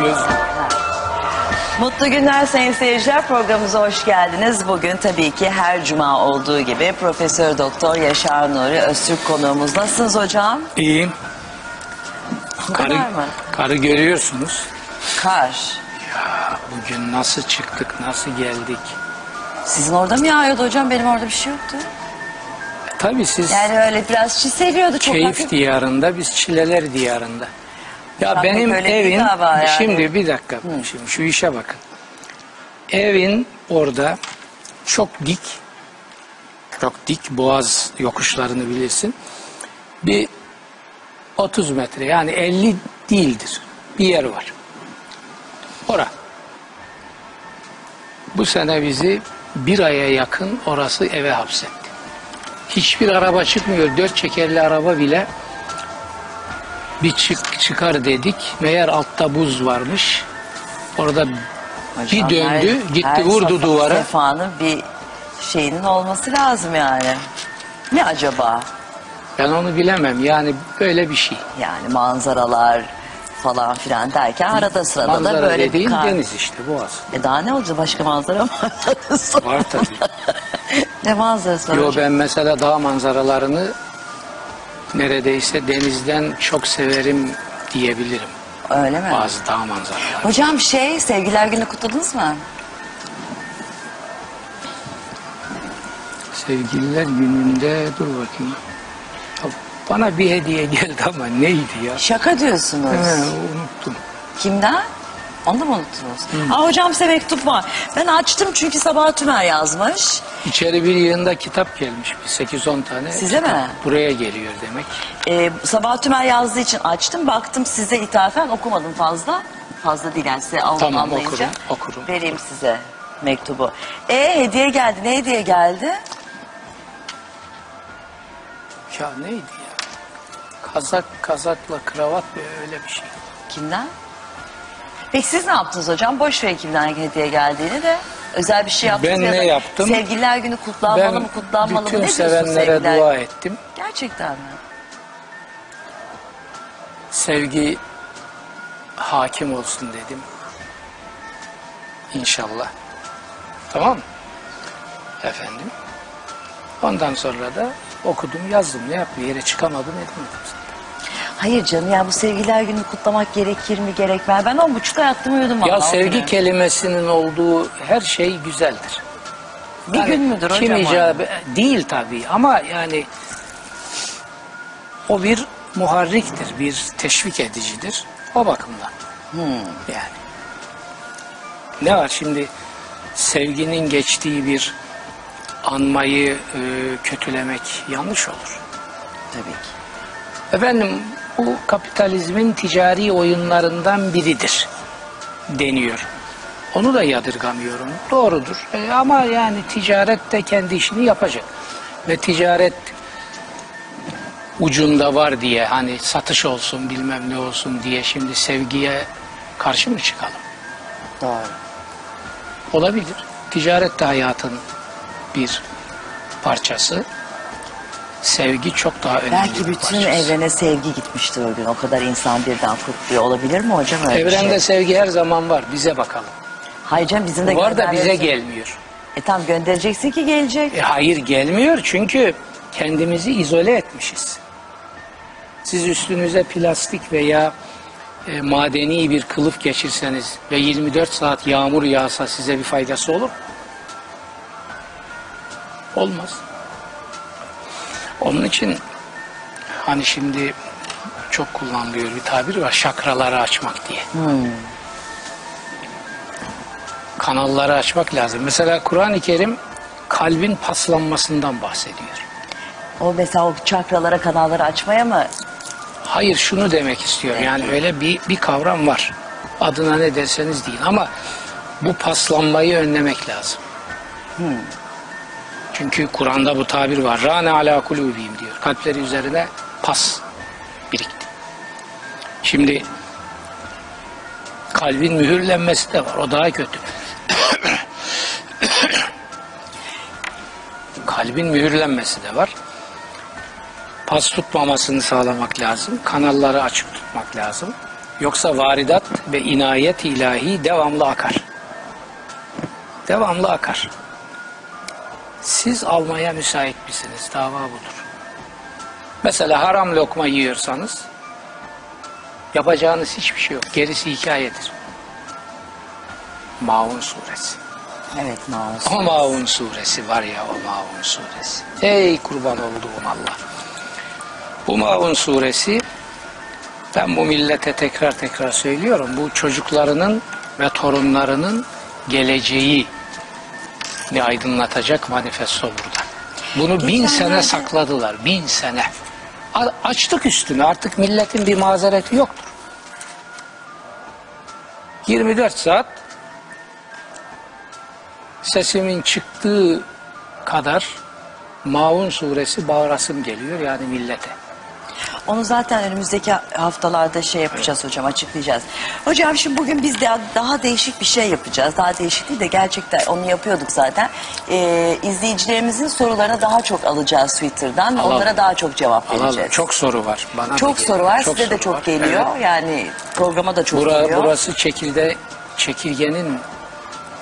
Göz Mutlu günler sayın seyirciler. Programımıza hoş geldiniz. Bugün tabii ki her cuma olduğu gibi Profesör Doktor Yaşar Nuri Öztürk konuğumuz. Nasılsınız hocam? İyiyim. Karı, mı? karı görüyorsunuz. Kar. Ya bugün nasıl çıktık, nasıl geldik? Sizin orada mı yağıyordu hocam? Benim orada bir şey yoktu. Tabii siz Yani öyle biraz çiseliyordu çok keyif hafif. diyarında, biz çileler diyarında. Ya Şarkı benim evin, yani. şimdi bir dakika, şimdi şu işe bakın. Evin orada çok dik, çok dik boğaz yokuşlarını bilirsin. Bir 30 metre yani 50 değildir. Bir yer var. Ora. Bu sene bizi bir aya yakın orası eve hapsetti. Hiçbir araba çıkmıyor. Dört çekerli araba bile bir çık çıkar dedik. Meğer altta buz varmış. Orada Hocam, bir döndü, her- gitti her vurdu duvara. Sefanın bir şeyinin olması lazım yani. Ne acaba? Ben onu bilemem. Yani böyle bir şey. Yani manzaralar falan filan derken arada sırada Manzara da böyle bir dediğin kar. deniz işte boğaz. E daha ne olacak başka manzara mı? Var tabii. ne manzarası var Yo hocam? ben mesela dağ manzaralarını neredeyse denizden çok severim diyebilirim. Öyle mi? Bazı dağ manzaraları. Hocam şey sevgiler günü kutladınız mı? Sevgililer gününde dur bakayım. Ya Bana bir hediye geldi ama neydi ya? Şaka diyorsunuz. He, unuttum. Kimden? Onu da mı unuttunuz? Aa, hocam size mektup var. Ben açtım çünkü Sabah Tümer yazmış. İçeri bir yığında kitap gelmiş. Bir 8-10 tane. Size kitap. mi? Buraya geliyor demek. Ee, Sabah Tümer yazdığı için açtım. Baktım size ithafen okumadım fazla. Fazla değil yani size al- Tamam, anlayınca. okurum, okurum. Vereyim size mektubu. E hediye geldi. Ne hediye geldi? Ya neydi ya? Kazak, kazakla kravat ve öyle bir şey. Kimden? Peki siz ne yaptınız hocam? Boş ver kimden hediye geldiğini de. Özel bir şey yaptınız Ben ya ne da yaptım? Sevgililer günü kutlanmalı ben mı kutlanmalı mı? bütün Ne diyorsun sevenlere sevgililer dua günü? ettim. Gerçekten mi? Sevgi hakim olsun dedim. İnşallah. Tamam mı? Efendim. Ondan sonra da okudum, yazdım. Ne? Bir yere çıkamadım, edemedim. Hayır canım ya bu sevgililer günü kutlamak gerekir mi gerekmez? Ben on buçuk yattım uyudum Ya vallahi sevgi günü. kelimesinin olduğu her şey güzeldir. Bir Yani gün müdür kim hocam? o? icabı değil tabii ama yani o bir muharriktir, bir teşvik edicidir. O bakımdan. Hmm. Yani. Ne var şimdi sevginin geçtiği bir anmayı e, kötülemek yanlış olur. Tabii ki. Efendim bu kapitalizmin ticari oyunlarından biridir deniyor. Onu da yadırgamıyorum. Doğrudur. E, ama yani ticaret de kendi işini yapacak. Ve ticaret ucunda var diye hani satış olsun bilmem ne olsun diye şimdi sevgiye karşı mı çıkalım? Doğru. Olabilir. Ticaret de hayatın bir parçası. Sevgi çok daha önemli Belki bir bütün parçası. evrene sevgi gitmiştir o gün. O kadar insan birden kutluyor. Olabilir mi hocam öyle Evrende şey? sevgi her zaman var. Bize bakalım. Hayır canım bizim de Var da bize gelmiyor. E tam göndereceksin ki gelecek. E, hayır gelmiyor çünkü kendimizi izole etmişiz. Siz üstünüze plastik veya e, madeni bir kılıf geçirseniz ve 24 saat yağmur yağsa size bir faydası olur mu? Olmaz. Onun için hani şimdi çok kullanılıyor bir tabir var şakraları açmak diye. Kanalları açmak lazım. Mesela Kur'an-ı Kerim kalbin paslanmasından bahsediyor. O mesela o çakralara kanalları açmaya mı? Hayır şunu demek istiyorum. Yani öyle bir, bir kavram var. Adına ne derseniz deyin ama bu paslanmayı önlemek lazım. Çünkü Kur'an'da bu tabir var. Rane ala kulubihim diyor. Kalpleri üzerine pas birikti. Şimdi kalbin mühürlenmesi de var. O daha kötü. kalbin mühürlenmesi de var. Pas tutmamasını sağlamak lazım. Kanalları açık tutmak lazım. Yoksa varidat ve inayet ilahi devamlı akar. Devamlı akar. Siz almaya müsait misiniz? Dava budur. Mesela haram lokma yiyorsanız yapacağınız hiçbir şey yok. Gerisi hikayedir. Maun suresi. Evet namus. O Maun suresi var ya o Maun suresi. Ey kurban olduğum Allah. Bu Maun suresi ben bu millete tekrar tekrar söylüyorum. Bu çocuklarının ve torunlarının geleceği ne aydınlatacak manifesto burada. Bunu bin sene sakladılar. Bin sene. A- Açtık üstünü. Artık milletin bir mazereti yoktur. 24 saat sesimin çıktığı kadar Maun suresi bağırasım geliyor yani millete. Onu zaten önümüzdeki haftalarda şey yapacağız hocam açıklayacağız. Hocam şimdi bugün biz de daha değişik bir şey yapacağız. Daha değişik değil de gerçekten onu yapıyorduk zaten. Ee, izleyicilerimizin sorularını daha çok alacağız Twitter'dan. Alalım. Onlara daha çok cevap Alalım. vereceğiz. Çok soru var. Bana Çok soru var. Çok Size de soru çok var. geliyor. Evet. Yani programa da çok Bura- geliyor. burası çekirde çekirgenin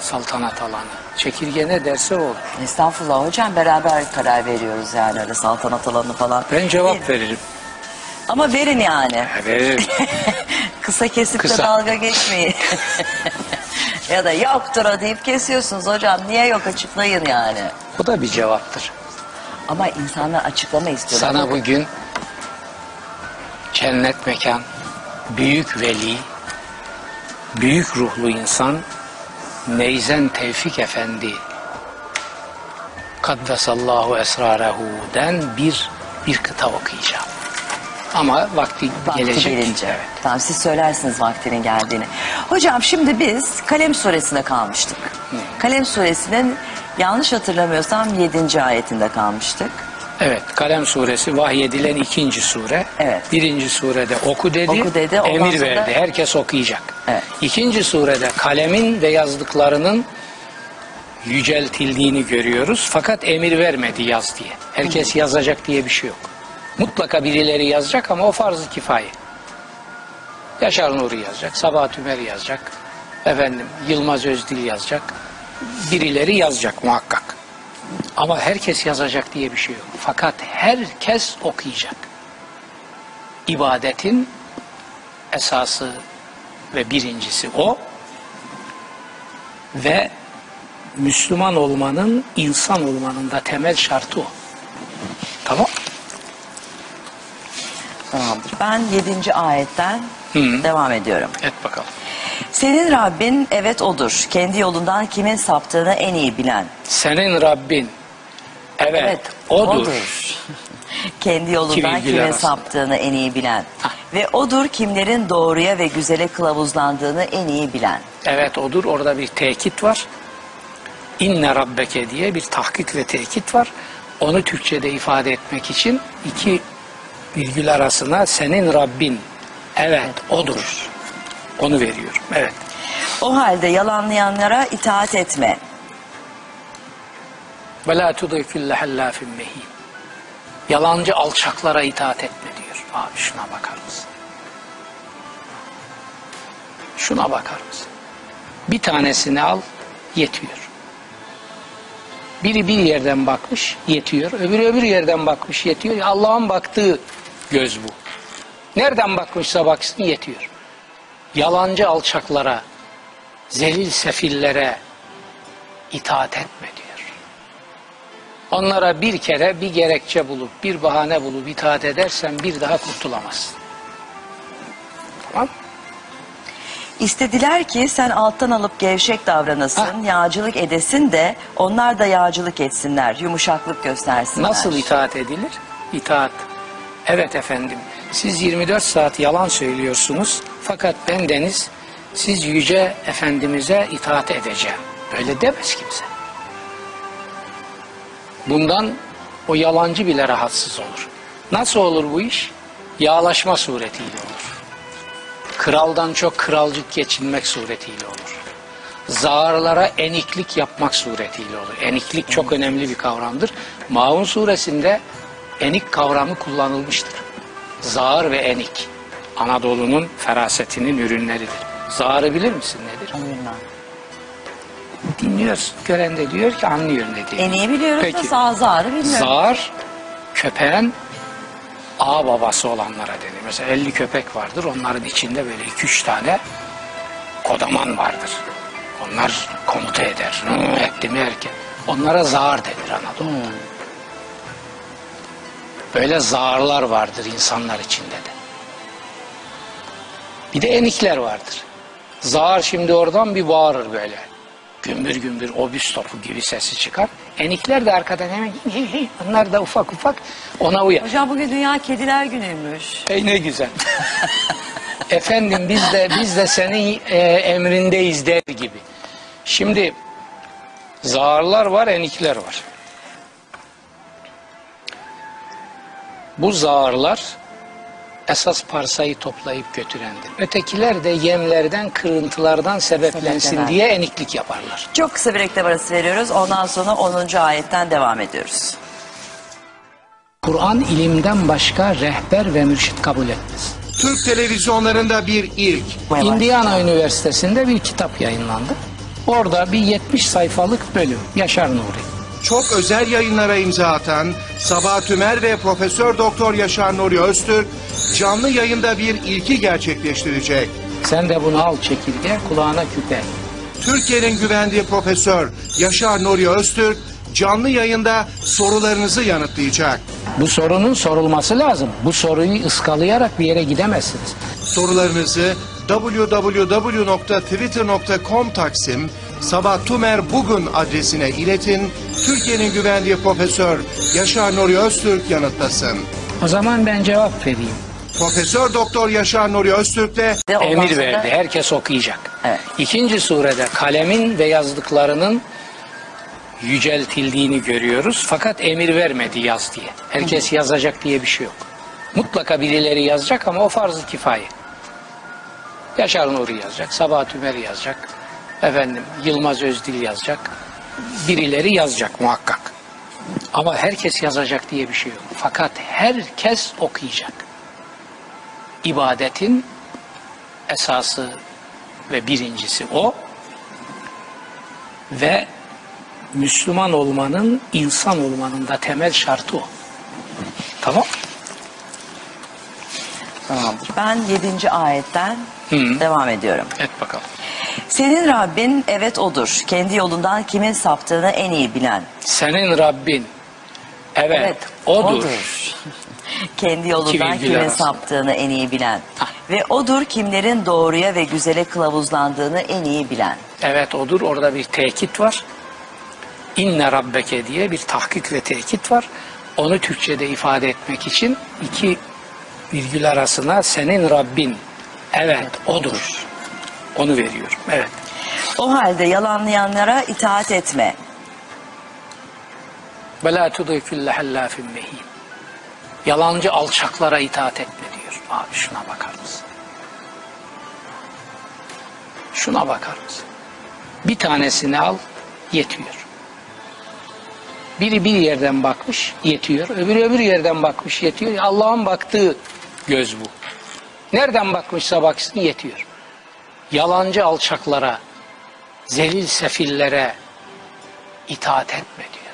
saltanat alanı. Çekirge ne derse o olur. Estağfurullah hocam beraber karar veriyoruz yani öyle saltanat alanı falan. Ben cevap veririm. Ama verin yani. Veririm. Kısa kesip Kısa. de dalga geçmeyin. ya da yoktur o deyip kesiyorsunuz hocam. Niye yok açıklayın yani. Bu da bir cevaptır. Ama insanlar açıklama istiyorlar. Sana bugün cennet mekan, büyük veli, büyük ruhlu insan Neyzen Tevfik Efendi Kaddesallahu esrarehu'den bir bir kıta okuyacağım. Ama vakti, Vakti gelecek. gelince. Evet. Tamam siz söylersiniz vaktinin geldiğini. Hocam şimdi biz Kalem suresine kalmıştık. Kalem suresinin yanlış hatırlamıyorsam 7. ayetinde kalmıştık. Evet, Kalem suresi vahyedilen ikinci sure. Evet. Birinci surede oku dedi, Oku dedi, emir verdi. Herkes okuyacak. Evet. İkinci surede kalemin ve yazdıklarının yüceltildiğini görüyoruz. Fakat emir vermedi yaz diye. Herkes yazacak diye bir şey yok. Mutlaka birileri yazacak ama o farz-ı kifaye. Yaşar Nuri yazacak, Sabahat Ümer yazacak, efendim Yılmaz Özdil yazacak. Birileri yazacak muhakkak. Ama herkes yazacak diye bir şey yok. Fakat herkes okuyacak. İbadetin esası ve birincisi o. Ve Müslüman olmanın, insan olmanın da temel şartı o. Tamam? Tamamdır. Ben 7. ayetten Hı. devam ediyorum. Et bakalım. Senin Rabbin evet odur. Kendi yolundan kimin saptığını en iyi bilen. Senin Rabbin evet, Evet, odur. odur. Kendi yolundan virgül kimin arasında. saptığını en iyi bilen. Hah. Ve odur kimlerin doğruya ve güzele kılavuzlandığını en iyi bilen. Evet odur. Orada bir tekit var. İnne rabbeke diye bir tahkik ve tekit var. Onu Türkçe'de ifade etmek için iki virgül arasına senin Rabbin evet odur. Onu veriyorum. Evet. O halde yalanlayanlara itaat etme. Ve la tudikülle hallafin mehin. Yalancı alçaklara itaat etme diyor. Abi şuna bakar mısın? Şuna bakar mısın? Bir tanesini al yetiyor. Biri bir yerden bakmış yetiyor. Öbürü öbür yerden bakmış yetiyor. Allah'ın baktığı göz bu. Nereden bakmışsa baksın yetiyor. Yalancı alçaklara, zelil sefillere itaat etme diyor. Onlara bir kere bir gerekçe bulup, bir bahane bulup itaat edersen bir daha kurtulamazsın. Tamam? İstediler ki sen alttan alıp gevşek davranasın, yağcılık edesin de onlar da yağcılık etsinler, yumuşaklık göstersinler. Nasıl itaat edilir? İtaat. Evet efendim, siz 24 saat yalan söylüyorsunuz fakat ben Deniz, siz Yüce Efendimiz'e itaat edeceğim. Öyle demez kimse. Bundan o yalancı bile rahatsız olur. Nasıl olur bu iş? Yağlaşma suretiyle olur. Kraldan çok kralcık geçinmek suretiyle olur. Zağırlara eniklik yapmak suretiyle olur. Eniklik çok önemli bir kavramdır. Maun suresinde enik kavramı kullanılmıştır. Zağır ve enik. Anadolu'nun ferasetinin ürünleridir. Zağarı bilir misin nedir? Bilmem. Dinliyorsun. Gören de diyor ki anlıyor ne diye. En iyi biliyoruz da Peki. sağ zarı bilmiyorum. Zar köpeğin ağ babası olanlara denir. Mesela 50 köpek vardır. Onların içinde böyle 2-3 tane kodaman vardır. Onlar komuta eder. Etti mi erken. Onlara zar denir Anadolu'da. Böyle zarlar vardır insanlar içinde de. Bir de enikler vardır. Zar şimdi oradan bir bağırır böyle. Gümbür gümbür obüs topu gibi sesi çıkar. Enikler de arkadan hemen onlar da ufak ufak ona uyar. Hocam bugün Dünya Kediler Günü'ymüş. Ey ne güzel. Efendim biz de biz de senin e, emrindeyiz der gibi. Şimdi zarlar var, enikler var. Bu zarlar esas parsayı toplayıp götürendir. Ötekiler de yemlerden, kırıntılardan sebeplensin diye eniklik yaparlar. Çok kısa bir reklam arası veriyoruz. Ondan sonra 10. ayetten devam ediyoruz. Kur'an ilimden başka rehber ve mürşit kabul etmez. Türk televizyonlarında bir ilk. Indiana Üniversitesi'nde bir kitap yayınlandı. Orada bir 70 sayfalık bölüm Yaşar Nuri. Çok özel yayınlara imza atan Sabah Tümer ve Profesör Doktor Yaşar Nuri Öztürk canlı yayında bir ilki gerçekleştirecek. Sen de bunu al çekirge kulağına küpe. Türkiye'nin güvendiği Profesör Yaşar Nuri Öztürk canlı yayında sorularınızı yanıtlayacak. Bu sorunun sorulması lazım. Bu soruyu ıskalayarak bir yere gidemezsiniz. Sorularınızı www.twitter.com Taksim Sabah Tümer bugün adresine iletin. Türkiye'nin güvendiği Profesör Yaşar Nuri Öztürk yanıtlasın. O zaman ben cevap vereyim. Profesör Doktor Yaşar Nuri Öztürk de Ve ondan Emir verdi. Herkes okuyacak. Evet. İkinci surede kalemin ve yazdıklarının yüceltildiğini görüyoruz. Fakat emir vermedi yaz diye. Herkes yazacak diye bir şey yok. Mutlaka birileri yazacak ama o farz-ı kifaye. Yaşar Nuri yazacak, Sabah Tümer yazacak, efendim Yılmaz Özdil yazacak, birileri yazacak muhakkak. Ama herkes yazacak diye bir şey yok. Fakat herkes okuyacak. İbadetin esası ve birincisi o ve Müslüman olmanın, insan olmanın da temel şartı o. Tamam? Tamamdır. Ben 7. ayetten Hı. devam ediyorum. Et bakalım. Senin Rabbin evet odur. Kendi yolundan kimin saptığını en iyi bilen. Senin Rabbin evet, odur. Kendi yolundan kimin arasında. saptığını en iyi bilen. Ah. Ve odur kimlerin doğruya ve güzele kılavuzlandığını en iyi bilen. Evet odur. Orada bir tekit var. İnne rabbeke diye bir tahkik ve tekit var. Onu Türkçe'de ifade etmek için iki virgül arasına senin Rabbin evet odur. Onu veriyorum. Evet. O halde yalanlayanlara itaat etme. Tudî külle hallâfin mehîn. Yalancı alçaklara itaat etme diyor. Abi şuna bakar mısın? Şuna bakar mısın? Bir tanesini al, yetiyor. Biri bir yerden bakmış, yetiyor. Öbürü öbür yerden bakmış, yetiyor. Allah'ın baktığı göz bu. Nereden bakmışsa baksın yetiyor. Yalancı alçaklara, zelil sefillere itaat etme diyor.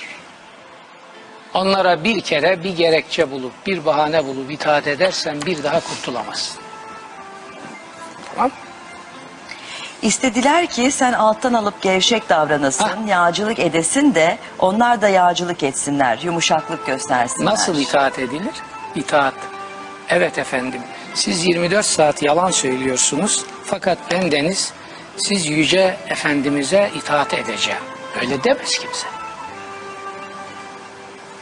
Onlara bir kere bir gerekçe bulup, bir bahane bulup itaat edersen bir daha kurtulamazsın. Tamam? İstediler ki sen alttan alıp gevşek davranasın, Hah. yağcılık edesin de onlar da yağcılık etsinler, yumuşaklık göstersinler. Nasıl itaat edilir? İtaat. Evet efendim, siz 24 saat yalan söylüyorsunuz fakat ben Deniz, siz yüce efendimize itaat edeceğim. Öyle demez kimse.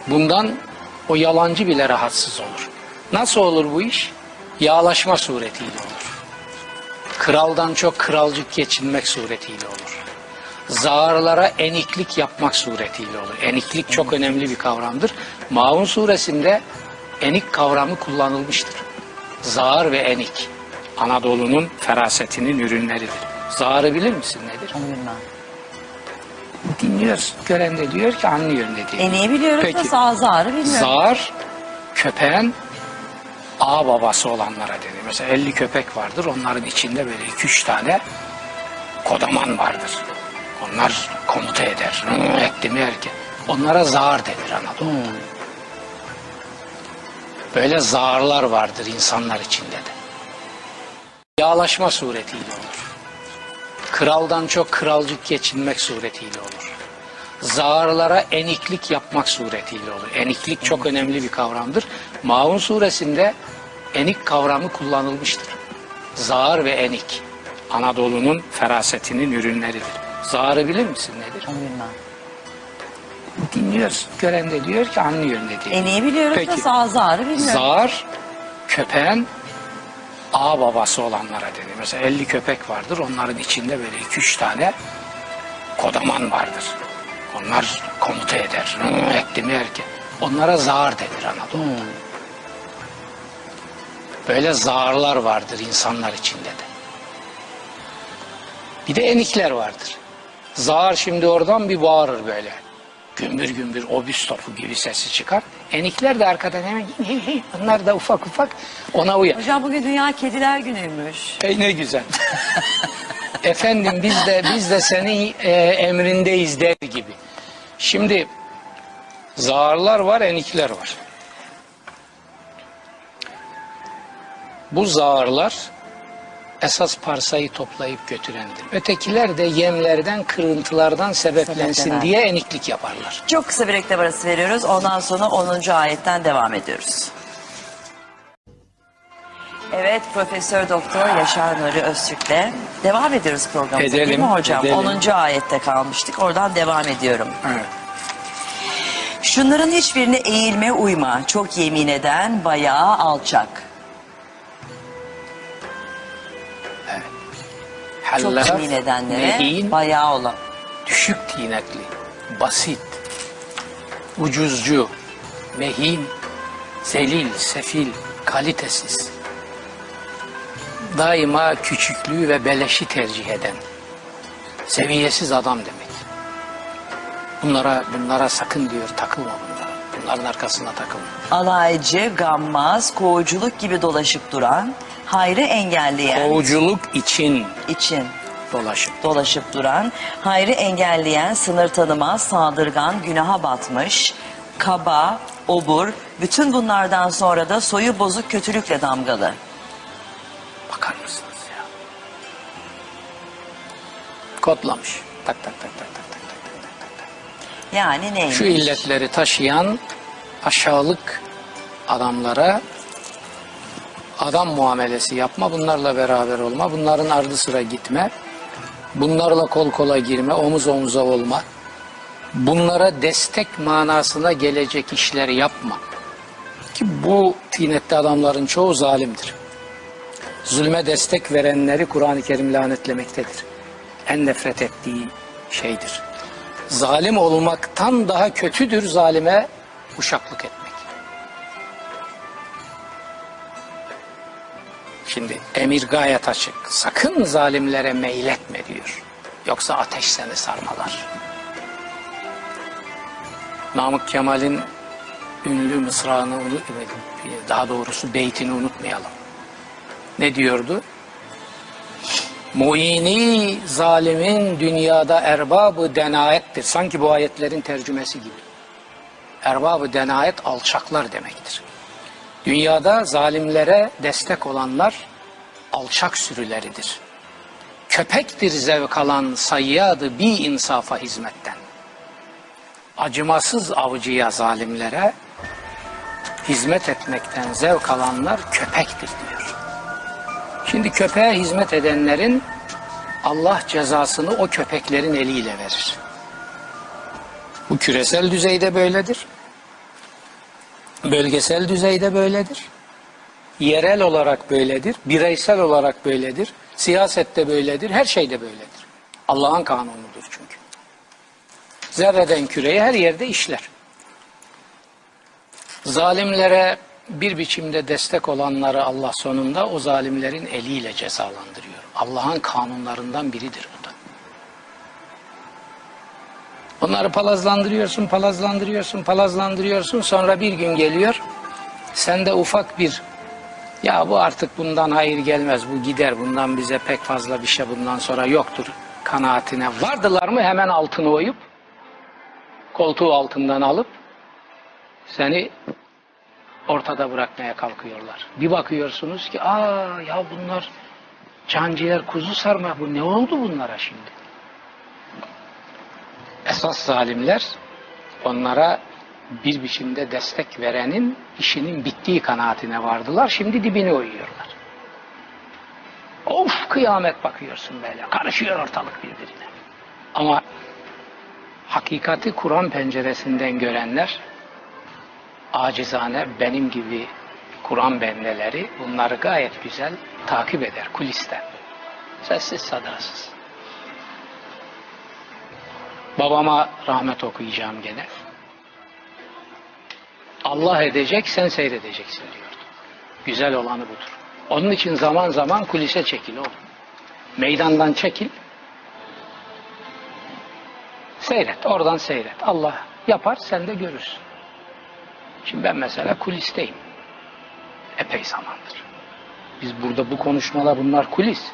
Bundan o yalancı bile rahatsız olur. Nasıl olur bu iş? Yağlaşma suretiyle olur. Kraldan çok kralcık geçinmek suretiyle olur. Zağırlara eniklik yapmak suretiyle olur. Eniklik çok önemli bir kavramdır. Maun suresinde enik kavramı kullanılmıştır. Zağır ve enik. Anadolu'nun ferasetinin ürünleridir. Zağırı bilir misin nedir? Onu bilmem. Dinliyorsun. Gören de diyor ki anlıyor ne diyor. En iyi biliyoruz da Peki. sağ zarı bilmiyorum. Zar köpeğin ağ babası olanlara dedi. Mesela 50 köpek vardır. Onların içinde böyle 2-3 tane kodaman vardır. Onlar komuta eder. Etti mi erken. Onlara zar denir Anadolu'da. Böyle zarlar vardır insanlar içinde de. Yağlaşma suretiyle olur. Kraldan çok kralcık geçinmek suretiyle olur. Zağırlara eniklik yapmak suretiyle olur. Eniklik çok önemli bir kavramdır. Maun suresinde enik kavramı kullanılmıştır. Zağır ve enik Anadolu'nun ferasetinin ürünleridir. Zağırı bilir misin nedir? Bilmem. Dinliyorsun. Gören de diyor ki anlıyor ne diyor. En iyi biliyoruz Peki. da sağ zarı bilmiyorum. Zar köpeğin ağ babası olanlara dedi. Mesela 50 köpek vardır. Onların içinde böyle 2-3 tane kodaman vardır. Onlar komuta eder. Hı, Etti mi erken. Onlara zar denir Anadolu'da. Böyle zarlar vardır insanlar içinde de. Bir de enikler vardır. Zar şimdi oradan bir bağırır böyle. Gümbür gümbür obüs topu gibi sesi çıkar. Enikler de arkadan hemen onlar da ufak ufak ona uyar. Hocam bugün Dünya Kediler Günü'ymüş. Ey ne güzel. Efendim biz de biz de senin e, emrindeyiz der gibi. Şimdi zarlar var, enikler var. Bu zarlar esas parsayı toplayıp götürendir. Ötekiler de yemlerden, kırıntılardan sebeplensin diye eniklik yaparlar. Çok kısa bir reklam arası veriyoruz. Ondan sonra 10. ayetten devam ediyoruz. Evet Profesör Doktor Yaşar Nuri Öztürk'le devam ediyoruz programımıza. Edelim, Değil mi hocam? edelim. 10. ayette kalmıştık. Oradan devam ediyorum. Evet. Şunların hiçbirine eğilme uyma. Çok yemin eden bayağı alçak. Çok Hallaf, yemin edenlere mehin, bayağı olan. düşük tinetli, basit, ucuzcu, mehin, zelil, sefil, kalitesiz, daima küçüklüğü ve beleşi tercih eden, seviyesiz adam demek. Bunlara bunlara sakın diyor takılma bunlara. Bunların arkasına takılma. Alaycı, gammaz, kovuculuk gibi dolaşıp duran, hayrı engelleyen Kovuculuk için için dolaşıp. dolaşıp duran, hayrı engelleyen, sınır tanımaz, saldırgan, günaha batmış, kaba, obur, bütün bunlardan sonra da soyu bozuk kötülükle damgalı. Bakar mısınız ya? Kodlamış. Tak tak tak tak tak tak tak tak tak tak. Yani neymiş? Şu illetleri taşıyan aşağılık adamlara adam muamelesi yapma, bunlarla beraber olma, bunların ardı sıra gitme, bunlarla kol kola girme, omuz omuza olma, bunlara destek manasına gelecek işleri yapma. Ki bu tinetli adamların çoğu zalimdir. Zulme destek verenleri Kur'an-ı Kerim lanetlemektedir. En nefret ettiği şeydir. Zalim olmaktan daha kötüdür zalime uşaklık etmek. Şimdi emir gayet açık. Sakın zalimlere meyletme diyor. Yoksa ateş seni sarmalar. Namık Kemal'in ünlü mısrağını unu- daha doğrusu beytini unutmayalım. Ne diyordu? Muini zalimin dünyada erbabı denayettir. Sanki bu ayetlerin tercümesi gibi. Erbabı denayet alçaklar demektir. Dünyada zalimlere destek olanlar alçak sürüleridir. Köpektir zevk alan sayyadı bir insafa hizmetten. Acımasız avcıya zalimlere hizmet etmekten zevk alanlar köpektir diyor. Şimdi köpeğe hizmet edenlerin Allah cezasını o köpeklerin eliyle verir. Bu küresel düzeyde böyledir. Bölgesel düzeyde böyledir. Yerel olarak böyledir. Bireysel olarak böyledir. Siyasette böyledir. Her şeyde böyledir. Allah'ın kanunudur çünkü. Zerreden küreye her yerde işler. Zalimlere bir biçimde destek olanları Allah sonunda o zalimlerin eliyle cezalandırıyor. Allah'ın kanunlarından biridir bu da. Onları palazlandırıyorsun, palazlandırıyorsun, palazlandırıyorsun. Sonra bir gün geliyor, sende ufak bir Ya bu artık bundan hayır gelmez, bu gider, bundan bize pek fazla bir şey bundan sonra yoktur kanaatine vardılar mı hemen altını oyup koltuğu altından alıp seni ortada bırakmaya kalkıyorlar. Bir bakıyorsunuz ki aa ya bunlar canciğer kuzu sarma bu ne oldu bunlara şimdi? Esas zalimler onlara bir biçimde destek verenin işinin bittiği kanaatine vardılar. Şimdi dibini oyuyorlar. Of kıyamet bakıyorsun böyle. Karışıyor ortalık birbirine. Ama hakikati Kur'an penceresinden görenler acizane benim gibi Kur'an bendeleri bunları gayet güzel takip eder kulisten. Sessiz sadasız. Babama rahmet okuyacağım gene. Allah edecek sen seyredeceksin diyordu. Güzel olanı budur. Onun için zaman zaman kulise çekil oğlum. Meydandan çekil. Seyret, oradan seyret. Allah yapar, sen de görürsün. Şimdi ben mesela kulisteyim. Epey zamandır. Biz burada bu konuşmalar bunlar kulis.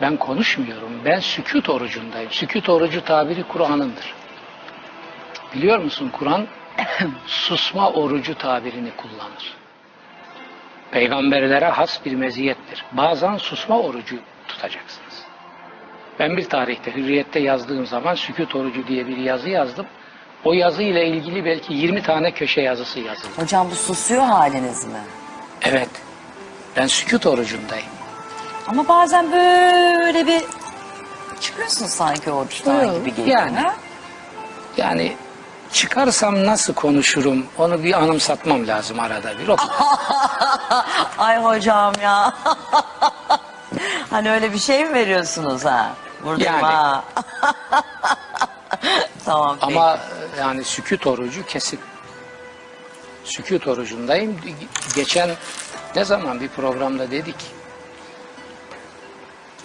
Ben konuşmuyorum. Ben sükut orucundayım. Sükut orucu tabiri Kur'an'ındır. Biliyor musun Kur'an susma orucu tabirini kullanır. Peygamberlere has bir meziyettir. Bazen susma orucu tutacaksınız. Ben bir tarihte Hürriyet'te yazdığım zaman sükut orucu diye bir yazı yazdım. O yazı ile ilgili belki 20 tane köşe yazısı yazıldı. Hocam bu susuyor haliniz mi? Evet. Ben sükut orucundayım. Ama bazen böyle bir çıkıyorsun sanki oruçtan Yok, gibi geliyor. yani. ha? Yani çıkarsam nasıl konuşurum onu bir anımsatmam lazım arada bir. O kadar. Ay hocam ya. hani öyle bir şey mi veriyorsunuz ha? Burada Yani. ha. tamam peki. Ama e, yani sükut orucu kesin. Sükut orucundayım. Geçen ne zaman bir programda dedik.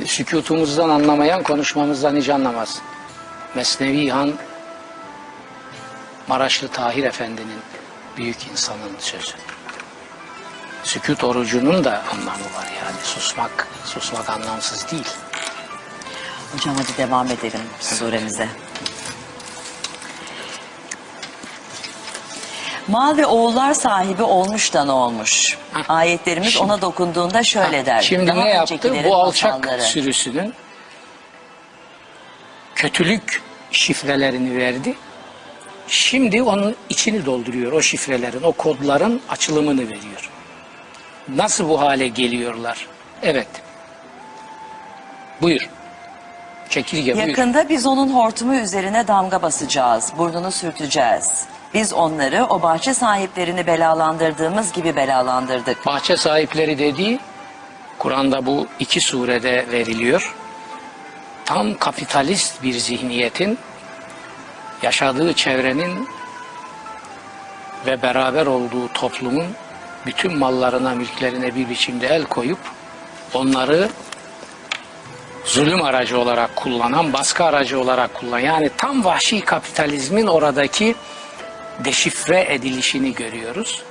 Sükutumuzdan anlamayan konuşmamızdan hiç anlamaz. Mesnevi Han Maraşlı Tahir Efendi'nin büyük insanın sözü. Sükut orucunun da anlamı var yani. Susmak, susmak anlamsız değil. Hocam hadi devam edelim suremize. Mal ve oğullar sahibi olmuş da ne olmuş? Ayetlerimiz Şimdi- ona dokunduğunda şöyle der. Şimdi Daha ne yaptı? öncekilerin Bu alçak masalları. sürüsünün kötülük şifrelerini verdi. Şimdi onun içini dolduruyor o şifrelerin, o kodların açılımını veriyor. Nasıl bu hale geliyorlar? Evet. Buyur. Çekirge buyur. Yakında biz onun hortumu üzerine damga basacağız, burnunu sürteceğiz. Biz onları o bahçe sahiplerini belalandırdığımız gibi belalandırdık. Bahçe sahipleri dediği Kur'an'da bu iki surede veriliyor. Tam kapitalist bir zihniyetin yaşadığı çevrenin ve beraber olduğu toplumun bütün mallarına, mülklerine bir biçimde el koyup onları zulüm aracı olarak kullanan, baskı aracı olarak kullanan yani tam vahşi kapitalizmin oradaki deşifre edilişini görüyoruz.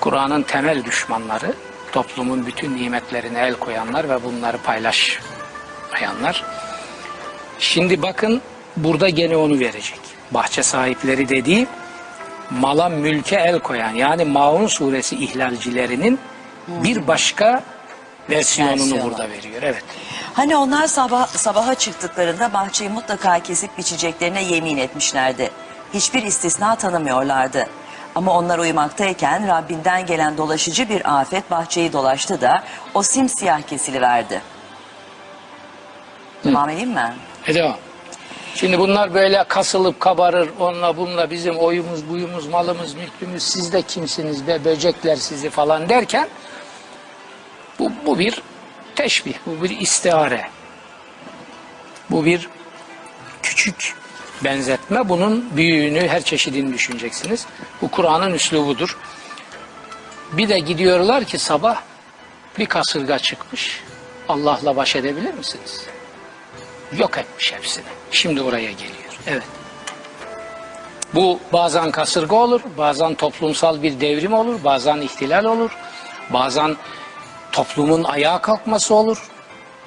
Kur'an'ın temel düşmanları, toplumun bütün nimetlerine el koyanlar ve bunları paylaşmayanlar. Şimdi bakın burada gene onu verecek. Bahçe sahipleri dediği mala mülke el koyan yani Maun suresi ihlalcilerinin bir başka versiyonunu Versiyonu. burada veriyor. Evet. Hani onlar sabah sabaha çıktıklarında bahçeyi mutlaka kesip biçeceklerine yemin etmişlerdi. Hiçbir istisna tanımıyorlardı. Ama onlar uyumaktayken Rabbinden gelen dolaşıcı bir afet bahçeyi dolaştı da o simsiyah kesiliverdi. Devam edeyim mi? E devam. Şimdi bunlar böyle kasılıp kabarır, onunla bununla bizim oyumuz, buyumuz, malımız, mülkümüz, siz de kimsiniz be, böcekler sizi falan derken bu, bu bir teşbih, bu bir istihare. Bu bir küçük benzetme, bunun büyüğünü, her çeşidini düşüneceksiniz. Bu Kur'an'ın üslubudur. Bir de gidiyorlar ki sabah bir kasırga çıkmış. Allah'la baş edebilir misiniz? Yok etmiş hepsini. Şimdi oraya geliyor. Evet. Bu bazen kasırga olur, bazen toplumsal bir devrim olur, bazen ihtilal olur, bazen toplumun ayağa kalkması olur,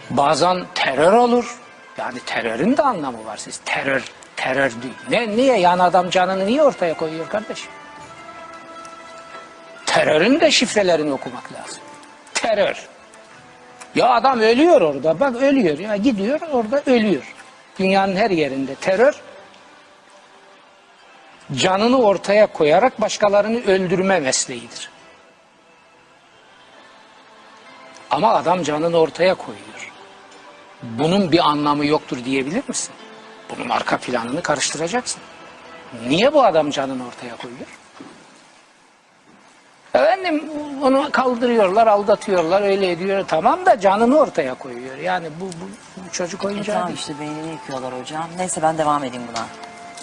bazen terör olur. Yani terörün de anlamı var siz. Terör, terör değil. Ne, niye? Yani adam canını niye ortaya koyuyor kardeşim? Terörün de şifrelerini okumak lazım. Terör. Ya adam ölüyor orada. Bak ölüyor. Ya gidiyor orada ölüyor. Dünyanın her yerinde terör canını ortaya koyarak başkalarını öldürme mesleğidir. Ama adam canını ortaya koyuyor. Bunun bir anlamı yoktur diyebilir misin? Bunun arka planını karıştıracaksın. Niye bu adam canını ortaya koyuyor? Efendim onu kaldırıyorlar, aldatıyorlar, öyle ediyor. Tamam da canını ortaya koyuyor. Yani bu, bu, bu çocuk E oyuncağı tamam değil. işte beynini yıkıyorlar hocam. Neyse ben devam edeyim buna.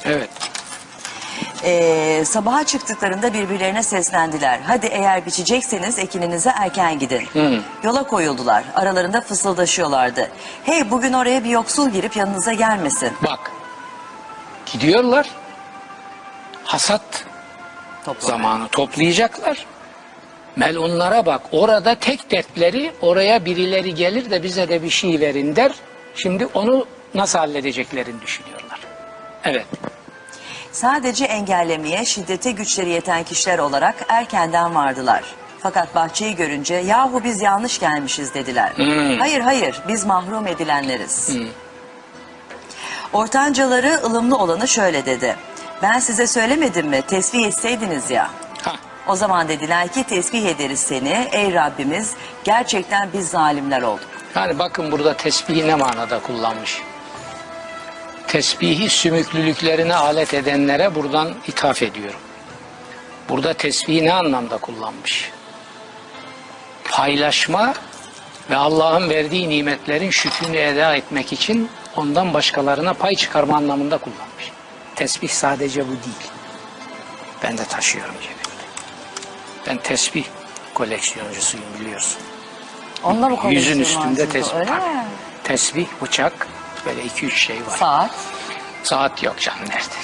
Evet. Ee, sabaha çıktıklarında birbirlerine seslendiler. Hadi eğer biçecekseniz ekininize erken gidin. Yola koyuldular. Aralarında fısıldaşıyorlardı. Hey bugün oraya bir yoksul girip yanınıza gelmesin. Bak. Gidiyorlar. Hasat Topla. zamanı toplayacaklar. Melunlara bak. Orada tek dertleri oraya birileri gelir de bize de bir şey verin der. Şimdi onu nasıl halledeceklerini düşünüyorlar. Evet. Sadece engellemeye şiddete güçleri yeten kişiler olarak erkenden vardılar. Fakat bahçeyi görünce yahu biz yanlış gelmişiz dediler. Hayır hayır biz mahrum edilenleriz. Ortancaları ılımlı olanı şöyle dedi. Ben size söylemedim mi tesbih etseydiniz ya. Ha. O zaman dediler ki tesbih ederiz seni ey Rabbimiz gerçekten biz zalimler olduk. Yani bakın burada tesbihi ne manada kullanmış. Tesbihi sümüklülüklerine alet edenlere buradan ithaf ediyorum. Burada tesbihi ne anlamda kullanmış? Paylaşma ve Allah'ın verdiği nimetlerin şükrünü eda etmek için ondan başkalarına pay çıkarma anlamında kullanmış. Tesbih sadece bu değil. Ben de taşıyorum cebimde. Ben tesbih koleksiyoncusuyum biliyorsun. Onunla mı Yüzün üstünde tesbih. Tesbih, bıçak, böyle iki üç şey var. Saat. Saat yok canım nerede?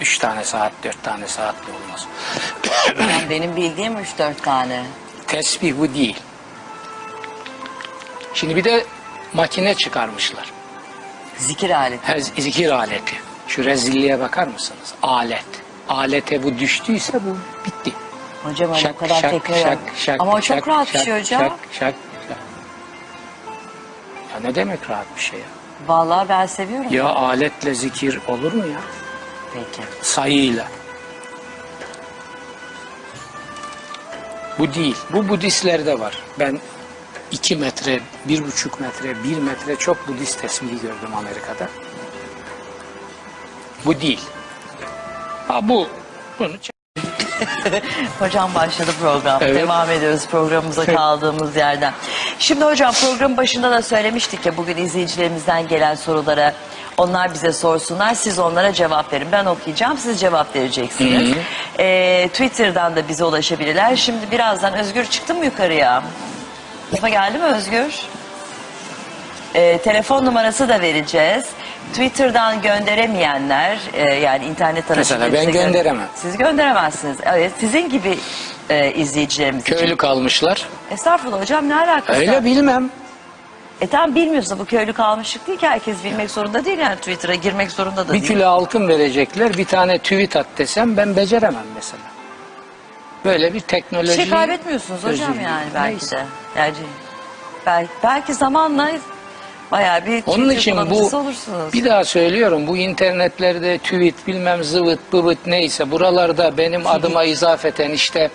Üç tane saat, dört tane saatle olmaz. Yani benim bildiğim 3-4 tane. Tesbih bu değil. Şimdi bir de makine çıkarmışlar. Zikir aleti. Her zikir aleti. Şu rezilliğe bakar mısınız? Alet. Alete bu düştüyse bu bitti. Hocam öyle o kadar tekrar Ama o çok şak, rahat bir şak, şey hocam. Şak, şak, şak. Ya ne demek rahat bir şey ya? Vallahi ben seviyorum. Ya aletle zikir olur mu ya? Peki. sayıyla. Bu değil. Bu Budistlerde var. Ben iki metre, bir buçuk metre, bir metre çok Budist tesbihi gördüm Amerika'da. Bu değil. Ha bu. Bunu Hocam başladı program. Evet. Devam ediyoruz programımıza kaldığımız yerden. Şimdi hocam programın başında da söylemiştik ya bugün izleyicilerimizden gelen sorulara onlar bize sorsunlar. Siz onlara cevap verin. Ben okuyacağım. Siz cevap vereceksiniz. Ee, Twitter'dan da bize ulaşabilirler. Şimdi birazdan Özgür çıktı mı yukarıya? Mustafa geldi mi Özgür? Ee, telefon numarası da vereceğiz. Twitter'dan gönderemeyenler e, yani internet aracılığıyla Mesela ben bize gö- gönderemem. Siz gönderemezsiniz. Evet sizin gibi e, izleyicilerimiz için. Köylü kalmışlar. Estağfurullah hocam ne alakası Öyle var? bilmem. E tamam bilmiyorsa bu köylü kalmışlık değil ki herkes bilmek zorunda değil yani Twitter'a girmek zorunda da Bir değil. kilo altın verecekler. Bir tane tweet at desem ben beceremem mesela. Böyle bir Bir teknoloji... şey kaybetmiyorsunuz hocam özürlüğü. yani belki Neyse. de. Yani belki, belki zamanla bayağı bir Onun için bu olursunuz. bir daha söylüyorum bu internetlerde tweet bilmem zıvıt bıvıt neyse buralarda benim adıma izafeten işte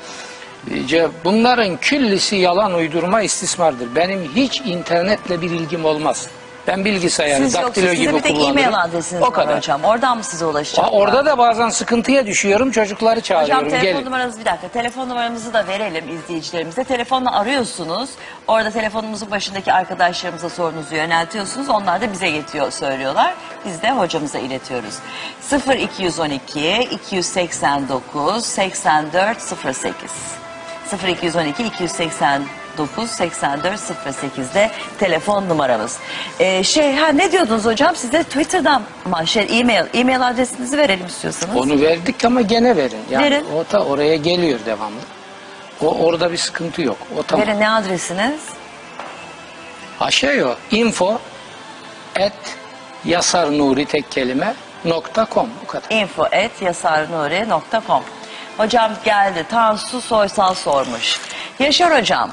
bunların küllisi yalan uydurma istismardır. Benim hiç internetle bir ilgim olmaz. Ben bilgisayarı Siz daktilo size gibi bir tek kullanırım. e-mail adresiniz o var kadar. hocam. Oradan mı size ulaşacak? Orada da bazen sıkıntıya düşüyorum çocukları çağırıyorum. Hocam telefon Gelin. numaranızı bir dakika. Telefon numaramızı da verelim izleyicilerimize. Telefonla arıyorsunuz. Orada telefonumuzun başındaki arkadaşlarımıza sorunuzu yöneltiyorsunuz. Onlar da bize getiriyor, söylüyorlar. Biz de hocamıza iletiyoruz. 0212 289 84 08 0212 289 9 84 08'de telefon numaramız. Ee, şey ha ne diyordunuz hocam size Twitter'dan mı şey e-mail e-mail adresinizi verelim istiyorsanız. Onu verdik ama gene verin. Yani Verin. o da oraya geliyor devamlı. O orada bir sıkıntı yok. O tamam. Verin ne adresiniz? Aşağı o. Info et yasar nuri tek kelime nokta com. Bu kadar. info at yasarnuri.com Hocam geldi. Tansu Soysal sormuş. Yaşar hocam,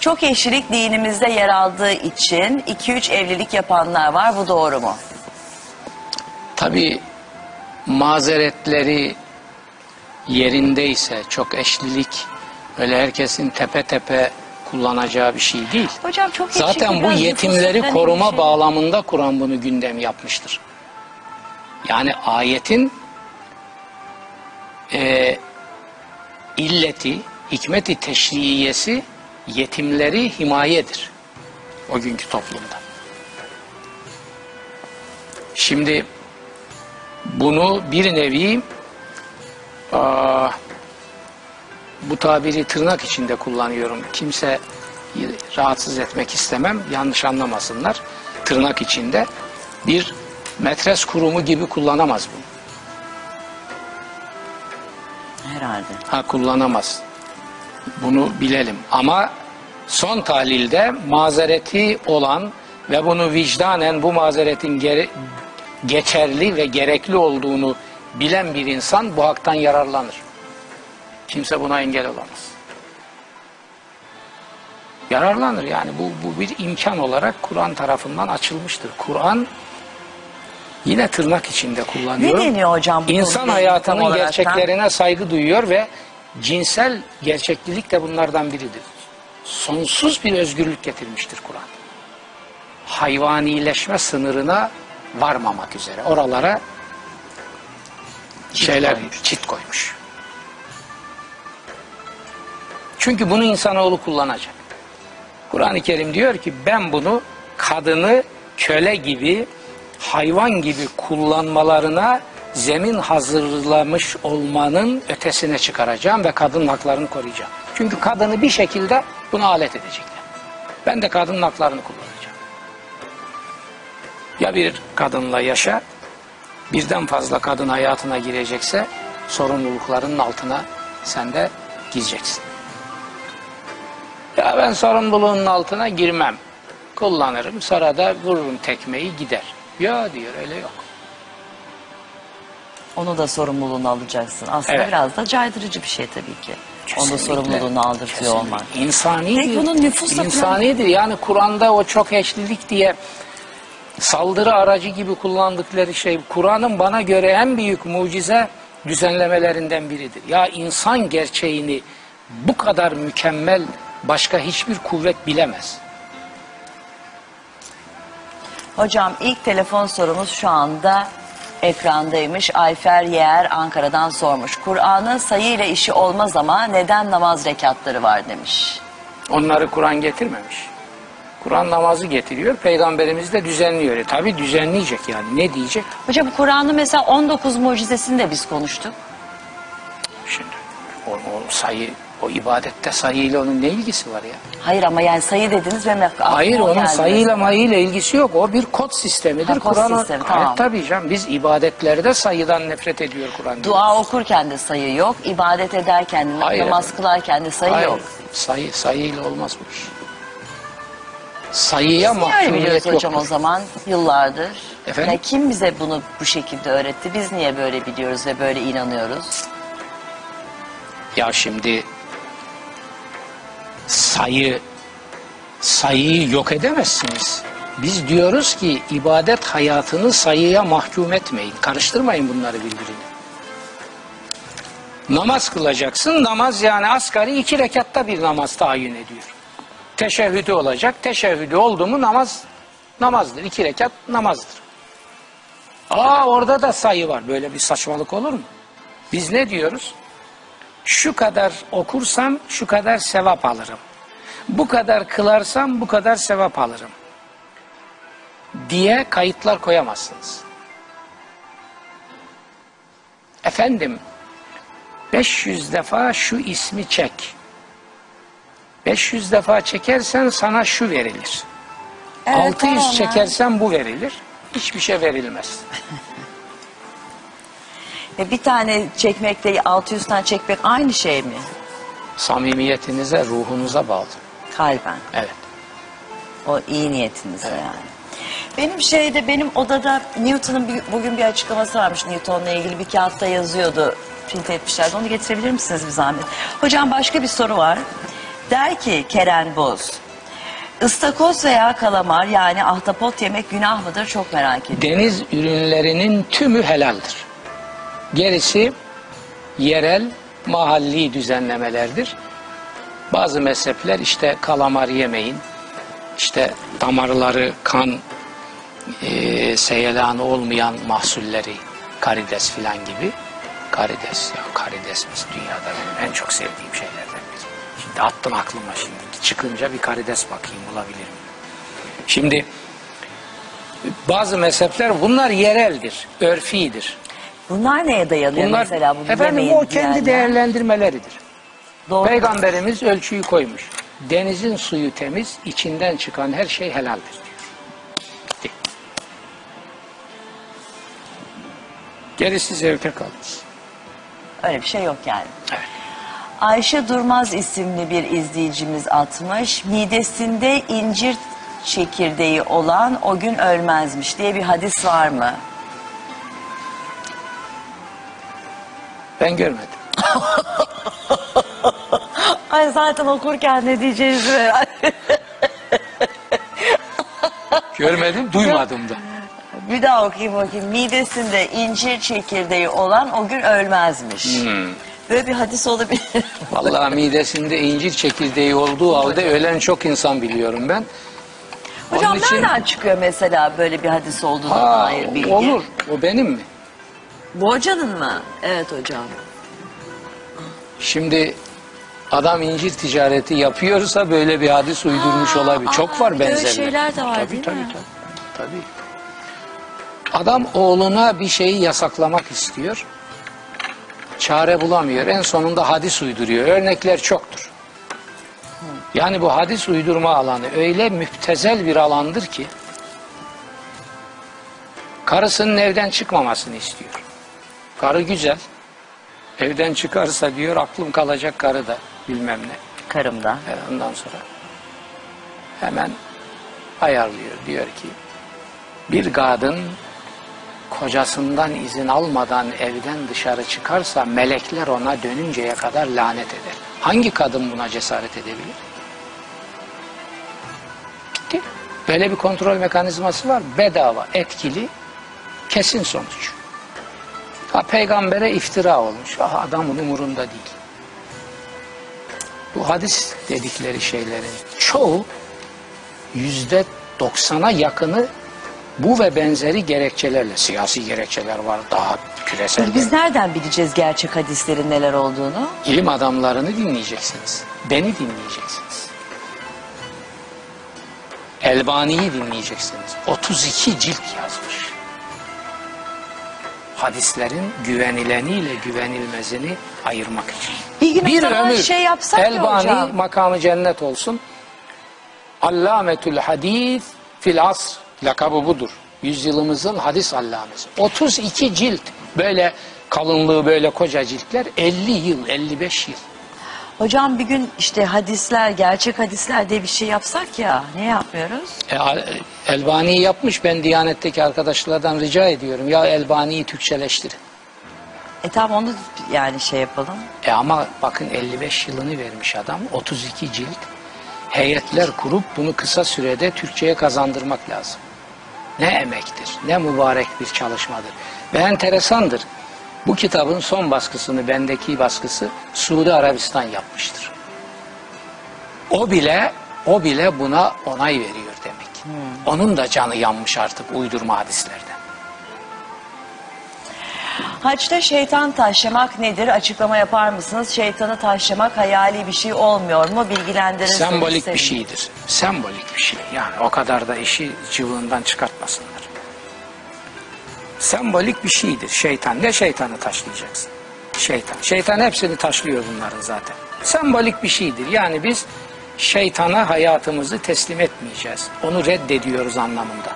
çok eşlilik dinimizde yer aldığı için 2-3 evlilik yapanlar var. Bu doğru mu? Tabii mazeretleri yerindeyse çok eşlilik öyle herkesin tepe tepe kullanacağı bir şey değil. Hocam çok Zaten bu yetimleri koruma şey. bağlamında Kur'an bunu gündem yapmıştır. Yani ayetin e, illeti, hikmeti teşriyesi yetimleri himayedir. O günkü toplumda. Şimdi bunu bir nevi aa, bu tabiri tırnak içinde kullanıyorum. Kimse rahatsız etmek istemem. Yanlış anlamasınlar. Tırnak içinde bir metres kurumu gibi kullanamaz bunu. Herhalde. Ha kullanamaz. Bunu bilelim. Ama son tahlilde mazereti olan ve bunu vicdanen bu mazeretin gere- geçerli ve gerekli olduğunu bilen bir insan bu haktan yararlanır. Kimse buna engel olamaz. Yararlanır yani bu, bu bir imkan olarak Kur'an tarafından açılmıştır. Kur'an yine tırnak içinde kullanıyor. Ne deniyor hocam bu İnsan hayatının gerçeklerine saygı duyuyor ve cinsel gerçeklilik de bunlardan biridir. Sonsuz bir özgürlük getirmiştir Kur'an. Hayvanileşme sınırına varmamak üzere. Oralara şeyler çit koymuş. Çünkü bunu insanoğlu kullanacak. Kur'an-ı Kerim diyor ki ben bunu kadını köle gibi hayvan gibi kullanmalarına zemin hazırlamış olmanın ötesine çıkaracağım ve kadın haklarını koruyacağım. Çünkü kadını bir şekilde buna alet edecekler. Ben de kadın haklarını kullanacağım. Ya bir kadınla yaşa, birden fazla kadın hayatına girecekse sorumluluklarının altına sen de gireceksin. Ya ben sorumluluğunun altına girmem. Kullanırım, sonra da vururum tekmeyi gider. Ya diyor öyle yok. Onu da sorumluluğunu alacaksın. Aslında Evet. biraz da caydırıcı bir şey tabii ki. Onu da Kesinlikle. sorumluluğunu aldırtıyor Kesinlikle. olmak. İnsanidir. Peki bunun nüfusla İnsanidir. Yani Kur'an'da o çok eşlilik diye saldırı aracı gibi kullandıkları şey Kur'an'ın bana göre en büyük mucize düzenlemelerinden biridir. Ya insan gerçeğini bu kadar mükemmel başka hiçbir kuvvet bilemez. Hocam ilk telefon sorumuz şu anda ekrandaymış. Ayfer Yer Ankara'dan sormuş. Kur'an'ın sayı ile işi olmaz ama neden namaz rekatları var demiş. Onları Kur'an getirmemiş. Kur'an namazı getiriyor, peygamberimiz de düzenliyor. E tabi düzenleyecek yani. Ne diyecek? Hocam Kur'an'ın mesela 19 mucizesini de biz konuştuk. Şimdi o, o sayı, o ibadette sayıyla onun ne ilgisi var ya? Hayır ama yani sayı dediniz ve aklıma Hayır o onun geldi sayıyla mesela. mayıyla ilgisi yok. O bir kod sistemidir. Ha, kod Kur'an sistemi, tamam. Evet, tabii canım. Biz ibadetlerde sayıdan nefret ediyor Kur'an. Dua okurken de sayı yok. ibadet ederken de Hayır. namaz kılarken de sayı Hayır, yok. sayı sayıyla olmaz bu iş. Sayıya öyle biliyoruz mahkumiyet hocam o yoktur. zaman yıllardır? Efendim? Ya kim bize bunu bu şekilde öğretti? Biz niye böyle biliyoruz ve böyle inanıyoruz? Ya şimdi sayı sayıyı yok edemezsiniz. Biz diyoruz ki ibadet hayatını sayıya mahkum etmeyin. Karıştırmayın bunları birbirine. Namaz kılacaksın. Namaz yani asgari iki rekatta bir namaz tayin ediyor. Teşehhüdü olacak. Teşehhüdü oldu mu namaz namazdır. İki rekat namazdır. Aa orada da sayı var. Böyle bir saçmalık olur mu? Biz ne diyoruz? Şu kadar okursam şu kadar sevap alırım. Bu kadar kılarsam bu kadar sevap alırım. Diye kayıtlar koyamazsınız. Efendim 500 defa şu ismi çek. 500 defa çekersen sana şu verilir. Evet, 600 tamam, çekersen bu verilir. Hiçbir şey verilmez. Ve bir tane çekmekle 600 tane çekmek aynı şey mi? Samimiyetinize, ruhunuza bağlı. Kalben. Evet. O iyi niyetinize yani. Benim şeyde benim odada Newton'un bir- bugün bir açıklaması varmış Newton'la ilgili bir kağıtta yazıyordu. Print etmişlerdi. Onu getirebilir misiniz bir zahmet? Hocam başka bir soru var. Der ki Keren Boz. Istakoz veya kalamar yani ahtapot yemek günah mıdır? Çok merak ediyorum. Deniz ürünlerinin tümü helaldir. Gerisi yerel, mahalli düzenlemelerdir. Bazı mezhepler işte kalamar yemeyin, işte damarları kan e, seyelanı olmayan mahsulleri, karides filan gibi. Karides ya karides biz dünyada benim en çok sevdiğim şeylerden biri. Şimdi attım aklıma şimdi. Çıkınca bir karides bakayım bulabilir miyim? Şimdi bazı mezhepler bunlar yereldir, örfidir. Bunlar neye dayanıyor Bunlar mesela? Bu efendim o kendi diyenler? değerlendirmeleridir. Doğru. Peygamberimiz ölçüyü koymuş. Denizin suyu temiz, içinden çıkan her şey helaldir diyor. Bitti. Gerisi zevke kalmış. Öyle bir şey yok yani. Evet. Ayşe Durmaz isimli bir izleyicimiz atmış. Midesinde incir çekirdeği olan o gün ölmezmiş diye bir hadis var mı? Ben görmedim. Ay zaten okurken ne diyeceğiz merak Görmedim, duymadım da. Bir daha okuyayım bakayım. Midesinde incir çekirdeği olan o gün ölmezmiş. Hmm. Böyle bir hadis olabilir. Vallahi midesinde incir çekirdeği olduğu halde ölen çok insan biliyorum ben. Hocam Onun için- nereden çıkıyor mesela böyle bir hadis olduğuna dair bilgi? olur. O benim mi? Bu hocanın mı? Evet hocam. Şimdi adam incir ticareti yapıyorsa böyle bir hadis uydurmuş Aa, olabilir. Çok aa, var bir de öyle şeyler de var, tabii, değil tabii, mi? Tabii, tabii. Adam oğluna bir şeyi yasaklamak istiyor. Çare bulamıyor. En sonunda hadis uyduruyor. Örnekler çoktur. Yani bu hadis uydurma alanı öyle müptezel bir alandır ki karısının evden çıkmamasını istiyor. Karı güzel. Evden çıkarsa diyor aklım kalacak karı da bilmem ne. Karımda. E, Ondan sonra hemen ayarlıyor. Diyor ki bir kadın kocasından izin almadan evden dışarı çıkarsa melekler ona dönünceye kadar lanet eder. Hangi kadın buna cesaret edebilir? Bitti. Böyle bir kontrol mekanizması var. Bedava, etkili, kesin sonuç. Ha, peygambere iftira olmuş. Ah, adamın umurunda değil. Bu hadis dedikleri şeylerin çoğu yüzde doksana yakını bu ve benzeri gerekçelerle siyasi gerekçeler var daha küresel. Biz nereden bileceğiz gerçek hadislerin neler olduğunu? İlim adamlarını dinleyeceksiniz. Beni dinleyeceksiniz. Elbani'yi dinleyeceksiniz. 32 cilt yazmış. Hadislerin güvenileniyle güvenilmezini ayırmak için. Bir gün bir ömür şey yapsak ya Elbani hocam. makamı cennet olsun. Allametül hadis fil asr lakabı budur. Yüzyılımızın hadis allamesi. 32 cilt böyle kalınlığı böyle koca ciltler 50 yıl 55 yıl. Hocam bir gün işte hadisler, gerçek hadisler diye bir şey yapsak ya. Ne yapmıyoruz? E, Elbani'yi yapmış ben Diyanet'teki arkadaşlardan rica ediyorum. Ya Elbani'yi Türkçeleştirin. E tamam onu yani şey yapalım. E ama bakın 55 yılını vermiş adam 32 cilt. Heyetler kurup bunu kısa sürede Türkçe'ye kazandırmak lazım. Ne emektir, ne mübarek bir çalışmadır. Ve enteresandır. Bu kitabın son baskısını, bendeki baskısı Suudi Arabistan yapmıştır. O bile, o bile buna onay veriyor demek. Onun da canı yanmış artık uydurma hadislerden. Haçta şeytan taşlamak nedir? Açıklama yapar mısınız? Şeytanı taşlamak hayali bir şey olmuyor mu? Bilgilendirirseniz Sembolik bir şeydir. Sembolik bir şey. Yani o kadar da işi cıvığından çıkartmasınlar. Sembolik bir şeydir şeytan. Ne şeytanı taşlayacaksın? Şeytan. Şeytan hepsini taşlıyor bunların zaten. Sembolik bir şeydir. Yani biz şeytana hayatımızı teslim etmeyeceğiz. Onu reddediyoruz anlamında.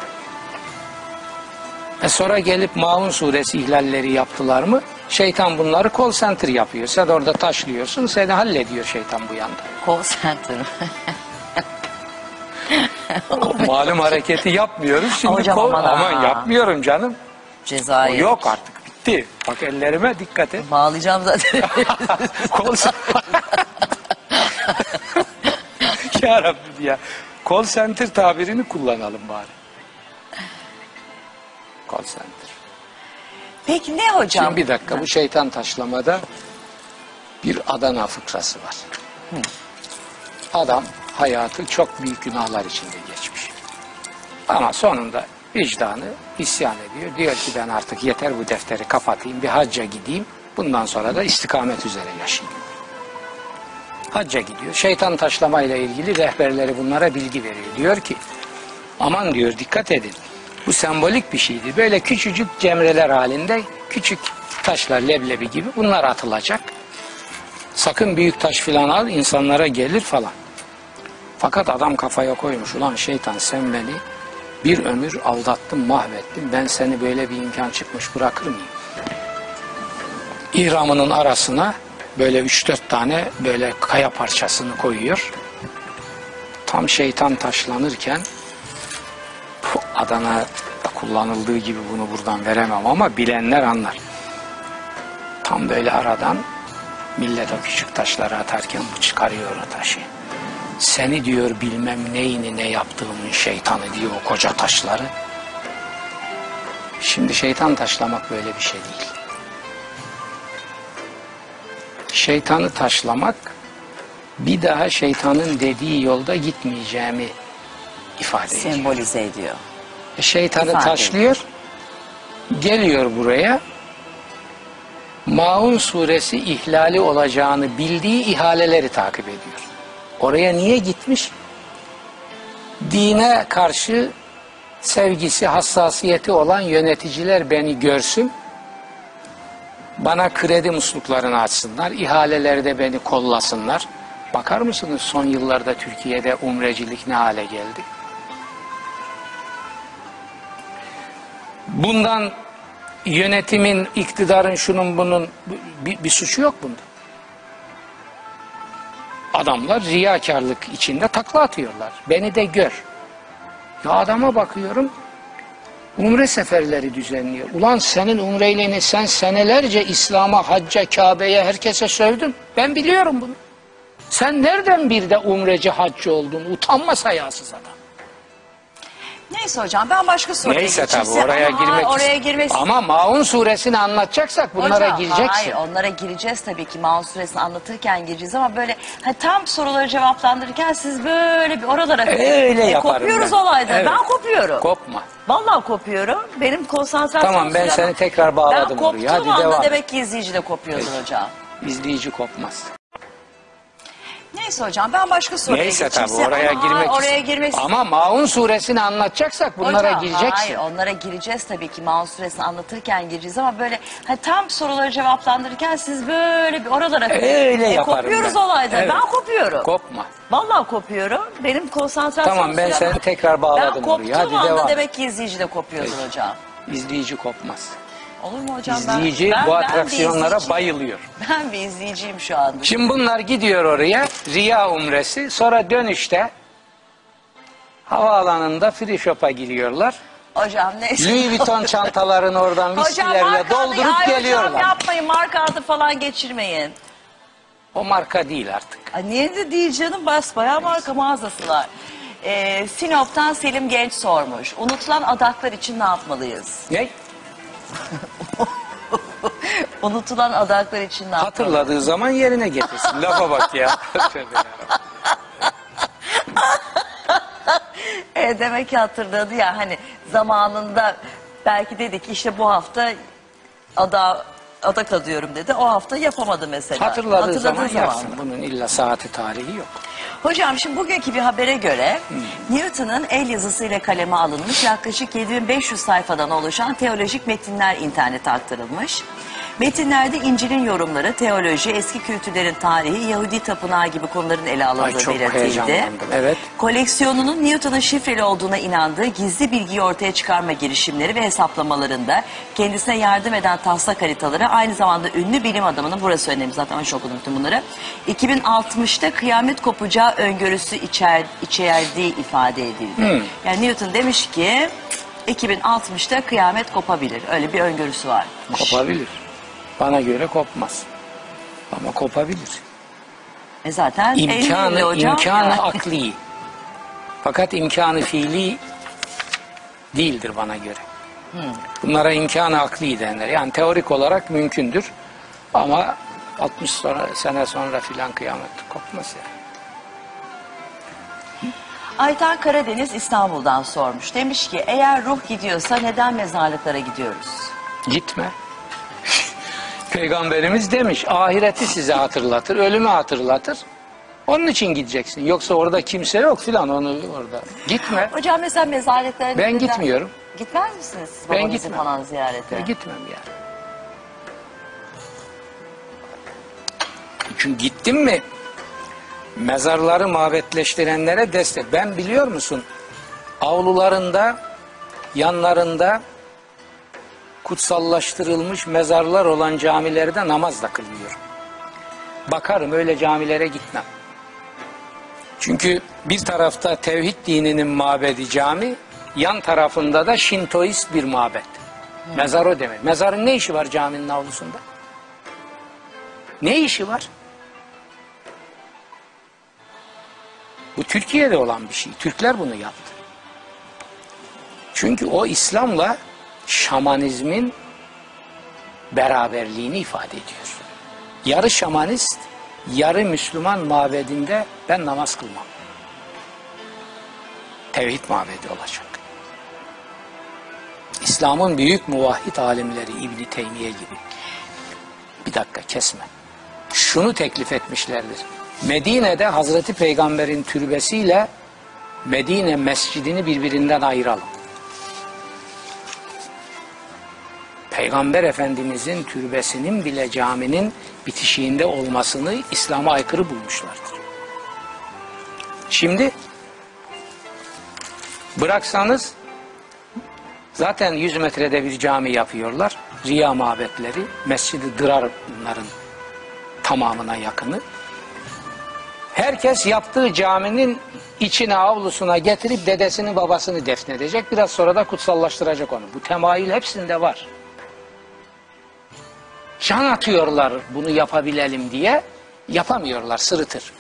E sonra gelip Maun suresi ihlalleri yaptılar mı? Şeytan bunları call center yapıyor. Sen orada taşlıyorsun, seni hallediyor şeytan bu yanda. Call center. O malum hareketi yapmıyoruz. Şimdi Hocam call- aman aman yapmıyorum canım. O Cezayir. yok artık bitti. Bak ellerime dikkat et. Bağlayacağım zaten. Call ya Rabbi ya. Call center tabirini kullanalım bari. Call center. Peki ne hocam? Şimdi bir dakika bu şeytan taşlamada bir Adana fıkrası var. Adam hayatı çok büyük günahlar içinde geçmiş. Ama sonunda vicdanı isyan ediyor. Diyor ki ben artık yeter bu defteri kapatayım bir hacca gideyim. Bundan sonra da istikamet üzere yaşayayım. Hacca gidiyor. Şeytan taşlamayla ilgili rehberleri bunlara bilgi veriyor. Diyor ki aman diyor dikkat edin. Bu sembolik bir şeydi. Böyle küçücük cemreler halinde küçük taşlar leblebi gibi bunlar atılacak. Sakın büyük taş filan al insanlara gelir falan. Fakat adam kafaya koymuş ulan şeytan sen beni bir ömür aldattın mahvettin ben seni böyle bir imkan çıkmış bırakır mıyım? İhramının arasına böyle 3-4 tane böyle kaya parçasını koyuyor. Tam şeytan taşlanırken bu Adana'da kullanıldığı gibi bunu buradan veremem ama bilenler anlar. Tam böyle aradan millet o küçük taşları atarken bu çıkarıyor o taşı. Seni diyor bilmem neyini ne yaptığımın şeytanı diyor o koca taşları. Şimdi şeytan taşlamak böyle bir şey değil. Şeytanı taşlamak bir daha şeytanın dediği yolda gitmeyeceğimi ifade ediyor. Sembolize ediyor. E, Şeytanı İfade taşlıyor, geliyor buraya. Maun suresi ihlali olacağını bildiği ihaleleri takip ediyor. Oraya niye gitmiş? Dine karşı sevgisi, hassasiyeti olan yöneticiler beni görsün. Bana kredi musluklarını açsınlar, ihalelerde beni kollasınlar. Bakar mısınız son yıllarda Türkiye'de umrecilik ne hale geldi? Bundan yönetimin, iktidarın, şunun bunun bir, bir suçu yok bunda. Adamlar riyakarlık içinde takla atıyorlar. Beni de gör. Ya adama bakıyorum, umre seferleri düzenliyor. Ulan senin umreylerini sen senelerce İslam'a, hacca, Kabe'ye, herkese sövdün. Ben biliyorum bunu. Sen nereden bir de umreci, haccı oldun? Utanmaz hayasız adam. Neyse hocam ben başka soruya Neyse geçeyim. tabii oraya Ama girmek oraya girmek Ama Maun suresini anlatacaksak bunlara Hocam, gireceksin. Hayır onlara gireceğiz tabii ki Maun suresini anlatırken gireceğiz ama böyle hani tam soruları cevaplandırırken siz böyle bir oralara Öyle E, yaparım kopuyoruz ben. olaydan. Evet. Ben kopuyorum. Kopma. Vallahi kopuyorum. Benim konsantrasyon Tamam, ben sürem- seni tekrar bağladım Ben koptuğum oraya. Hadi anda devam demek ki izleyici de kopuyordur Peki. hocam. İzleyici kopmaz. Neyse hocam ben başka soruya Neyse geçeyim. tabii Size- oraya Ama girmek oraya girmek Ama Maun suresini anlatacaksak bunlara Hocam, gireceksin. Hayır onlara gireceğiz tabii ki Maun suresini anlatırken gireceğiz ama böyle hani tam soruları cevaplandırırken siz böyle bir oralara Öyle yaparım kopuyoruz ben. olaydan. Evet. Ben kopuyorum. Kopma. Vallahi kopuyorum. Benim konsantrasyon Tamam, ben sürem- seni tekrar bağladım Ben oraya. koptuğum Hadi anda devam. demek ki izleyici de kopuyordur hocam. İzleyici kopmaz. Olur mu hocam? İzleyici ben, bu ben, ben atraksiyonlara izleyiciyim. bayılıyor. Ben bir izleyiciyim şu anda. Şimdi bunlar gidiyor oraya Riya umresi sonra dönüşte havaalanında free shop'a giriyorlar. Hocam neyse. Louis Vuitton çantalarını oradan viskilerle doldurup Ay geliyorlar. Hocam yapmayın marka adı falan geçirmeyin. O marka değil artık. Ay niye de değil canım basbayağı marka mağazası var. Ee, Sinop'tan Selim Genç sormuş. Unutulan adaklar için ne yapmalıyız? Ne? Unutulan adaklar için ne yapmalıyız? Hatırladığı zaman yerine getirsin. Lafa bak ya. E, demek ki hatırladı ya hani zamanında belki dedi ki işte bu hafta ada adak adıyorum dedi. O hafta yapamadı mesela. Hatırladığı, zaman, yapsın. Bunun illa saati tarihi yok. Hocam şimdi bugünkü bir habere göre Newton'un el yazısıyla kaleme alınmış yaklaşık 7500 sayfadan oluşan teolojik metinler internete aktarılmış. Metinlerde İncil'in yorumları, teoloji, eski kültürlerin tarihi, Yahudi tapınağı gibi konuların ele Ay, alındığı çok belirtildi. heyecanlandım, evet. Koleksiyonunun Newton'un şifreli olduğuna inandığı gizli bilgiyi ortaya çıkarma girişimleri ve hesaplamalarında kendisine yardım eden taslak haritaları aynı zamanda ünlü bilim adamının burası önemli zaten çok okudum bütün bunları. 2060'ta kıyamet kopacağı öngörüsü içer, içerdiği ifade edildi. Yani Newton demiş ki 2060'ta kıyamet kopabilir. Öyle bir öngörüsü var. Kopabilir. Bana göre kopmaz. Ama kopabilir. E zaten 50 İmkanı, hocam. imkanı yani. akli. Fakat imkanı fiili değildir bana göre. Bunlara imkanı akli denir. Yani teorik olarak mümkündür. Ama 60 sonra, sene sonra filan kıyamet kopmaz yani. Aytan Karadeniz İstanbul'dan sormuş. Demiş ki eğer ruh gidiyorsa neden mezarlıklara gidiyoruz? Gitme. Peygamberimiz demiş ahireti size hatırlatır, ölümü hatırlatır. Onun için gideceksin. Yoksa orada kimse yok filan onu orada. Gitme. Hocam mesela mezarlıklara Ben neden- gitmiyorum. Gitmez misiniz siz Ben gitmem. falan ziyarete? Ben gitmem yani. Çünkü gittim mi mezarları mabetleştirenlere destek. Ben biliyor musun avlularında yanlarında kutsallaştırılmış mezarlar olan camilerde namaz da kılmıyorum. Bakarım öyle camilere gitmem. Çünkü bir tarafta tevhid dininin mabedi cami, yan tarafında da Şintoist bir mabet. Mezar o demek. Mezarın ne işi var caminin avlusunda? Ne işi var? Bu Türkiye'de olan bir şey. Türkler bunu yaptı. Çünkü o İslam'la şamanizmin beraberliğini ifade ediyor. Yarı şamanist, yarı Müslüman mabedinde ben namaz kılmam. Tevhid mabedi olacak. İslam'ın büyük muvahhid alimleri İbni Teymiye gibi. Bir dakika kesme. Şunu teklif etmişlerdir. Medine'de Hazreti Peygamber'in türbesiyle Medine mescidini birbirinden ayıralım. Peygamber Efendimizin türbesinin bile caminin bitişiğinde olmasını İslam'a aykırı bulmuşlardır. Şimdi bıraksanız zaten 100 metrede bir cami yapıyorlar. Riya mabetleri, Mescid-i Dırar bunların tamamına yakını. Herkes yaptığı caminin içine avlusuna getirip dedesini babasını defnedecek. Biraz sonra da kutsallaştıracak onu. Bu temayül hepsinde var. Can atıyorlar bunu yapabilelim diye. Yapamıyorlar sırıtır.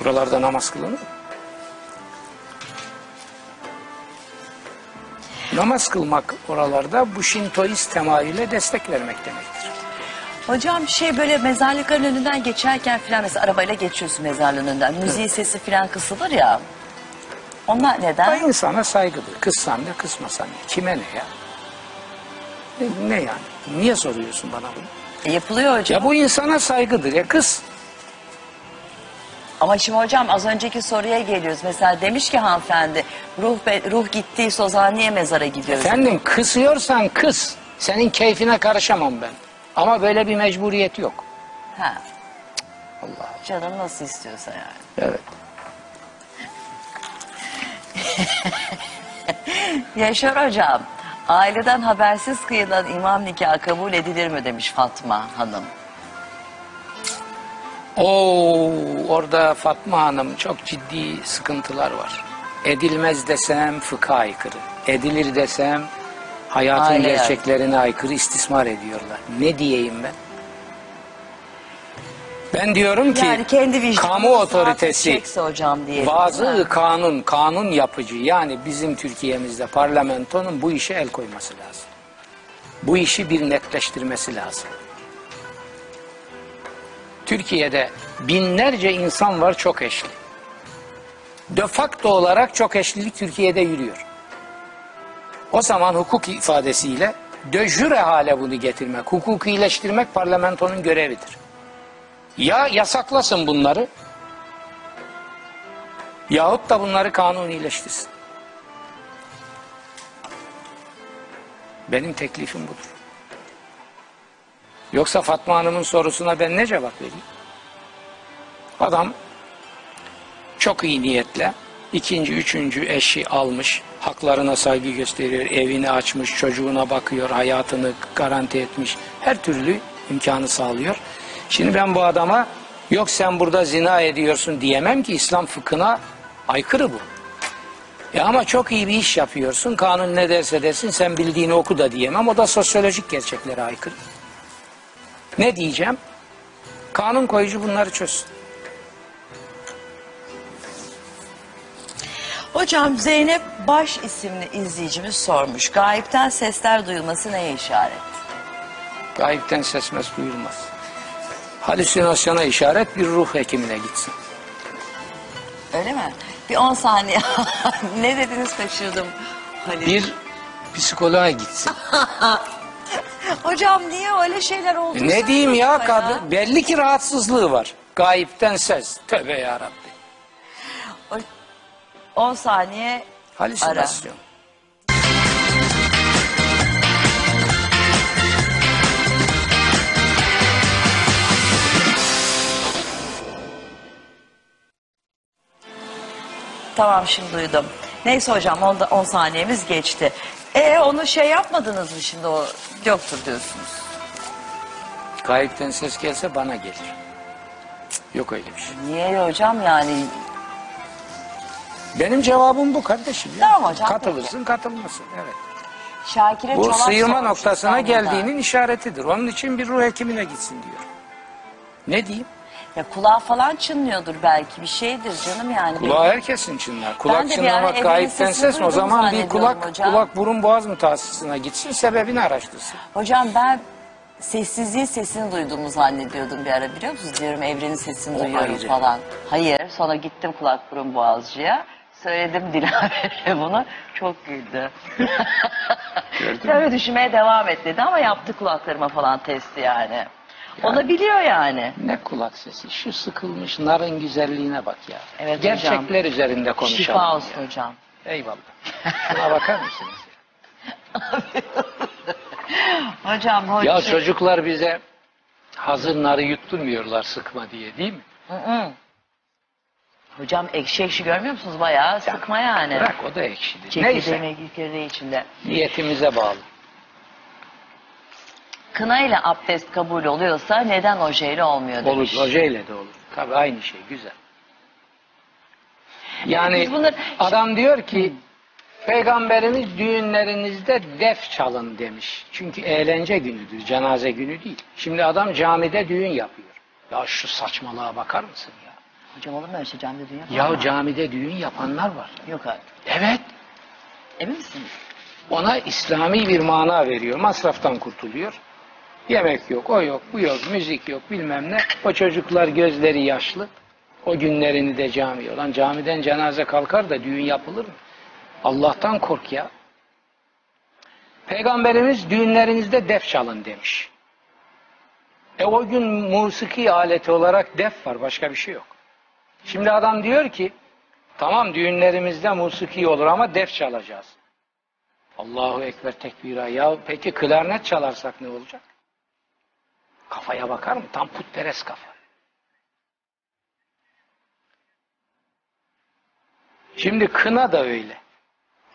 Buralarda namaz kılınır mı? Namaz kılmak oralarda bu Şintoist temayüle destek vermek demektir. Hocam şey böyle mezarlıkların önünden geçerken filan mesela arabayla geçiyorsun mezarlığın önünden. Müziğin sesi filan kısılır ya. Onlar Da neden? insana saygıdır. Kızsan ne kızmasan. Kime ne ya? Ne, yani? Niye soruyorsun bana bunu? E, yapılıyor hocam. Ya bu insana saygıdır ya kız. Ama şimdi hocam az önceki soruya geliyoruz. Mesela demiş ki hanımefendi ruh be- ruh gittiyse o zaman niye mezara gidiyoruz? Efendim kısıyorsan kız. Senin keyfine karışamam ben. Ama böyle bir mecburiyet yok. Ha, Allah canım nasıl istiyorsa yani. Evet. Yaşar hocam aileden habersiz kıyılan imam nikahı kabul edilir mi demiş Fatma Hanım. Oo, orada Fatma Hanım çok ciddi sıkıntılar var. Edilmez desem fıkha aykırı. Edilir desem hayatın Aile gerçeklerine aykırı istismar ediyorlar. Ne diyeyim ben? Ben diyorum ki Yani kendi kamu otoritesi hocam diye. bazı kanun kanun yapıcı yani bizim Türkiye'mizde parlamentonun bu işe el koyması lazım. Bu işi bir netleştirmesi lazım. Türkiye'de binlerce insan var çok eşli. De facto olarak çok eşlilik Türkiye'de yürüyor. O zaman hukuk ifadesiyle de jure hale bunu getirmek, hukukileştirmek parlamentonun görevidir. Ya yasaklasın bunları yahut da bunları kanunileştirsin. Benim teklifim budur. Yoksa Fatma Hanım'ın sorusuna ben ne cevap vereyim? Adam çok iyi niyetle ikinci, üçüncü eşi almış, haklarına saygı gösteriyor, evini açmış, çocuğuna bakıyor, hayatını garanti etmiş, her türlü imkanı sağlıyor. Şimdi ben bu adama yok sen burada zina ediyorsun diyemem ki İslam fıkhına aykırı bu. Ya ama çok iyi bir iş yapıyorsun, kanun ne derse desin sen bildiğini oku da diyemem, o da sosyolojik gerçeklere aykırı. Ne diyeceğim? Kanun koyucu bunları çözsün. Hocam Zeynep Baş isimli izleyicimiz sormuş. Gayipten sesler duyulması neye işaret? Gayipten ses mes duyulmaz. Halüsinasyona işaret bir ruh hekimine gitsin. Öyle mi? Bir 10 saniye. ne dediniz kaçırdım. Halil. Bir psikoloğa gitsin. Hocam niye öyle şeyler oldu? Ne diyeyim ya kadın? Belli ki rahatsızlığı var. Gayipten ses. Tövbe yarabbi. 10 saniye Halüsinasyon. Tamam şimdi duydum. Neyse hocam 10 10 saniyemiz geçti. E onu şey yapmadınız mı şimdi o yoktur diyorsunuz. Gayipten ses gelse bana gelir. Yok öyle bir şey. Niye hocam yani? Benim cevabım bu kardeşim. ya. Tamam hocam, Katılırsın katılmasın. Evet. Şakir'e Bu sormuş noktasına İstanbul'da. geldiğinin işaretidir. Onun için bir ruh hekimine gitsin diyor. Ne diyeyim? Ya kulağı falan çınlıyordur belki bir şeydir canım yani. Kulağı herkesin çınlar. Kulak Ben de bir ara çınlamak evrenin gayipten sesini ses. O duydum zaman bir zannediyorum kulak, hocam. kulak burun boğaz mütehassısına gitsin sebebini araştırsın. Hocam ben sessizliğin sesini duyduğumu zannediyordum bir ara biliyor musunuz? Diyorum evrenin sesini O duyuyorum ayrı. falan. Hayır sonra gittim kulak burun boğazcıya. Söyledim Dilaver'e bunu. Çok güldü. Öyle düşünmeye devam et dedi ama yaptı kulaklarıma falan testi yani. Onu biliyor yani. Ne kulak sesi? Şu sıkılmış narın güzelliğine bak ya. Evet Gerçekler üzerinde konuşalım. Şifa olsun ya. hocam. Eyvallah. Şuna bakar mısınız? Hocam hoca. ya çocuklar bize hazır narı yutturmuyorlar sıkma diye değil mi? Hı hı. Hocam ekşi ekşi görmüyor musunuz? Bayağı sıkma yani. Bırak o da ekşidir. Çekirdeği Neyse içinde. niyetimize bağlı. Kına ile abdest kabul oluyorsa neden ojeyle olmuyor Olur, demiş. ojeyle de olur. Tabii aynı şey, güzel. Yani Biz bunları- adam diyor ki, Peygamberimiz düğünlerinizde def çalın demiş. Çünkü eğlence günüdür, cenaze günü değil. Şimdi adam camide düğün yapıyor. Ya şu saçmalığa bakar mısın ya? Hocam olur mu öyle şey camide dünya falan Ya var? camide düğün yapanlar var. Yok artık. Evet, Emin misiniz? ona İslami bir mana veriyor. Masraftan kurtuluyor. Yemek yok, o yok, bu yok, müzik yok, bilmem ne. O çocuklar gözleri yaşlı. O günlerini de cami. Olan camiden cenaze kalkar da düğün yapılır mı? Allah'tan kork ya. Peygamberimiz düğünlerinizde def çalın demiş. E o gün musiki aleti olarak def var, başka bir şey yok. Şimdi adam diyor ki, tamam düğünlerimizde musiki olur ama def çalacağız. Allahu Ekber tekbira. Ya peki klarnet çalarsak ne olacak? Kafaya bakar mı? Tam putperest kafa. Şimdi kına da öyle.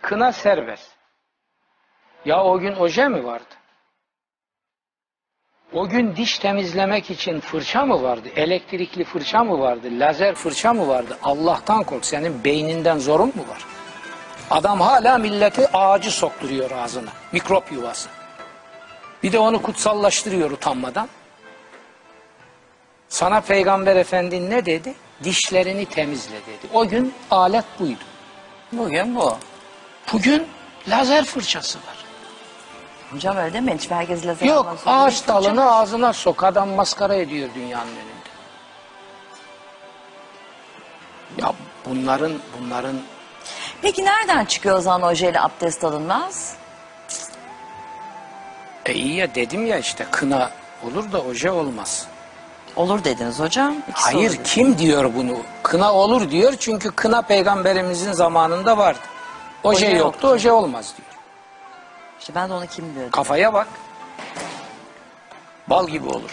Kına serbest. Ya o gün oje mi vardı? O gün diş temizlemek için fırça mı vardı? Elektrikli fırça mı vardı? Lazer fırça mı vardı? Allah'tan kork. Senin beyninden zorun mu var? Adam hala milleti ağacı sokturuyor ağzına. Mikrop yuvası. Bir de onu kutsallaştırıyor utanmadan. Sana Peygamber Efendi ne dedi? Dişlerini temizle dedi. O gün alet buydu. Bugün bu. Bugün lazer fırçası var. Hocam öyle demeyin. Hiç herkes lazer Yok almak zorunda ağaç değil. dalını ağzına sok. Adam maskara ediyor dünyanın önünde. Ya bunların bunların Peki nereden çıkıyor o zaman ojeyle abdest alınmaz? e iyi ya dedim ya işte kına olur da oje olmaz. Olur dediniz hocam. İkisi Hayır olur. kim diyor bunu? Kına olur diyor çünkü kına peygamberimizin zamanında vardı. Oje Oje yoktu, yoktu. oje olmaz diyor. İşte ben de onu kim diyordum. Kafaya bak. Bal gibi olur.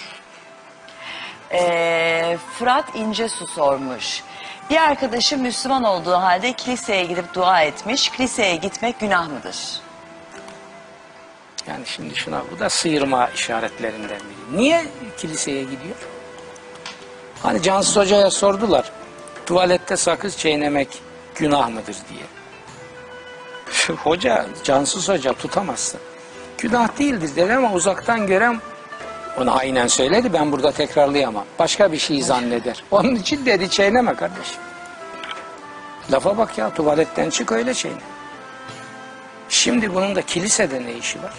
Ee, Fırat İncesu sormuş. Bir arkadaşım Müslüman olduğu halde kiliseye gidip dua etmiş. Kiliseye gitmek günah mıdır? Yani şimdi şuna bu da sıyırma işaretlerinden biri. Niye kiliseye gidiyor? Hani Cansız Hoca'ya sordular. Tuvalette sakız çiğnemek günah mıdır diye. Hoca, Cansız Hoca tutamazsın. Günah değildir dedi ama uzaktan gören onu aynen söyledi ben burada tekrarlayamam. Başka bir şey zanneder. Onun için dedi çiğneme kardeşim. Lafa bak ya tuvaletten çık öyle çiğne. Şimdi bunun da kilisede ne işi var?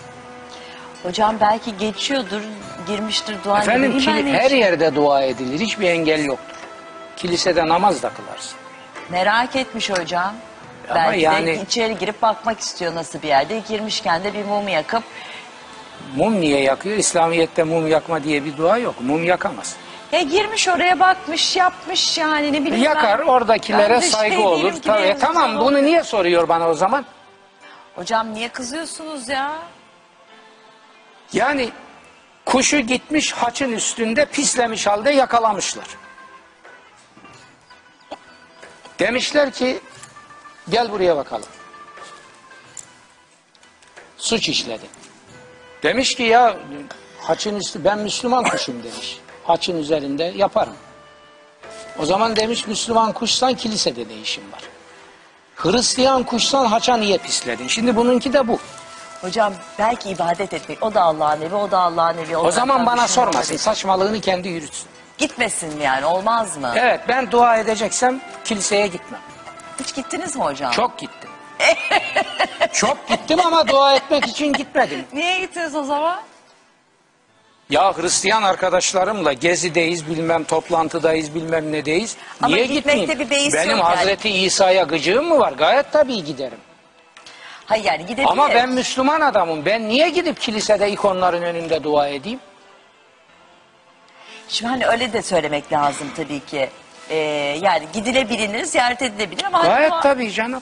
Hocam belki geçiyordur, girmiştir dua Efendim kili- her yerde dua edilir. Hiçbir engel yoktur. Kilisede namaz da kılarsın. Merak etmiş hocam. Ama belki yani- de içeri girip bakmak istiyor nasıl bir yerde. Girmişken de bir mum yakıp Mum niye yakıyor? İslamiyet'te mum yakma diye bir dua yok. Mum yakamaz. ya girmiş oraya bakmış yapmış yani ne bileyim Yakar ben- oradakilere ben saygı şey olur. Tabii. Tamam bunu niye soruyor bana o zaman? Hocam niye kızıyorsunuz ya? Yani kuşu gitmiş haçın üstünde pislemiş halde yakalamışlar. Demişler ki gel buraya bakalım. Suç işledi. Demiş ki ya haçın üstü ben Müslüman kuşum demiş. Haçın üzerinde yaparım. O zaman demiş Müslüman kuşsan kilisede ne işin var? Hristiyan kuşsan haça niye pisledin? Şimdi bununki de bu. Hocam belki ibadet etmek. O da Allah'ın evi, o da Allah'ın evi. O zaman bana sormasın. Saçmalığını kendi yürütsün. Gitmesin yani olmaz mı? Evet ben dua edeceksem kiliseye gitmem. Hiç gittiniz mi hocam? Çok gittim. Çok gittim ama dua etmek için gitmedim. Niye gittiniz o zaman? Ya Hristiyan arkadaşlarımla gezideyiz bilmem toplantıdayız bilmem nedeyiz. Ama Niye gitmekte gitmeyeyim? bir beis Benim yok yani. Hazreti İsa'ya gıcığım mı var? Gayet tabii giderim. Hayır yani gidebilir. Ama ben Müslüman adamım. Ben niye gidip kilisede ikonların önünde dua edeyim? Şimdi hani öyle de söylemek lazım tabii ki. Ee, yani gidilebilir, ziyaret edilebilir ama... Gayet ama- tabii canım.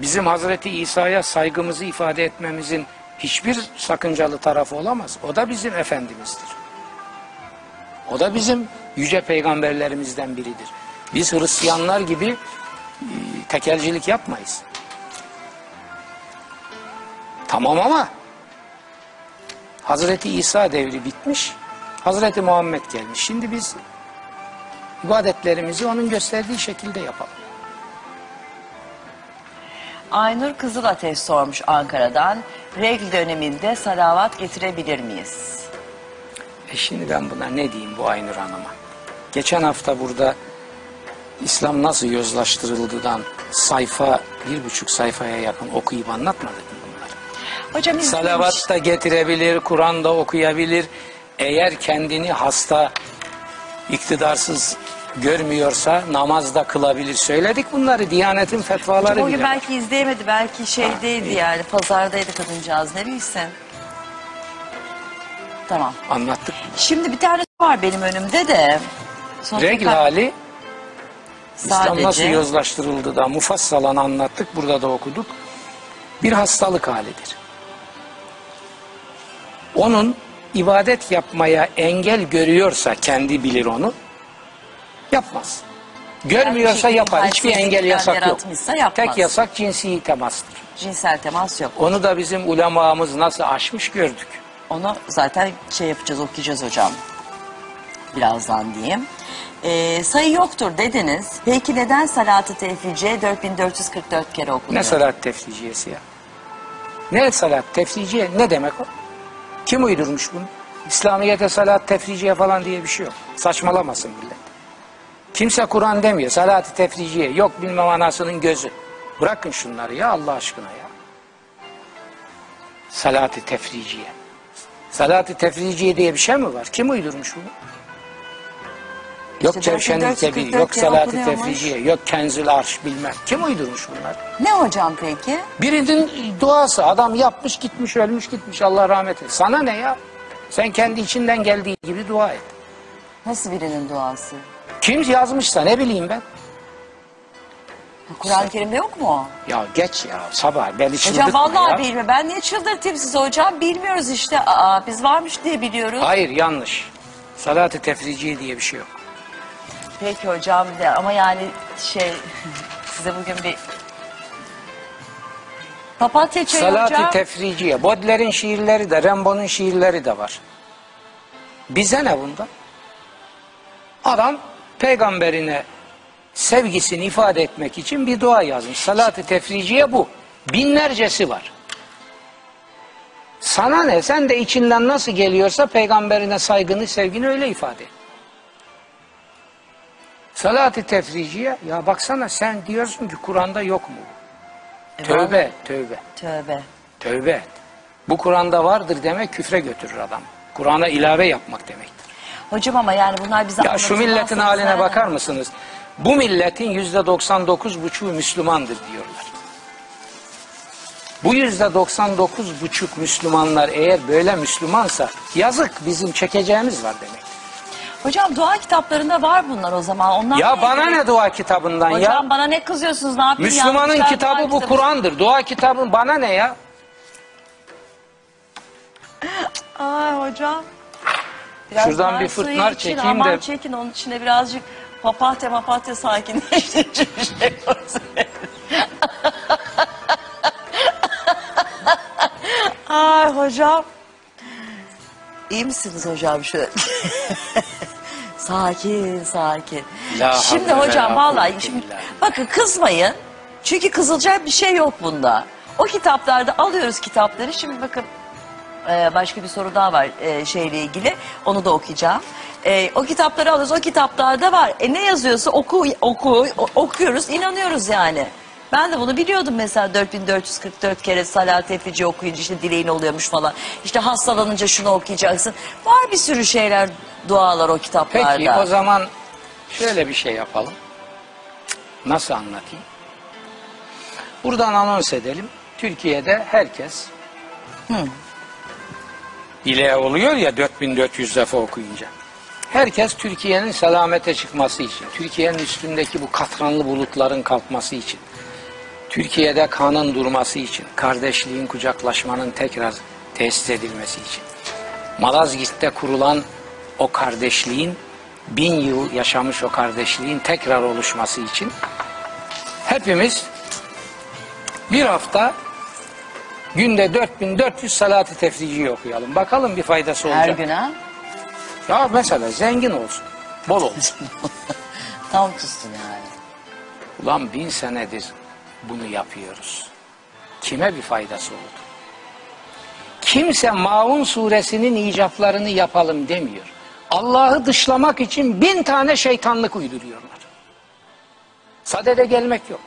Bizim Hazreti İsa'ya saygımızı ifade etmemizin hiçbir sakıncalı tarafı olamaz. O da bizim Efendimizdir. O da bizim yüce peygamberlerimizden biridir. Biz Hristiyanlar gibi e, tekelcilik yapmayız. Tamam ama Hazreti İsa devri bitmiş. Hazreti Muhammed gelmiş. Şimdi biz ibadetlerimizi onun gösterdiği şekilde yapalım. Aynur Kızılateş sormuş Ankara'dan. Regl döneminde salavat getirebilir miyiz? E şimdi ben buna ne diyeyim bu Aynur Hanım'a? Geçen hafta burada İslam nasıl yozlaştırıldıdan sayfa, bir buçuk sayfaya yakın okuyup anlatmadık? Hocam izlemiş. Salavat da getirebilir, Kur'an da okuyabilir. Eğer kendini hasta, iktidarsız görmüyorsa namaz da kılabilir. Söyledik bunları, Diyanet'in fetvaları O gün belki izleyemedi, belki şeydeydi yani, pazardaydı kadıncağız, ne bilsin. Tamam. Anlattık. Şimdi bir tane var benim önümde de. Sonra Regl hali İslam Sadece- nasıl yozlaştırıldı da mufassalan anlattık, burada da okuduk. Bir hastalık halidir. Onun ibadet yapmaya engel görüyorsa kendi bilir onu, yapmaz. Görmüyorsa Yani yapar. Hiçbir engel yasak yok. yapmaz. Tek yasak cinsi temastır. Cinsel temas yok. Onu da bizim ulemamız nasıl aşmış gördük. Onu zaten şey yapacağız, okuyacağız hocam. Birazdan diyeyim. Ee, sayı yoktur dediniz. Peki neden salatı tefriciye 4444 kere okunuyor? Ne salat tefriciyesi ya? Ne salat tefriciye? Ne demek o? Kim uydurmuş bunu? İslamiyet'e salat tefriciye falan diye bir şey yok. Saçmalamasın millet. Kimse Kur'an demiyor. Salat-ı tefriciye. Yok bilmem anasının gözü. Bırakın şunları ya Allah aşkına ya. Salat-ı tefriciye. Salat-ı tefriciye diye bir şey mi var? Kim uydurmuş bunu? Yok 4444 Kebir, yok Salat-ı tefriciye, yok Kenzil Arş bilmem. Kim uydurmuş bunları? Ne hocam peki? Birinin duası adam yapmış gitmiş ölmüş gitmiş Allah rahmet eylesin. Sana ne ya? Sen kendi içinden geldiği gibi dua et. Nasıl birinin duası? Kim yazmışsa ne bileyim ben. Kur'an-ı Kerim'de yok mu o? Ya geç ya sabah beni Hocam çıldırtma vallahi ya. bilmiyorum. Ben niye çıldırtayım sizi hocam? Bilmiyoruz işte. Aa, biz varmış diye biliyoruz. Hayır yanlış. Salat-ı tefriciye diye bir şey yok. Peki hocam de ama yani şey size bugün bir papatya çayı Salat-ı hocam. tefriciye. Baudelaire'in şiirleri de, Rimbaud'un şiirleri de var. Bize ne bundan? Adam peygamberine sevgisini ifade etmek için bir dua yazmış. Salat-ı tefriciye bu. Binlercesi var. Sana ne? Sen de içinden nasıl geliyorsa peygamberine saygını, sevgini öyle ifade et. Salat-ı tefriciye, ya baksana sen diyorsun ki Kur'an'da yok mu? E, Tövbe, tövbe. Tövbe. Tövbe et. Bu Kur'an'da vardır demek küfre götürür adam. Kur'an'a ilave yapmak demektir. Hocam ama yani bunlar bize Ya şu milletin haline nereden- bakar mısınız? Bu milletin yüzde 99 buçuğu Müslümandır diyorlar. Bu yüzde 99 buçuk Müslümanlar eğer böyle Müslümansa yazık bizim çekeceğimiz var demek. Hocam dua kitaplarında var bunlar o zaman. Onlar Ya bana ne dua kitabından Hocam ya? bana ne kızıyorsunuz ne yapayım? Müslümanın Yanlışlar kitabı bu kitabı. Kur'an'dır. Dua kitabın bana ne ya? Ay hocam. Şuradan daha bir suyu fırtnar için, çekeyim aman de- çekin onun içine birazcık papatya mapatya sakinleştirici bir şey olsun. Ay hocam. İyi misiniz hocam şu? Sakin sakin. La şimdi havle hocam la vallahi şimdi bakın kızmayın. Çünkü kızılacak bir şey yok bunda. O kitaplarda alıyoruz kitapları. Şimdi bakın ee, başka bir soru daha var e, şeyle ilgili. Onu da okuyacağım. Ee, o kitapları alıyoruz. O kitaplarda var. E ne yazıyorsa oku, oku, okuyoruz, inanıyoruz yani. Ben de bunu biliyordum mesela 4444 kere salat efici okuyunca işte dileğin oluyormuş falan. İşte hastalanınca şunu okuyacaksın. Var bir sürü şeyler, dualar o kitaplarda. Peki o zaman şöyle bir şey yapalım. Nasıl anlatayım? Buradan anons edelim. Türkiye'de herkes dileğe oluyor ya 4400 defa okuyunca. Herkes Türkiye'nin selamete çıkması için, Türkiye'nin üstündeki bu katranlı bulutların kalkması için, Türkiye'de kanın durması için, kardeşliğin kucaklaşmanın tekrar tesis edilmesi için, Malazgirt'te kurulan o kardeşliğin, bin yıl yaşamış o kardeşliğin tekrar oluşması için hepimiz bir hafta günde 4400 salat-ı tefriciyi okuyalım. Bakalım bir faydası Her olacak. gün ha? Ya mesela zengin olsun, bol olsun. Tam tutsun yani. Ulan bin senedir bunu yapıyoruz. Kime bir faydası oldu? Kimse Maun suresinin icaplarını yapalım demiyor. Allah'ı dışlamak için bin tane şeytanlık uyduruyorlar. Sadede gelmek yok.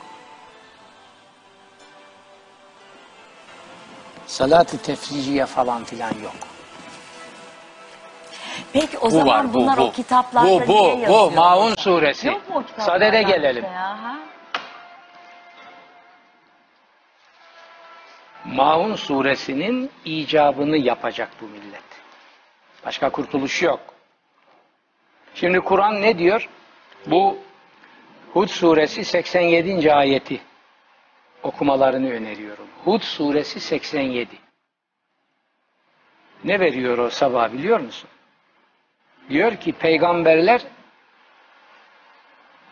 Salat-ı tefriciye falan filan yok. Peki o Bu zaman var bu bunlar bu. o kitaplarda bu niye bu yazıyor? bu Maun suresi. Yok mu o kitaplarda Sadede gelelim. işte ya, ha? Maun suresinin icabını yapacak bu millet. Başka kurtuluş yok. Şimdi Kur'an ne diyor? Bu Hud suresi 87. ayeti okumalarını öneriyorum. Hud suresi 87. Ne veriyor o sabah biliyor musun? Diyor ki peygamberler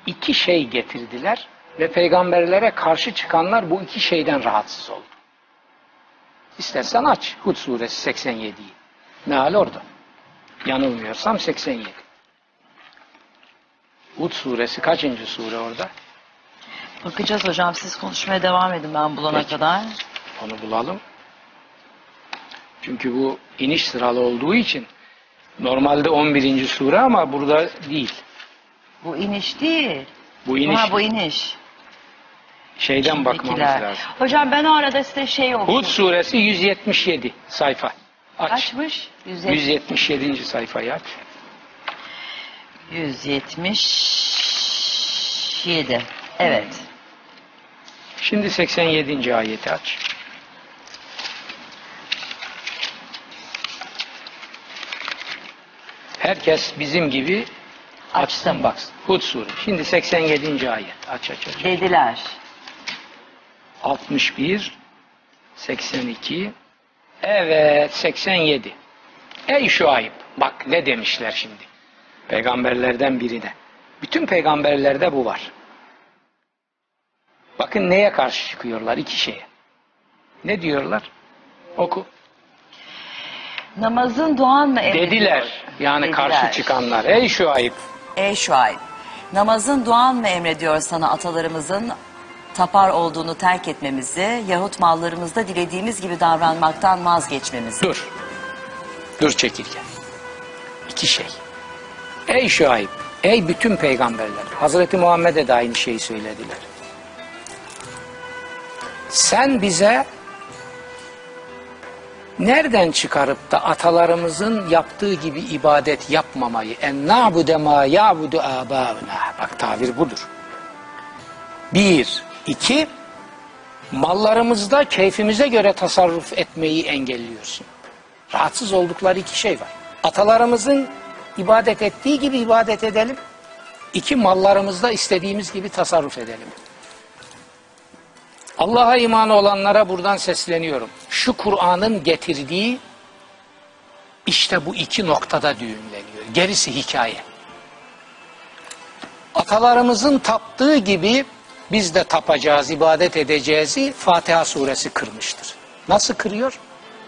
iki şey getirdiler ve peygamberlere karşı çıkanlar bu iki şeyden rahatsız oldu. İstersen aç Hud suresi 87'yi. Meal orada. Yanılmıyorsam 87. Hud suresi kaçıncı sure orada? Bakacağız hocam siz konuşmaya devam edin ben bulana Peki. kadar. Onu bulalım. Çünkü bu iniş sıralı olduğu için normalde 11. sure ama burada değil. Bu iniş değil. Bu iniş Ha bu iniş. Şeyden bakmamız lazım. Hocam ben o arada size şey Hud okuyayım. suresi 177 sayfa. Aç. Kaçmış? 170. 177. sayfayı aç. 177. Evet. Şimdi 87. ayeti aç. Herkes bizim gibi Açtım. Bak Hud Sure. Şimdi 87. ayet. Aç aç aç. Dediler. 61 82 Evet 87 Ey Şuayb bak ne demişler şimdi. Peygamberlerden birine bütün peygamberlerde bu var. Bakın neye karşı çıkıyorlar iki şeye. Ne diyorlar? Oku. Namazın duan mı emrediyor? dediler yani Dediler. karşı çıkanlar. Ey Şuayb Ey Şuayb, namazın duan mı emrediyor sana atalarımızın tapar olduğunu terk etmemizi yahut mallarımızda dilediğimiz gibi davranmaktan vazgeçmemizi? dur. Dur çekirge iki şey. Ey Şuayb ey bütün peygamberler Hazreti Muhammed'e de aynı şeyi söylediler. Sen bize nereden çıkarıp da atalarımızın yaptığı gibi ibadet yapmamayı en na'bude ma ya'budu âbâuna bak tabir budur. Bir iki mallarımızda keyfimize göre tasarruf etmeyi engelliyorsun rahatsız oldukları iki şey var atalarımızın ibadet ettiği gibi ibadet edelim iki mallarımızda istediğimiz gibi tasarruf edelim Allah'a imanı olanlara buradan sesleniyorum. Şu Kur'an'ın getirdiği işte bu iki noktada düğümleniyor. Gerisi hikaye. Atalarımızın taptığı gibi biz de tapacağız, ibadet edeceğizi Fatiha suresi kırmıştır. Nasıl kırıyor?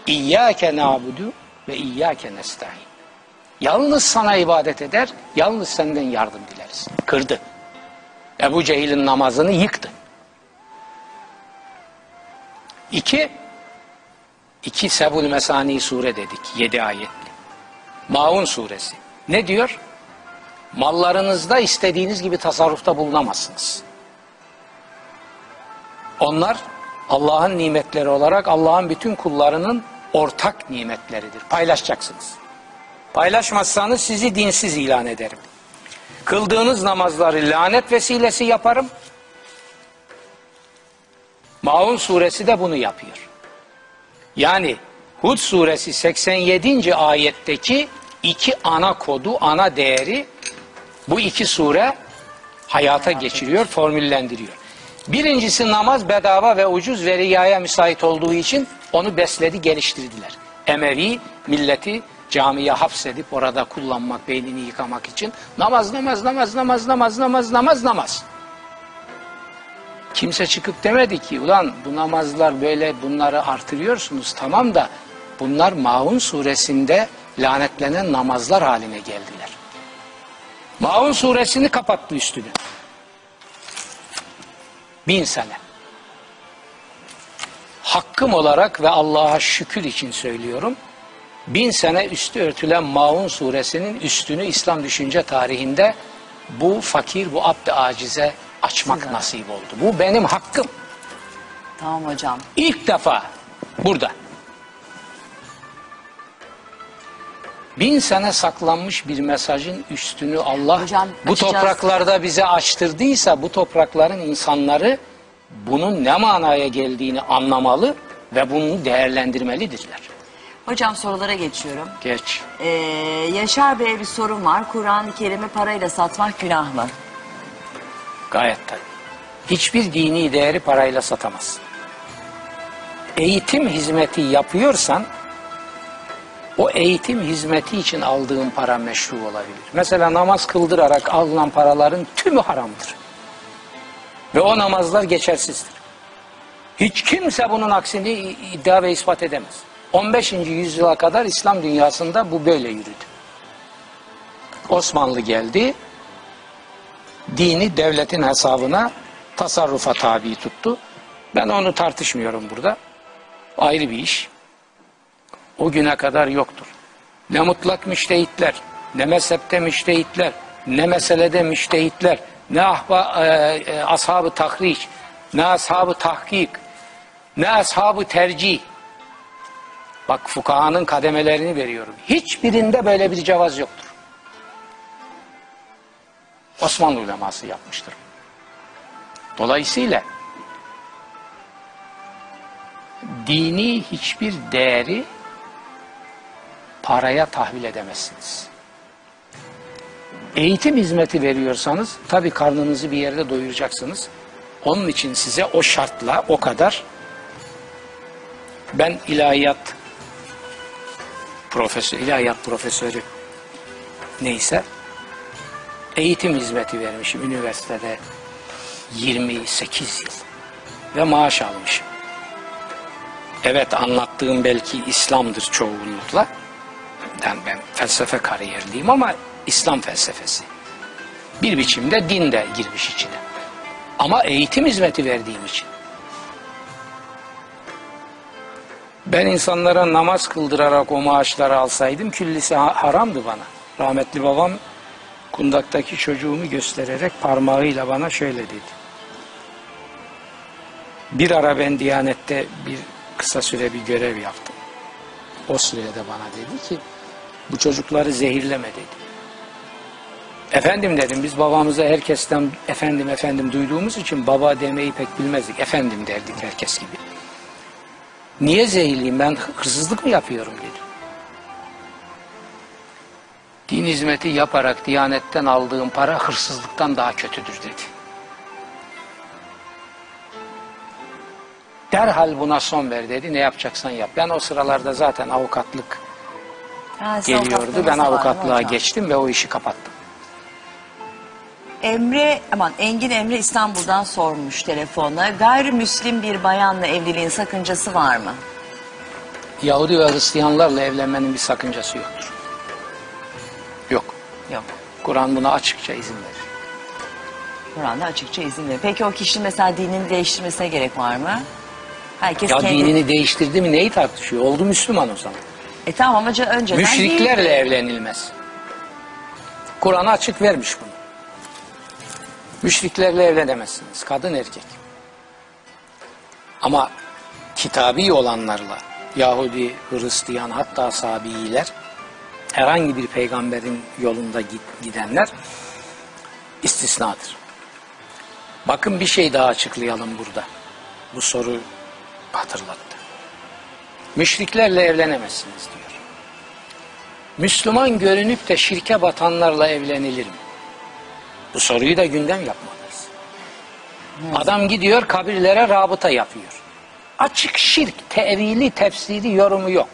İyyâke na'budu ve iyyâke nesta'in. Yalnız sana ibadet eder, yalnız senden yardım dileriz. Kırdı. Ebu Cehil'in namazını yıktı. İki, iki Sebul Mesani sure dedik, yedi ayetli. Maun suresi. Ne diyor? Mallarınızda istediğiniz gibi tasarrufta bulunamazsınız. Onlar Allah'ın nimetleri olarak Allah'ın bütün kullarının ortak nimetleridir. Paylaşacaksınız. Paylaşmazsanız sizi dinsiz ilan ederim. Kıldığınız namazları lanet vesilesi yaparım. Maun suresi de bunu yapıyor. Yani Hud suresi 87. ayetteki iki ana kodu, ana değeri bu iki sure hayata geçiriyor, formüllendiriyor. Birincisi namaz bedava ve ucuz ve riyaya müsait olduğu için onu besledi, geliştirdiler. Emevi milleti camiye hapsedip orada kullanmak, beynini yıkamak için namaz, namaz, namaz, namaz, namaz, namaz, namaz, namaz. Kimse çıkıp demedi ki ulan bu namazlar böyle bunları artırıyorsunuz tamam da bunlar Maun suresinde lanetlenen namazlar haline geldiler. Maun suresini kapattı üstünü. Bin sene. Hakkım olarak ve Allah'a şükür için söylüyorum. Bin sene üstü örtülen Maun suresinin üstünü İslam düşünce tarihinde bu fakir, bu abd acize açmak Güzel. nasip oldu. Bu benim hakkım. Tamam hocam. İlk defa burada. Bin sene saklanmış bir mesajın üstünü Allah Hocam, bu açacağız. topraklarda bize açtırdıysa bu toprakların insanları bunun ne manaya geldiğini anlamalı ve bunu değerlendirmelidirler. Hocam sorulara geçiyorum. Geç. Ee, Yaşar Bey'e bir sorum var. Kur'an-ı Kerim'i parayla satmak günah mı? Gayet tabii. Hiçbir dini değeri parayla satamaz. Eğitim hizmeti yapıyorsan o eğitim hizmeti için aldığın para meşru olabilir. Mesela namaz kıldırarak alınan paraların tümü haramdır. Ve o namazlar geçersizdir. Hiç kimse bunun aksini iddia ve ispat edemez. 15. yüzyıla kadar İslam dünyasında bu böyle yürüdü. Osmanlı geldi, dini devletin hesabına tasarrufa tabi tuttu. Ben onu tartışmıyorum burada. Ayrı bir iş. O güne kadar yoktur. Ne mutlak müştehitler, ne mezhepte müştehitler, ne meselede müştehitler, ne ahba, e, e, ashabı tahriç, ne ashabı tahkik, ne ashabı tercih. Bak fukahanın kademelerini veriyorum. Hiçbirinde böyle bir cevaz yoktur. Osmanlı uleması yapmıştır. Dolayısıyla dini hiçbir değeri paraya tahvil edemezsiniz. Eğitim hizmeti veriyorsanız tabii karnınızı bir yerde doyuracaksınız. Onun için size o şartla o kadar ben ilahiyat profesör, ilahiyat profesörü neyse eğitim hizmeti vermişim üniversitede 28 yıl ve maaş almışım. Evet anlattığım belki İslam'dır çoğunlukla. Yani ben felsefe kariyerliyim ama İslam felsefesi. Bir biçimde din de girmiş içine. Ama eğitim hizmeti verdiğim için. Ben insanlara namaz kıldırarak o maaşları alsaydım küllisi ha- haramdı bana. Rahmetli babam kundaktaki çocuğumu göstererek parmağıyla bana şöyle dedi. Bir ara ben Diyanet'te bir kısa süre bir görev yaptım. O sürede bana dedi ki bu çocukları zehirleme dedi. Efendim dedim biz babamıza herkesten efendim efendim duyduğumuz için baba demeyi pek bilmezdik. Efendim derdik herkes gibi. Niye zehirliyim ben hırsızlık mı yapıyorum dedi. Din hizmeti yaparak Diyanet'ten aldığım para hırsızlıktan daha kötüdür dedi. Derhal buna son ver dedi. Ne yapacaksan yap. Ben o sıralarda zaten avukatlık Ha, geliyordu. Ben avukatlığa hocam? geçtim ve o işi kapattım. Emre, aman Engin Emre İstanbul'dan sormuş telefonla. Gayrimüslim bir bayanla evliliğin sakıncası var mı? Yahudi ve Hristiyanlarla evlenmenin bir sakıncası yoktur. Yok. Yok. Kur'an buna açıkça izin verir. Kur'an'da açıkça izin veriyor. Peki o kişinin mesela dinini değiştirmesine gerek var mı? Herkes Ya kendi... dinini değiştirdi mi neyi tartışıyor? Oldu Müslüman o zaman. E tamam ama önce önceden Müşriklerle değildi. evlenilmez. Kur'an açık vermiş bunu. Müşriklerle evlenemezsiniz. Kadın erkek. Ama kitabi olanlarla Yahudi, Hristiyan hatta Sabiiler herhangi bir peygamberin yolunda git- gidenler istisnadır. Bakın bir şey daha açıklayalım burada. Bu soru hatırlattı. Müşriklerle evlenemezsiniz diyor. Müslüman görünüp de şirke batanlarla evlenilir mi? Bu soruyu da gündem yapmalıyız. Adam gidiyor kabirlere rabıta yapıyor. Açık şirk, tevili, tefsiri yorumu yok.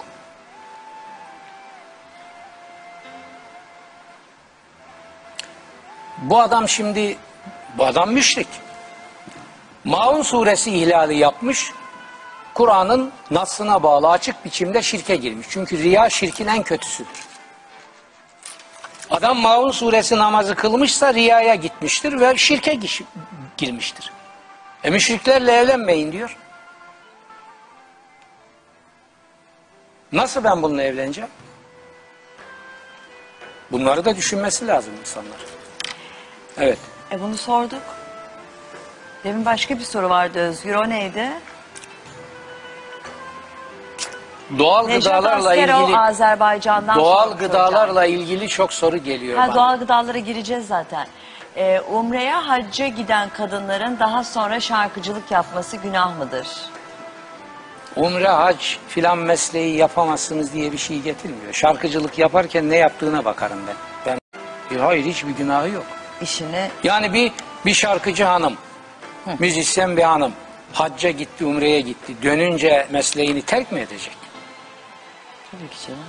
Bu adam şimdi, bu adam müşrik. Maun suresi ihlali yapmış, Kur'an'ın nasına bağlı açık biçimde şirke girmiş. Çünkü riya şirkin en kötüsüdür. Adam Maun suresi namazı kılmışsa riyaya gitmiştir ve şirke girmiştir. E müşriklerle evlenmeyin diyor. Nasıl ben bununla evleneceğim? Bunları da düşünmesi lazım insanlar. Evet. E bunu sorduk. Demin başka bir soru vardı Özgür. O neydi? Doğal Nejat gıdalarla Askerov ilgili Azerbaycan'dan doğal hocam. gıdalarla ilgili çok soru geliyor Ha, bana. doğal gıdalara gireceğiz zaten. Ee, umreye hacca giden kadınların daha sonra şarkıcılık yapması günah mıdır? Umre, hac filan mesleği yapamazsınız diye bir şey getirmiyor. Şarkıcılık yaparken ne yaptığına bakarım ben. Ben E, hayır hiçbir günahı yok. İşini Yani bir bir şarkıcı hanım, müzisyen bir hanım hacca gitti, umreye gitti. Dönünce mesleğini terk mi edecek? Tabii ki canım.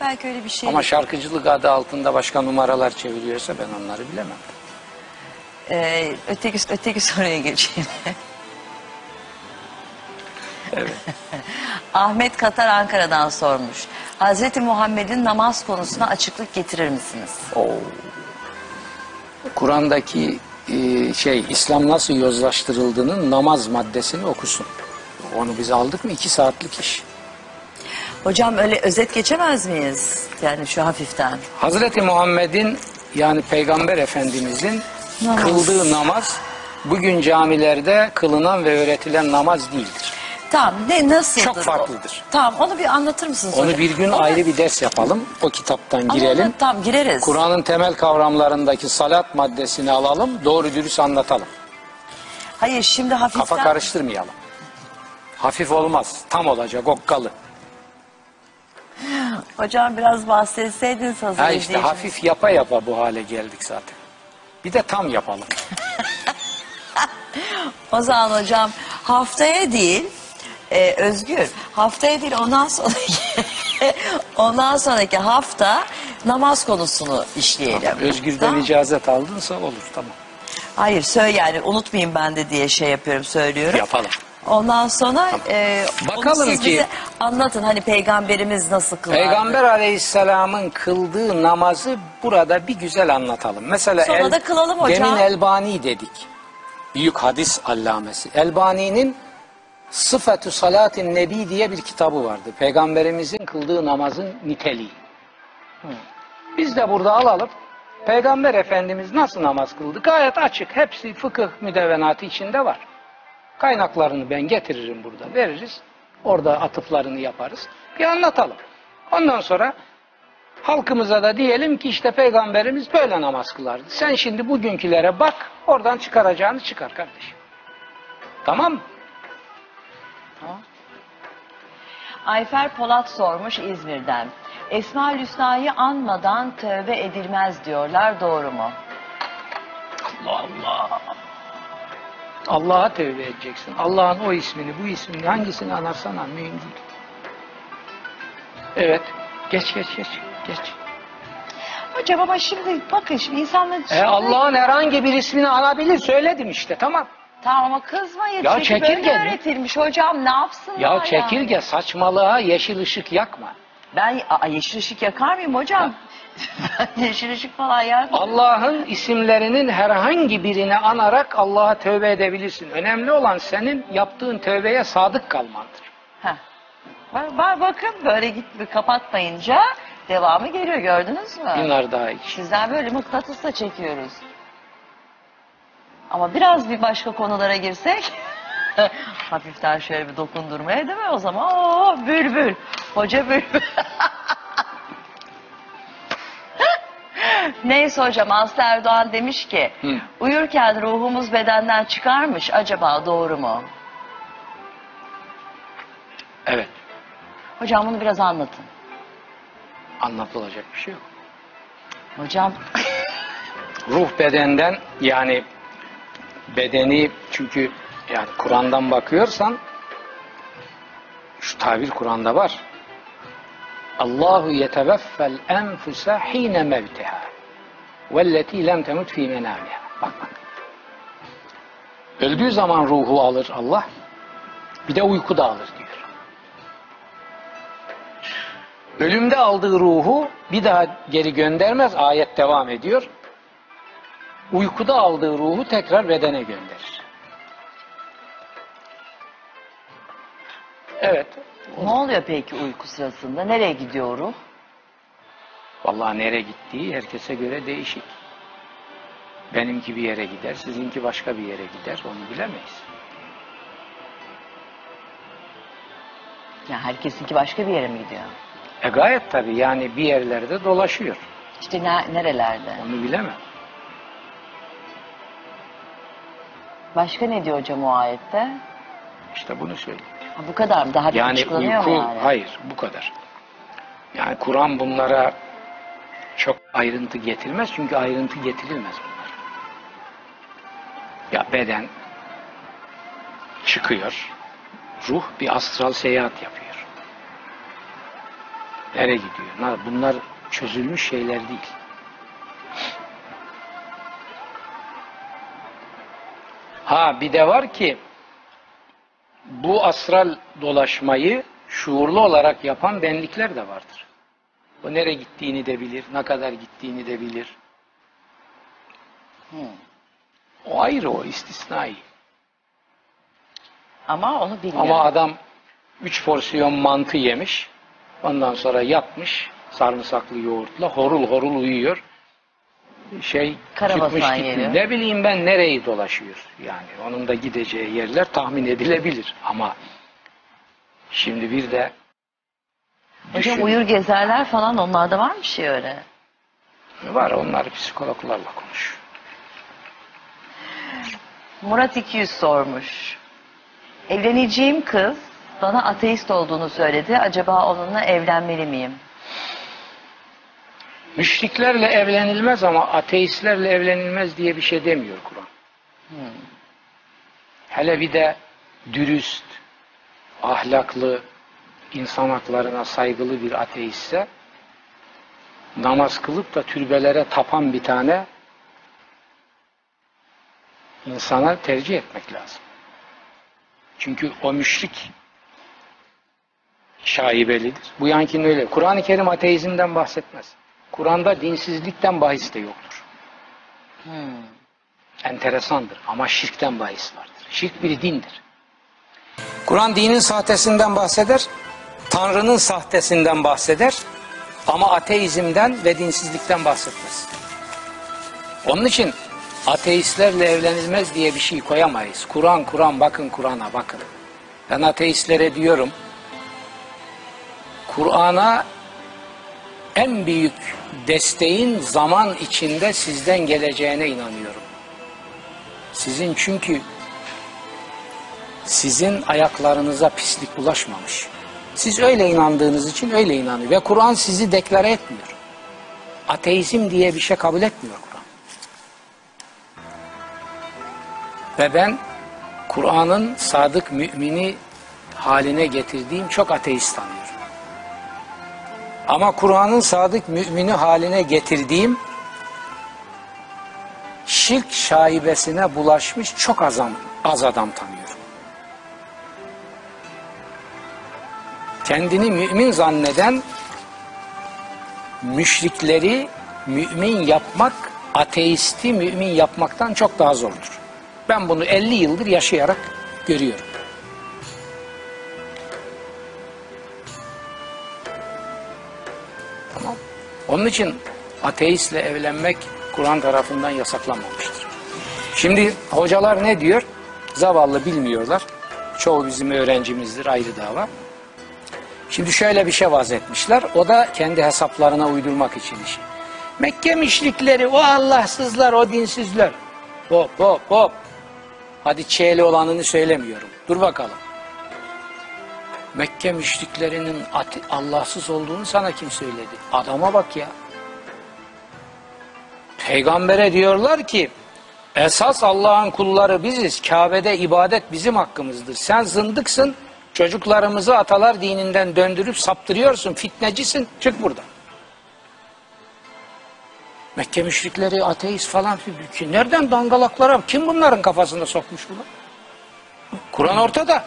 Belki öyle bir şey. Ama şarkıcılık adı altında başka numaralar çeviriyorsa ben onları bilemem. Ee, öteki, öteki soruya geçeyim. Evet. Ahmet Katar Ankara'dan sormuş. Hazreti Muhammed'in namaz konusuna açıklık getirir misiniz? Oo. Kur'an'daki e, şey İslam nasıl yozlaştırıldığının namaz maddesini okusun. Onu biz aldık mı iki saatlik iş. Hocam öyle özet geçemez miyiz? Yani şu hafiften. Hazreti Muhammed'in yani Peygamber Efendimizin Namaz. kıldığı namaz bugün camilerde kılınan ve öğretilen namaz değildir. Tamam ne nasıldır? Çok o? farklıdır. Tamam onu bir anlatır mısınız Onu hocam? bir gün Onu- ayrı bir ders yapalım. O kitaptan Ama girelim. onu- Tamam gireriz. Kur'an'ın temel kavramlarındaki salat maddesini alalım. Doğru dürüst anlatalım. Hayır şimdi hafiften. Kafa karıştırmayalım. Hafif olmaz. Tam olacak okkalı. Hocam biraz bahsetseydiniz hazır Ha işte izleyicimiz. hafif yapa yapa bu hale geldik zaten. Bir de tam yapalım. O zaman hocam haftaya değil e, Özgür haftaya değil ondan sonraki ondan sonraki hafta namaz konusunu işleyelim. Özgür'den Tamam. icazet aldınsa olur tamam. Hayır söyle yani unutmayayım ben de diye şey yapıyorum söylüyorum. Yapalım. Ondan sonra e, Bakalım onu siz ki- bize anlatın hani peygamberimiz nasıl kılardı. Peygamber aleyhisselamın kıldığı namazı burada bir güzel anlatalım. Mesela Sonra da kılalım hocam. Demin Elbani dedik. Büyük hadis allamesi. Elbani'nin Sıfatü Salatin Nebi diye bir kitabı vardı. Peygamberimizin kıldığı namazın niteliği. Biz de burada alalım. Peygamber Efendimiz nasıl namaz kıldı? Gayet açık. Hepsi fıkıh müdevenatı içinde var. Kaynaklarını ben getiririm burada. Veririz. Orada atıflarını yaparız. Bir anlatalım. Ondan sonra halkımıza da diyelim ki işte peygamberimiz böyle namaz kılardı. Sen şimdi bugünkülere bak. Oradan çıkaracağını çıkar kardeşim. Tamam mı? Ayfer Polat sormuş İzmir'den. Esma Hüsna'yı anmadan tövbe edilmez diyorlar doğru mu? Allah Allah. Allah'a tövbe edeceksin. Allah'ın o ismini, bu ismini hangisini anarsan an mühim değil. Evet. Geç geç geç. Geç. Hocam ama şimdi bakın şimdi insanlar... E, Allah'ın herhangi bir ismini anabilir. Söyledim işte tamam. Tamam ama kızmayın. Ya çünkü çekirge böyle mi? öğretilmiş hocam ne yapsınlar Ya yani? çekirge saçmalığa yeşil ışık yakma. Ben aa, yeşil ışık yakar mıyım hocam? Ben yeşil ışık falan yakmam. Allah'ın isimlerinin herhangi birini anarak Allah'a tövbe edebilirsin. Önemli olan senin yaptığın tövbeye sadık kalmandır. Heh. Bak, bak- bakın böyle git kapatmayınca devamı geliyor gördünüz mü? Bunlar daha iyi. Sizden böyle mıknatısla çekiyoruz. Ama biraz bir başka konulara girsek hafiften şöyle bir dokundurmaya değil mi o zaman? Oo, bülbül. Hoca bülbül. Neyse hocam Aslı Erdoğan demiş ki Hı. uyurken ruhumuz bedenden çıkarmış acaba doğru mu? Evet. Hocam bunu biraz anlatın. Anlatılacak bir şey yok. Hocam Ruh bedenden yani bedeni çünkü yani Kur'an'dan bakıyorsan şu tabir Kur'an'da var. Allahu yeteveffel enfuse hine mevtiha velleti lem temut fi menamiha. Bak bak. Öldüğü zaman ruhu alır Allah. Bir de uykuda alır diyor. Ölümde aldığı ruhu bir daha geri göndermez. Ayet devam ediyor. Uykuda aldığı ruhu tekrar bedene gönderir. Evet. Ne oluyor peki uyku sırasında? Nereye gidiyor ruh? Vallahi nereye gittiği herkese göre değişik. Benimki bir yere gider, sizinki başka bir yere gider. Onu bilemeyiz. Ya herkesinki başka bir yere mi gidiyor? E gayet tabii yani bir yerlerde dolaşıyor. İşte ne- nerelerde? Onu bilemem. Başka ne diyor hocam o ayette? İşte bunu söyleyeyim. Ha, bu kadar mı? Daha bir Yani açıklanıyor uyku, mu yani? hayır bu kadar. Yani Kur'an bunlara çok ayrıntı getirmez çünkü ayrıntı getirilmez bunlar. Ya beden çıkıyor, ruh bir astral seyahat yapıyor. Nereye gidiyor? Bunlar çözülmüş şeyler değil. Ha bir de var ki bu astral dolaşmayı şuurlu olarak yapan benlikler de vardır. O nereye gittiğini de bilir, ne kadar gittiğini de bilir. Hı. O ayrı o istisnai. Ama onu bilmiyor. Ama adam üç porsiyon mantı yemiş, ondan sonra yatmış sarımsaklı yoğurtla horul horul uyuyor. Şey Karabasan çıkmış gitmiş. yeri. Ne bileyim ben nereyi dolaşıyor. Yani onun da gideceği yerler tahmin edilebilir. Ama şimdi bir de Hocam düşün- uyur gezerler falan onlarda var mı bir şey öyle? Var onlar psikologlarla konuş. Murat 200 sormuş. Evleneceğim kız bana ateist olduğunu söyledi. Acaba onunla evlenmeli miyim? Müşriklerle evlenilmez ama ateistlerle evlenilmez diye bir şey demiyor Kur'an. Hele bir de dürüst, ahlaklı, insan haklarına saygılı bir ateistse namaz kılıp da türbelere tapan bir tane insana tercih etmek lazım. Çünkü o müşrik şaibelidir. Bu yankinin öyle. Kur'an-ı Kerim ateizmden bahsetmez. Kur'an'da dinsizlikten bahis de yoktur. Enteresandır ama şirkten bahis vardır. Şirk bir dindir. Kur'an dinin sahtesinden bahseder, Tanrı'nın sahtesinden bahseder ama ateizmden ve dinsizlikten bahsetmez. Onun için ateistlerle evlenilmez diye bir şey koyamayız. Kur'an, Kur'an, bakın Kur'an'a bakın. Ben ateistlere diyorum, Kur'an'a en büyük desteğin zaman içinde sizden geleceğine inanıyorum. Sizin çünkü sizin ayaklarınıza pislik bulaşmamış. Siz öyle inandığınız için öyle inanıyor. Ve Kur'an sizi deklare etmiyor. Ateizm diye bir şey kabul etmiyor Kur'an. Ve ben Kur'an'ın sadık mümini haline getirdiğim çok ateist tanıyorum. Ama Kur'an'ın sadık mümini haline getirdiğim şirk şaibesine bulaşmış çok az, az adam tanıyorum. Kendini mümin zanneden müşrikleri mümin yapmak ateisti mümin yapmaktan çok daha zordur. Ben bunu 50 yıldır yaşayarak görüyorum. Onun için ateistle evlenmek Kur'an tarafından yasaklanmamıştır. Şimdi hocalar ne diyor? Zavallı bilmiyorlar. Çoğu bizim öğrencimizdir ayrı dava. Şimdi şöyle bir şey vaz etmişler. O da kendi hesaplarına uydurmak için işi. Mekke müşrikleri, o Allahsızlar, o dinsizler. Hop hop hop. Hadi çeyli olanını söylemiyorum. Dur bakalım. Mekke müşriklerinin Allahsız olduğunu sana kim söyledi? Adama bak ya. Peygambere diyorlar ki esas Allah'ın kulları biziz. Kabe'de ibadet bizim hakkımızdır. Sen zındıksın. Çocuklarımızı atalar dininden döndürüp saptırıyorsun. Fitnecisin. Çık buradan. Mekke müşrikleri ateist falan. Ki Nereden dangalaklara? Kim bunların kafasına sokmuş bunu? Kur'an ortada.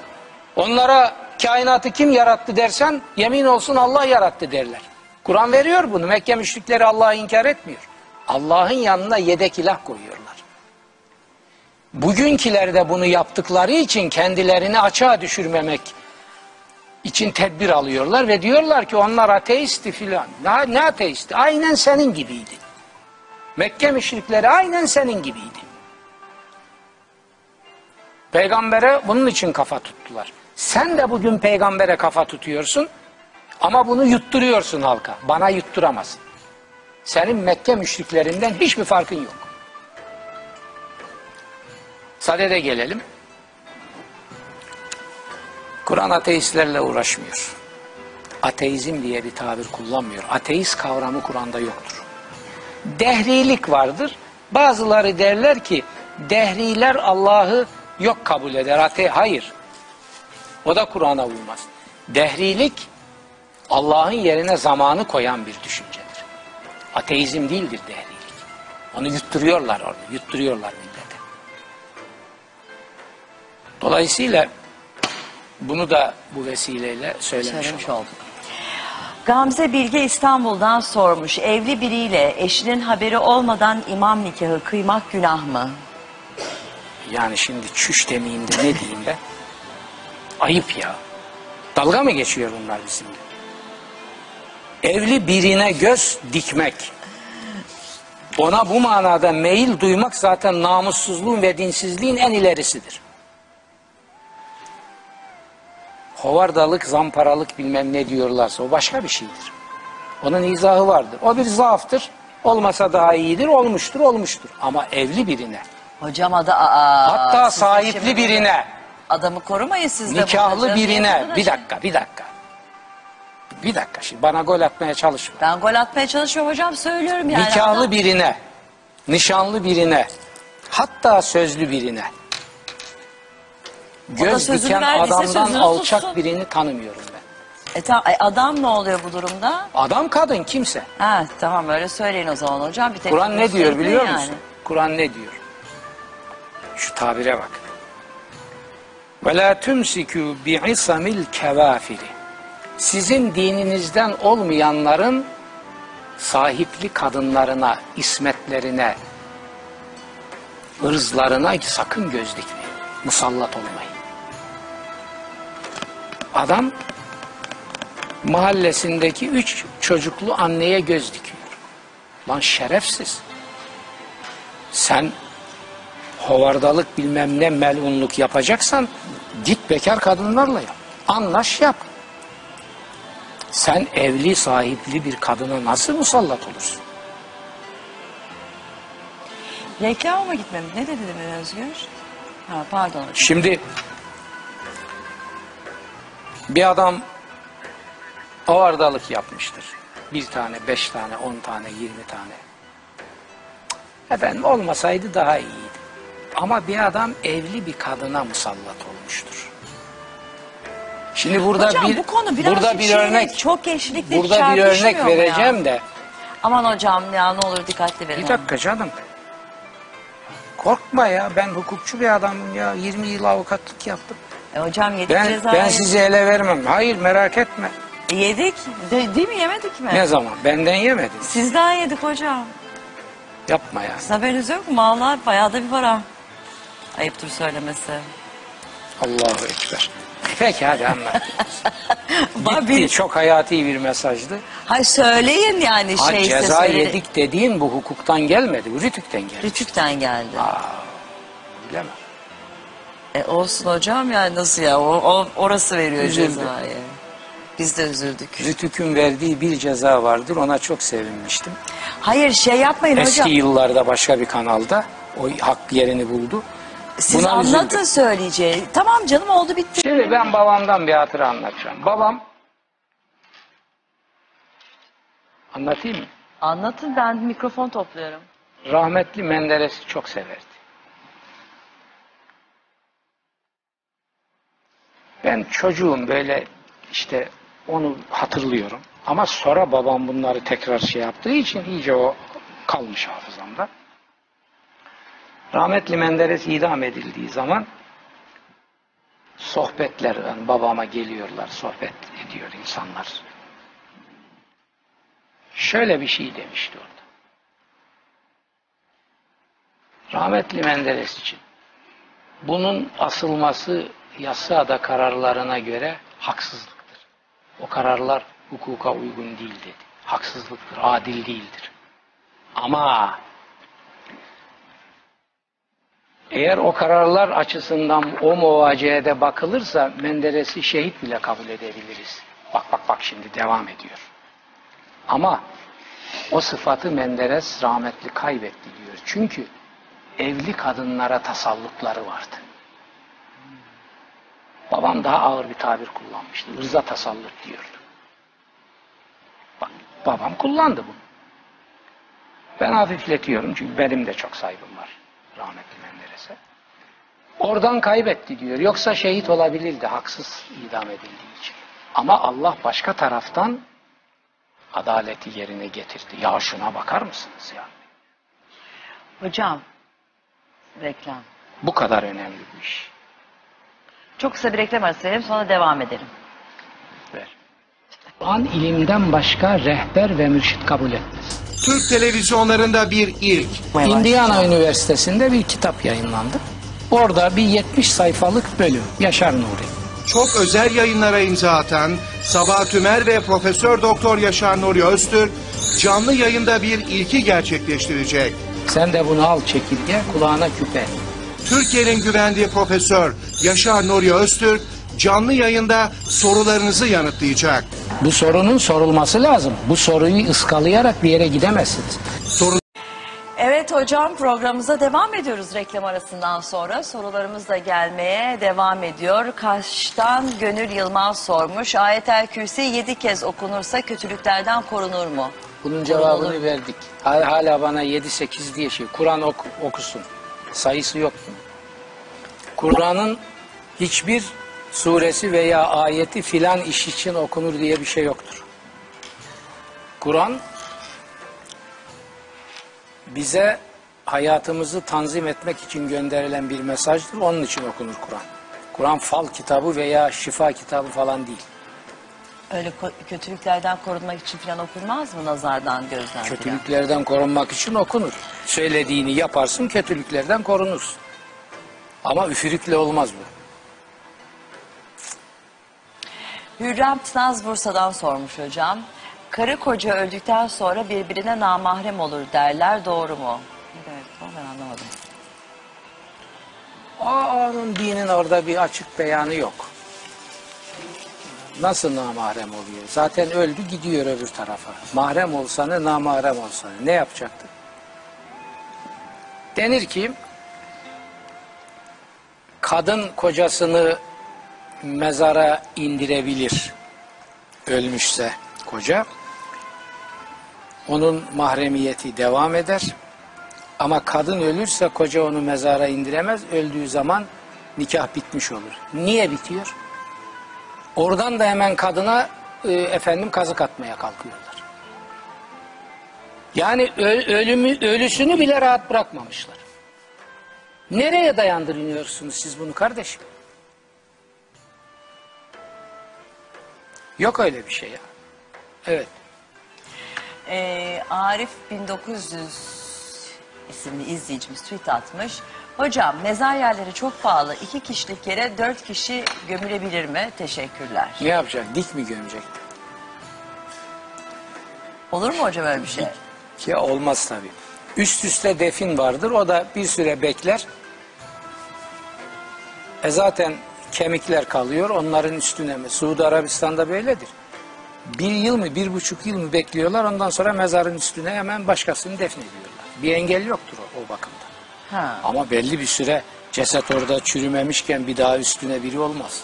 Onlara kainatı kim yarattı dersen yemin olsun Allah yarattı derler. Kur'an veriyor bunu. Mekke müşrikleri Allah'ı inkar etmiyor. Allah'ın yanına yedek ilah koyuyorlar. Bugünküler de bunu yaptıkları için kendilerini açığa düşürmemek için tedbir alıyorlar ve diyorlar ki onlar ateisti filan. Ne, ne ateisti? Aynen senin gibiydi. Mekke müşrikleri aynen senin gibiydi. Peygambere bunun için kafa tuttular. Sen de bugün peygambere kafa tutuyorsun ama bunu yutturuyorsun halka. Bana yutturamazsın. Senin Mekke müşriklerinden hiçbir farkın yok. Sadede gelelim. Kur'an ateistlerle uğraşmıyor. Ateizm diye bir tabir kullanmıyor. Ateist kavramı Kur'an'da yoktur. Dehrilik vardır. Bazıları derler ki dehriler Allah'ı yok kabul eder. Ate hayır. O da Kur'an'a uymaz. Dehrilik Allah'ın yerine zamanı koyan bir düşüncedir. Ateizm değildir dehrilik. Onu yutturuyorlar orada. Yutturuyorlar millete. Dolayısıyla bunu da bu vesileyle söylemiş Söylemiş olduk. Gamze Bilge İstanbul'dan sormuş. Evli biriyle eşinin haberi olmadan imam nikahı kıymak günah mı? Yani şimdi çüş demeyeyim de ne diyeyim be? Ayıp ya. Dalga mı geçiyor bunlar bizimle? Evli birine göz dikmek. Ona bu manada meyil duymak zaten namussuzluğun ve dinsizliğin en ilerisidir. Hovardalık, zamparalık bilmem ne diyorlarsa o başka bir şeydir. Onun izahı vardır. O bir zaaftır. Olmasa daha iyidir, olmuştur, olmuştur. Ama evli birine, Hocam adı aa. hatta sahipli birine, Adamı korumayın siz de. nikahlı birine, bir bunu dakika, bir dakika. Bir dakika şimdi bana gol atmaya çalışma. Ben gol atmaya çalışıyorum hocam söylüyorum yani. Nikahlı Adam- birine, nişanlı birine, hatta sözlü birine. Göz diken adamdan alçak tutsun. birini tanımıyorum ben. E, tamam, e, adam ne oluyor bu durumda? Adam kadın kimse. Ha tamam öyle söyleyin o zaman hocam. Bir Kur'an ne diyor biliyor yani. musun? Kur'an ne diyor? Şu tabire bak. Ve la tumsiku bi'isamil kevafiri. Sizin dininizden olmayanların sahipli kadınlarına, ismetlerine, ırzlarına sakın göz dikmeyin. Musallat olmayın. Adam mahallesindeki üç çocuklu anneye göz dikiyor. Lan şerefsiz. Sen hovardalık bilmem ne melunluk yapacaksan git bekar kadınlarla yap. Anlaş yap. Sen evli sahipli bir kadına nasıl musallat olursun? Reklama mı gitmemiz? Ne dedi demin Özgür? Ha pardon. Şimdi bir adam avardalık yapmıştır. Bir tane, beş tane, on tane, yirmi tane. Efendim olmasaydı daha iyiydi. Ama bir adam evli bir kadına musallat olmuştur. Şimdi burada hocam bir bu konu burada bir örnek çok eşlikle burada bir örnek mu ya? vereceğim de Aman hocam ya ne olur dikkatli verin. bir dakika canım. Korkma ya ben hukukçu bir adamım ya 20 yıl avukatlık yaptım. E, hocam yedik Ben cezayı. ben sizi ele vermem. Hayır merak etme. E, yedik. De, değil mi yemedik mi? Ne zaman? Benden yemedin. Sizden yedik hocam. Yapma ya. Sizin haberiniz yok mu? Vallahi bayağı da bir para. Ayıptır söylemesi. Allahu Ekber. Peki hadi anlat. Bir- Çok hayati bir mesajdı. Hay söyleyin yani Ha, şeyse ceza söyle- yedik dediğin bu hukuktan gelmedi. Bu rütükten geldi. Rütük'ten geldi. Bilemem. E olsun hocam yani nasıl ya? O, o- orası veriyor Üzüldüm. cezayı. Biz de üzüldük. Rütük'ün verdiği bir ceza vardır. Ona çok sevinmiştim. Hayır şey yapmayın Eski hocam. yıllarda başka bir kanalda o hak yerini buldu. Siz Buna anlatın üzüldüm. söyleyeceği. Tamam canım oldu bitti. Şimdi ben babamdan bir hatıra anlatacağım. Babam anlatayım mı? Anlatın ben mikrofon topluyorum. Rahmetli Menderes'i çok severdi. Ben çocuğum böyle işte onu hatırlıyorum. Ama sonra babam bunları tekrar şey yaptığı için iyice o kalmış hafızamda. Rahmetli Menderes idam edildiği zaman sohbetler yani babama geliyorlar sohbet ediyor insanlar. Şöyle bir şey demişti orada. Rahmetli Menderes için bunun asılması yasada kararlarına göre haksızlıktır. O kararlar hukuka uygun değil dedi. Haksızlıktır, adil değildir. Ama eğer o kararlar açısından o muvaceede bakılırsa Menderes'i şehit bile kabul edebiliriz. Bak bak bak şimdi devam ediyor. Ama o sıfatı Menderes rahmetli kaybetti diyor. Çünkü evli kadınlara tasallutları vardı. Babam daha ağır bir tabir kullanmıştı. Rıza tasallut diyordu. Bak, babam kullandı bunu. Ben hafifletiyorum çünkü benim de çok saygım var rahmetli. Oradan kaybetti diyor. Yoksa şehit olabilirdi haksız idam edildiği için. Ama Allah başka taraftan adaleti yerine getirdi. Ya şuna bakar mısınız ya? Hocam reklam. Bu kadar önemli bu iş. Çok kısa bir reklam arası verelim sonra devam edelim. Ver. Kur'an ilimden başka rehber ve mürşit kabul etmez. Türk televizyonlarında bir ilk. Indiana Üniversitesi'nde bir kitap yayınlandı. Orada bir 70 sayfalık bölüm Yaşar Nuri. Çok özel yayınlara imza atan Sabah Tümer ve Profesör Doktor Yaşar Nuri Öztürk canlı yayında bir ilki gerçekleştirecek. Sen de bunu al çekirge kulağına küpe. Türkiye'nin güvendiği Profesör Yaşar Nuri Öztürk canlı yayında sorularınızı yanıtlayacak. Bu sorunun sorulması lazım. Bu soruyu ıskalayarak bir yere gidemezsiniz. Soru Evet hocam programımıza devam ediyoruz reklam arasından sonra. Sorularımız da gelmeye devam ediyor. Kaş'tan Gönül Yılmaz sormuş. Ayetel Kürsi yedi kez okunursa kötülüklerden korunur mu? Bunun cevabını verdik. Hala, bana 7-8 diye şey. Kur'an ok- okusun. Sayısı yok? Kur'an'ın hiçbir suresi veya ayeti filan iş için okunur diye bir şey yoktur. Kur'an bize hayatımızı tanzim etmek için gönderilen bir mesajdır. Onun için okunur Kur'an. Kur'an fal kitabı veya şifa kitabı falan değil. Öyle kötülüklerden korunmak için falan okunmaz mı nazardan gözden falan? Kötülüklerden korunmak için okunur. Söylediğini yaparsın, kötülüklerden korunursun. Ama üfürükle olmaz bu. Hürrem Tınaz Bursa'dan sormuş hocam. Karı koca öldükten sonra birbirine namahrem olur derler doğru mu? Ne ben anlamadım. Aa, onun dinin orada bir açık beyanı yok. Nasıl namahrem oluyor? Zaten öldü gidiyor öbür tarafa. Mahrem olsa ne, namahrem olsa ne? Ne yapacaktı? Denir ki kadın kocasını mezara indirebilir ölmüşse koca. Onun mahremiyeti devam eder. Ama kadın ölürse koca onu mezara indiremez. Öldüğü zaman nikah bitmiş olur. Niye bitiyor? Oradan da hemen kadına e, efendim kazık atmaya kalkıyorlar. Yani ö- ölümü ölüsünü bile rahat bırakmamışlar. Nereye dayandırıyorsunuz siz bunu kardeşim? Yok öyle bir şey ya. Evet. Ee, Arif 1900 isimli izleyicimiz tweet atmış. Hocam mezar yerleri çok pahalı. İki kişilik yere dört kişi gömülebilir mi? Teşekkürler. Ne yapacak? Dik mi gömecek? Olur mu hocam öyle bir şey? Ya olmaz tabii. Üst üste defin vardır. O da bir süre bekler. E zaten kemikler kalıyor. Onların üstüne mi? Suudi Arabistan'da böyledir. Bir yıl mı, bir buçuk yıl mı bekliyorlar. Ondan sonra mezarın üstüne hemen başkasını defnediyorlar. Bir engel yoktur o, o bakımda. Ha. Ama belli bir süre ceset orada çürümemişken bir daha üstüne biri olmaz.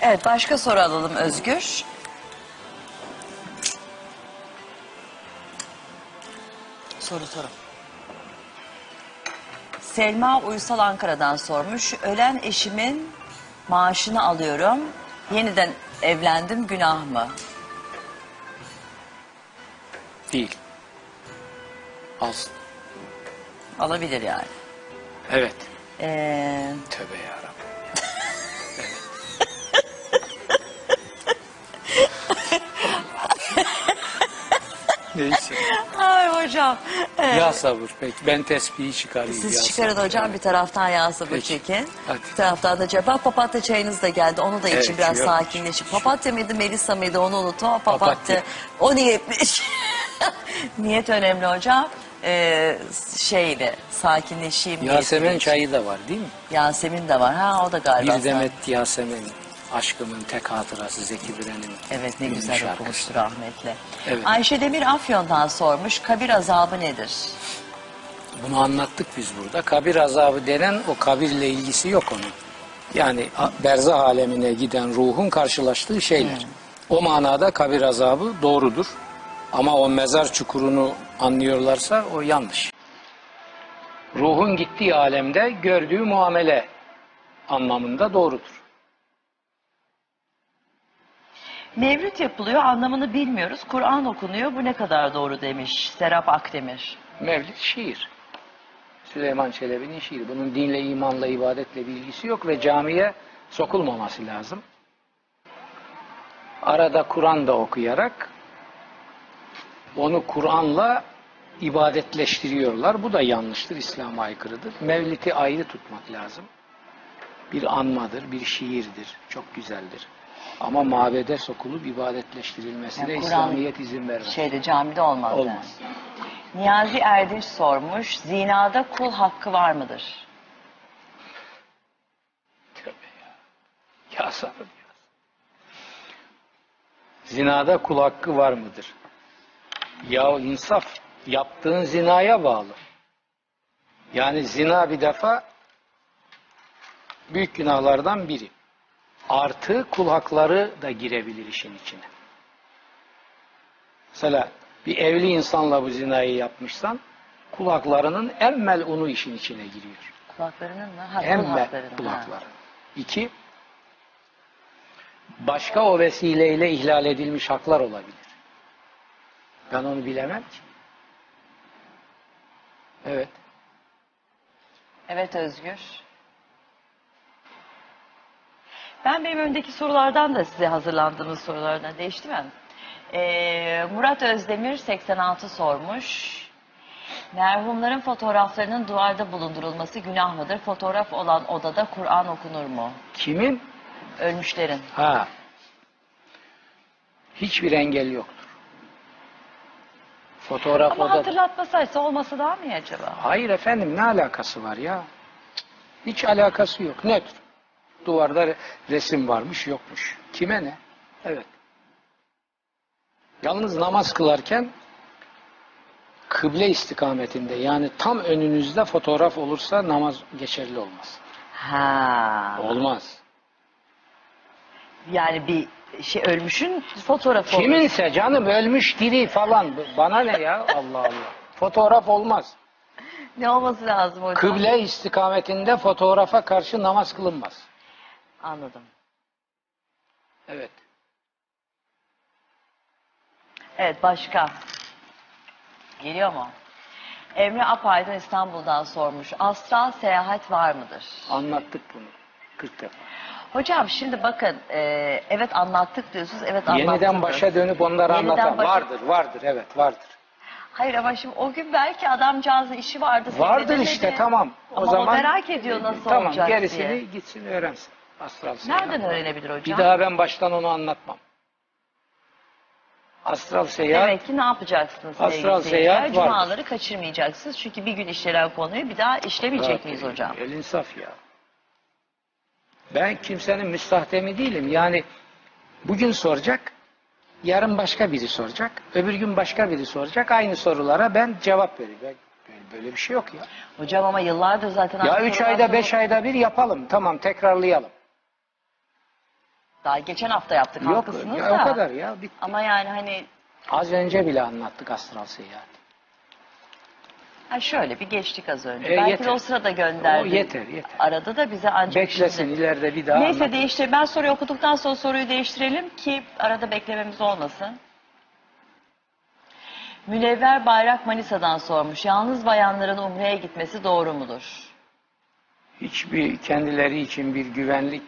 Evet başka soru alalım Özgür. Soru soru. Selma Uysal Ankara'dan sormuş. Ölen eşimin maaşını alıyorum. Yeniden evlendim günah mı? Değil. Alsın. Alabilir yani. Evet. Ee, Tövbe yarabbim. Neyse. ay hocam. Ee, Ya sabır peki. Ben tesbihi çıkarayım. ya Siz çıkarın sabır. hocam bir taraftan yağ sabır Peki. çekin. Hadi. Bir taraftan da cevap. Papatya çayınız da geldi. Onu da için Evet, biraz yok. sakinleşin. Papatya mıydı Melisa mıydı onu unutma. Papatya. Papatya. O niyetmiş. Niyet önemli hocam. Ee, şeyle sakinleşeyim. Yasemin çayı da var değil mi? Yasemin de var. Ha o da galiba. Bir demet Yasemin. Aşkımın tek hatırası Zeki Müren'in. Evet ne güzel şarkısı. okumuştur rahmetli. Evet. Ayşe Demir Afyon'dan sormuş. Kabir azabı nedir? Bunu anlattık biz burada. Kabir azabı denen o kabirle ilgisi yok onun. Yani berzah alemine giden ruhun karşılaştığı şeyler. O manada kabir azabı doğrudur. Ama o mezar çukurunu anlıyorlarsa o yanlış. Ruhun gittiği alemde gördüğü muamele anlamında doğrudur. Mevlüt yapılıyor anlamını bilmiyoruz. Kur'an okunuyor bu ne kadar doğru demiş Serap Akdemir. Mevlid şiir. Süleyman Çelebi'nin şiiri. Bunun dinle, imanla, ibadetle bir ilgisi yok ve camiye sokulmaması lazım. Arada Kur'an da okuyarak onu Kur'an'la ibadetleştiriyorlar. Bu da yanlıştır, İslam'a aykırıdır. Mevlid'i ayrı tutmak lazım. Bir anmadır, bir şiirdir. Çok güzeldir. Ama mabede sokulup ibadetleştirilmesine Yani İslamiyet izin vermez. Şeyde camide olmaz. Olmaz. Niyazi Erdinç sormuş. Zinada kul hakkı var mıdır? Tövbe ya. Ya sabır ya. Zinada kul hakkı var mıdır? Ya insaf yaptığın zinaya bağlı. Yani zina bir defa büyük günahlardan biri. Artı kul hakları da girebilir işin içine. Mesela bir evli insanla bu zinayı yapmışsan kul haklarının en melunu işin içine giriyor. Kulaklarının mı? Ha, En kul me- haklarının. kul ha. hakları. İki, başka o vesileyle ihlal edilmiş haklar olabilir. Ben onu bilemem ki. Evet. Evet Özgür. Ben benim öndeki sorulardan da size hazırlandığımız sorulardan değişti mi? Ee, Murat Özdemir 86 sormuş. Merhumların fotoğraflarının duvarda bulundurulması günah mıdır? Fotoğraf olan odada Kur'an okunur mu? Kimin? Ölmüşlerin. Ha. Hiçbir engel yoktur. Fotoğraf Ama odada- hatırlatmasaysa olması daha mı iyi acaba? Hayır efendim ne alakası var ya? Hiç alakası yok. Nedir? Duvarda re- resim varmış yokmuş. Kime ne? Evet. Yalnız namaz kılarken kıble istikametinde yani tam önünüzde fotoğraf olursa namaz geçerli olmaz. Ha. Olmaz. Yani bir şey ölmüşün fotoğrafı olur. Kiminse canım ölmüş diri falan bana ne ya Allah Allah. Fotoğraf olmaz. Ne olması lazım hocam? Kıble istikametinde fotoğrafa karşı namaz kılınmaz. Anladım. Evet. Evet başka. Geliyor mu? Emre Apaydın İstanbul'dan sormuş. Astral seyahat var mıdır? Anlattık bunu 40 defa. Hocam şimdi bakın e, evet anlattık diyorsunuz. Evet anlattık. Yeniden başa dönüp onları Yeniden anlatan başa- vardır, vardır, evet vardır. Hayır ama şimdi o gün belki adamcağızın işi vardı. Vardır işte tamam. O Ama zaman merak ediyor nasıl tamam, olacak gerisini diye. gitsin öğrensin. Astral seyahat. Nereden öğrenebilir hocam? Bir daha ben baştan onu anlatmam. Astral seyahat Demek ki ne yapacaksınız Astral seyahat vardır. Cumaları kaçırmayacaksınız. Çünkü bir gün işlenen konuyu bir daha işlemeyecek miyiz hocam? El insaf ya. Ben kimsenin müstahdemi değilim. Yani bugün soracak, yarın başka biri soracak, öbür gün başka biri soracak. Aynı sorulara ben cevap. Ben- Böyle, bir şey yok ya. Hocam ama yıllardır zaten... Ya üç ayda beş ayda bir yapalım. Tamam tekrarlayalım. Daha geçen hafta yaptık Yok haklısınız ya, da. o kadar ya. Bitti. Ama yani hani Az önce bile anlattık astral seyahat. ha şöyle bir geçtik az önce. E, Belki yeter. de o sırada gönderdi. O yeter, yeter. Arada da bize ancak Beklesin şimdi- ileride bir daha Neyse anlat. değiştir. Ben soruyu okuduktan sonra soruyu değiştirelim ki arada beklememiz olmasın. Münevver Bayrak Manisa'dan sormuş. Yalnız bayanların umreye gitmesi doğru mudur? hiçbir kendileri için bir güvenlik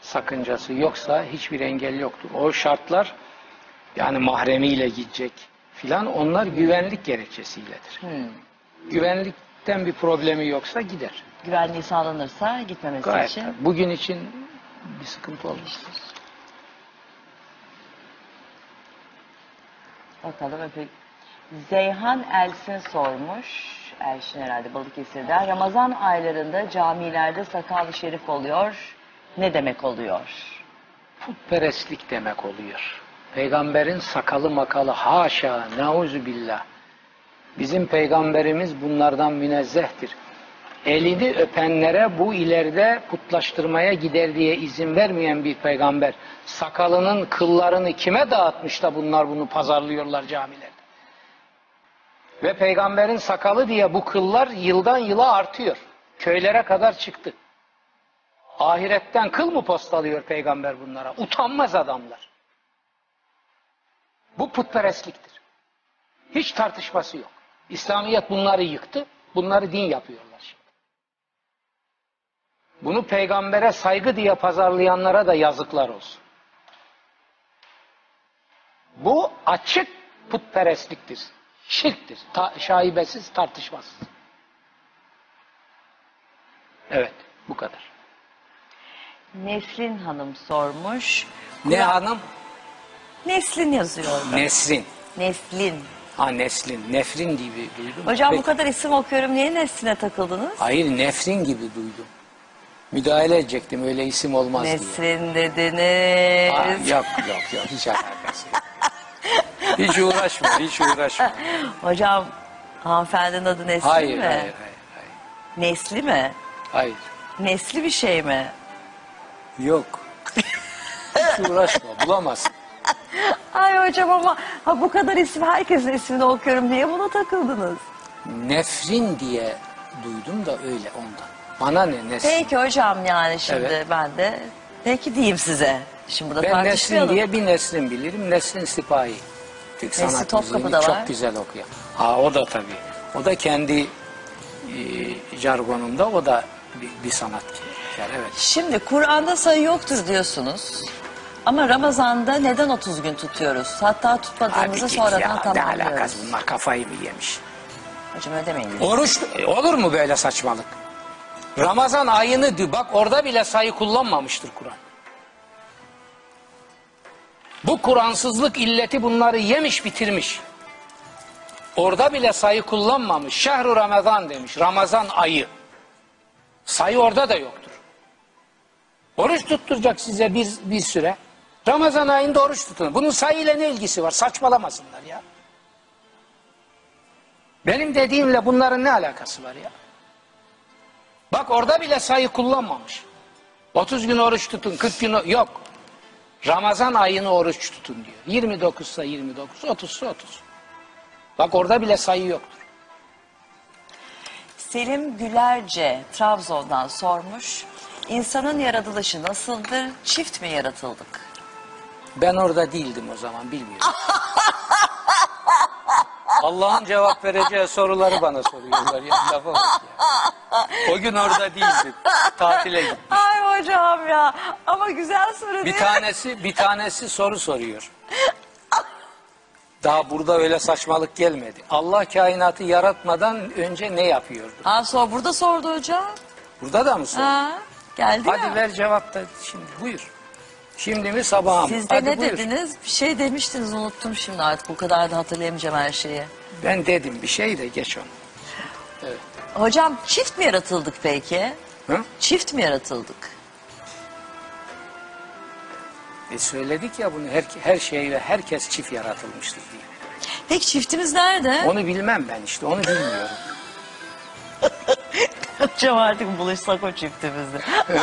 sakıncası yoksa hiçbir engel yoktur. O şartlar yani mahremiyle gidecek filan onlar güvenlik gerekçesiyledir. Hmm. Güvenlikten bir problemi yoksa gider. Güvenliği sağlanırsa gitmemesi Gayet. için. Bugün için bir sıkıntı olmaz. Bakalım öpeyim. Zeyhan Elsin sormuş. Elşin herhalde Balıkesir'den. Ramazan aylarında camilerde sakal şerif oluyor. Ne demek oluyor? Putperestlik demek oluyor. Peygamberin sakalı makalı haşa nauzu billah. Bizim peygamberimiz bunlardan münezzehtir. Elini öpenlere bu ileride putlaştırmaya gider diye izin vermeyen bir peygamber. Sakalının kıllarını kime dağıtmış da bunlar bunu pazarlıyorlar camilerde. Ve peygamberin sakalı diye bu kıllar yıldan yıla artıyor. Köylere kadar çıktı. Ahiretten kıl mı postalıyor peygamber bunlara? Utanmaz adamlar. Bu putperestliktir. Hiç tartışması yok. İslamiyet bunları yıktı. Bunları din yapıyorlar şimdi. Bunu peygambere saygı diye pazarlayanlara da yazıklar olsun. Bu açık putperestliktir. Şirktir. Ta şaibesiz, tartışmasız. Evet, bu kadar. Neslin Hanım sormuş. Ne hanım? Neslin yazıyor. orada. Nesrin. Neslin. Ha Neslin. Nefrin gibi duydum. Hocam bu Peki. kadar isim okuyorum. Niye Neslin'e takıldınız? Hayır nefrin gibi duydum. Müdahale edecektim öyle isim olmaz diye. Nesrin dediniz. Ha, yok yok yok hiç alakası yok. Hiç uğraşma, hiç uğraşma. Hocam hanımefendinin adı Nesli Hayır, mi? hayır, hayır, hayır. Nesli mi? Hayır. Nesli bir şey mi? Yok. Hiç uğraşma, bulamazsın. Ay hocam ama ha, bu kadar isim herkesin ismini okuyorum. Niye buna takıldınız? Nefrin diye duydum da öyle ondan. Bana ne Nesrin? Peki hocam yani şimdi Evet. ben de peki diyeyim size. Şimdi burada Ben Nesrin tartışmayalım. diye bir Nesrin bilirim. Nesrin Sipahi. Türk Nesrin sanat Topkapı'da müziğini var. çok güzel okuyor. Ha o da tabii. O da kendi e, jargonunda o da bir, bir sanatçı. Yani evet. Şimdi Kur'an'da sayı yoktur diyorsunuz. Ama Ramazan'da neden 30 gün tutuyoruz? Hatta Abi tutmadığımızı git sonradan ya, ne tamamlıyoruz. alakası bunlar kafayı mı yemiş? Hocam öyle demeyin. Oruç e, olur mu böyle saçmalık? Ramazan ayını dü- bak orada bile sayı kullanmamıştır Kur'an. Bu Kur'ansızlık illeti bunları yemiş bitirmiş. Orada bile sayı kullanmamış. Şehru Ramazan demiş. Ramazan ayı. Sayı orada da yoktur. Oruç tutturacak size bir, bir süre. Ramazan ayında oruç tutun. Bunun sayıyla ne ilgisi var? Saçmalamasınlar ya. Benim dediğimle bunların ne alakası var ya? Bak orada bile sayı kullanmamış. 30 gün oruç tutun, 40 gün yok. Ramazan ayını oruç tutun diyor. 29 ise 29, 30 ise 30. Bak orada bile sayı yoktur. Selim Gülerce Trabzon'dan sormuş. İnsanın yaratılışı nasıldır? Çift mi yaratıldık? Ben orada değildim o zaman bilmiyorum. Allah'ın cevap vereceği soruları bana soruyorlar ya. Lafa bak ya. O gün orada değildim. Tatile gittim. Ay hocam ya ama güzel soru Bir değil mi? tanesi bir tanesi soru soruyor. Daha burada öyle saçmalık gelmedi. Allah kainatı yaratmadan önce ne yapıyordu? Ha sor, burada sordu hocam. Burada da mı sor? Ha, geldi Hadi ya. ver cevap da şimdi buyur. Şimdi mi sabah mı? Siz de Hadi ne buyur. dediniz? Bir şey demiştiniz unuttum şimdi artık. Bu kadar da hatırlayamayacağım her şeyi. Ben dedim bir şey de geç onu. Hocam çift mi yaratıldık peki? Hı? Çift mi yaratıldık? E söyledik ya bunu her, her şey ve herkes çift yaratılmıştır diye. Peki çiftimiz nerede? Onu bilmem ben işte onu bilmiyorum. Hocam artık buluşsak o çiftimizde.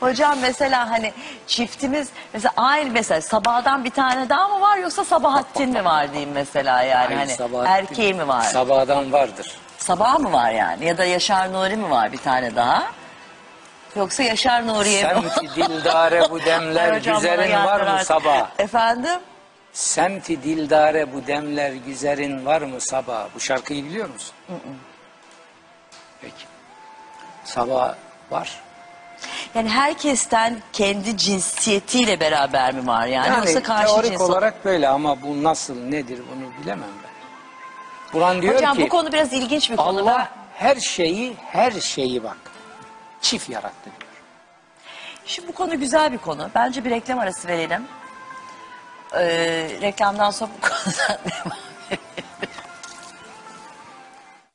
Hocam mesela hani çiftimiz mesela aynı mesela sabahdan bir tane daha mı var yoksa Sabahattin mi var diyeyim mesela yani Hayır, hani Sabahattin- erkeği mi var? Sabahdan vardır. Sabah mı var yani ya da Yaşar Nuri mi var bir tane daha? Yoksa Yaşar Nuriye mi? Semti dildare bu demler Hocam bana güzerin var mı sabah? Efendim? Semti dildare bu demler güzerin var mı sabah? Bu şarkıyı biliyor musun? Peki. Sabah var. Yani herkesten kendi cinsiyetiyle beraber mi var yani, Yani yoksa karşı teorik cins olarak böyle ama bu nasıl nedir bunu bilemem ben. Kur'an diyor Hocam ki bu konu biraz ilginç bir konu. Allah her şeyi her şeyi bak çift yarattı diyor. Şimdi bu konu güzel bir konu. Bence bir reklam arası verelim. Ee, reklamdan sonra bu konudan devam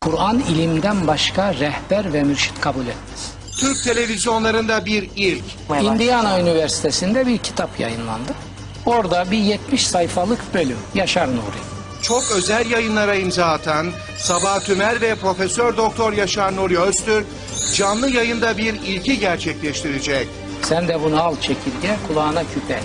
Kur'an ilimden başka rehber ve mürşit kabul etmez. Türk televizyonlarında bir ilk. Indiana Üniversitesi'nde bir kitap yayınlandı. Orada bir 70 sayfalık bölüm Yaşar Nuri. Çok özel yayınlara imza atan Sabah Tümer ve Profesör Doktor Yaşar Nuri Öztürk canlı yayında bir ilki gerçekleştirecek. Sen de bunu al çekirge kulağına küpe.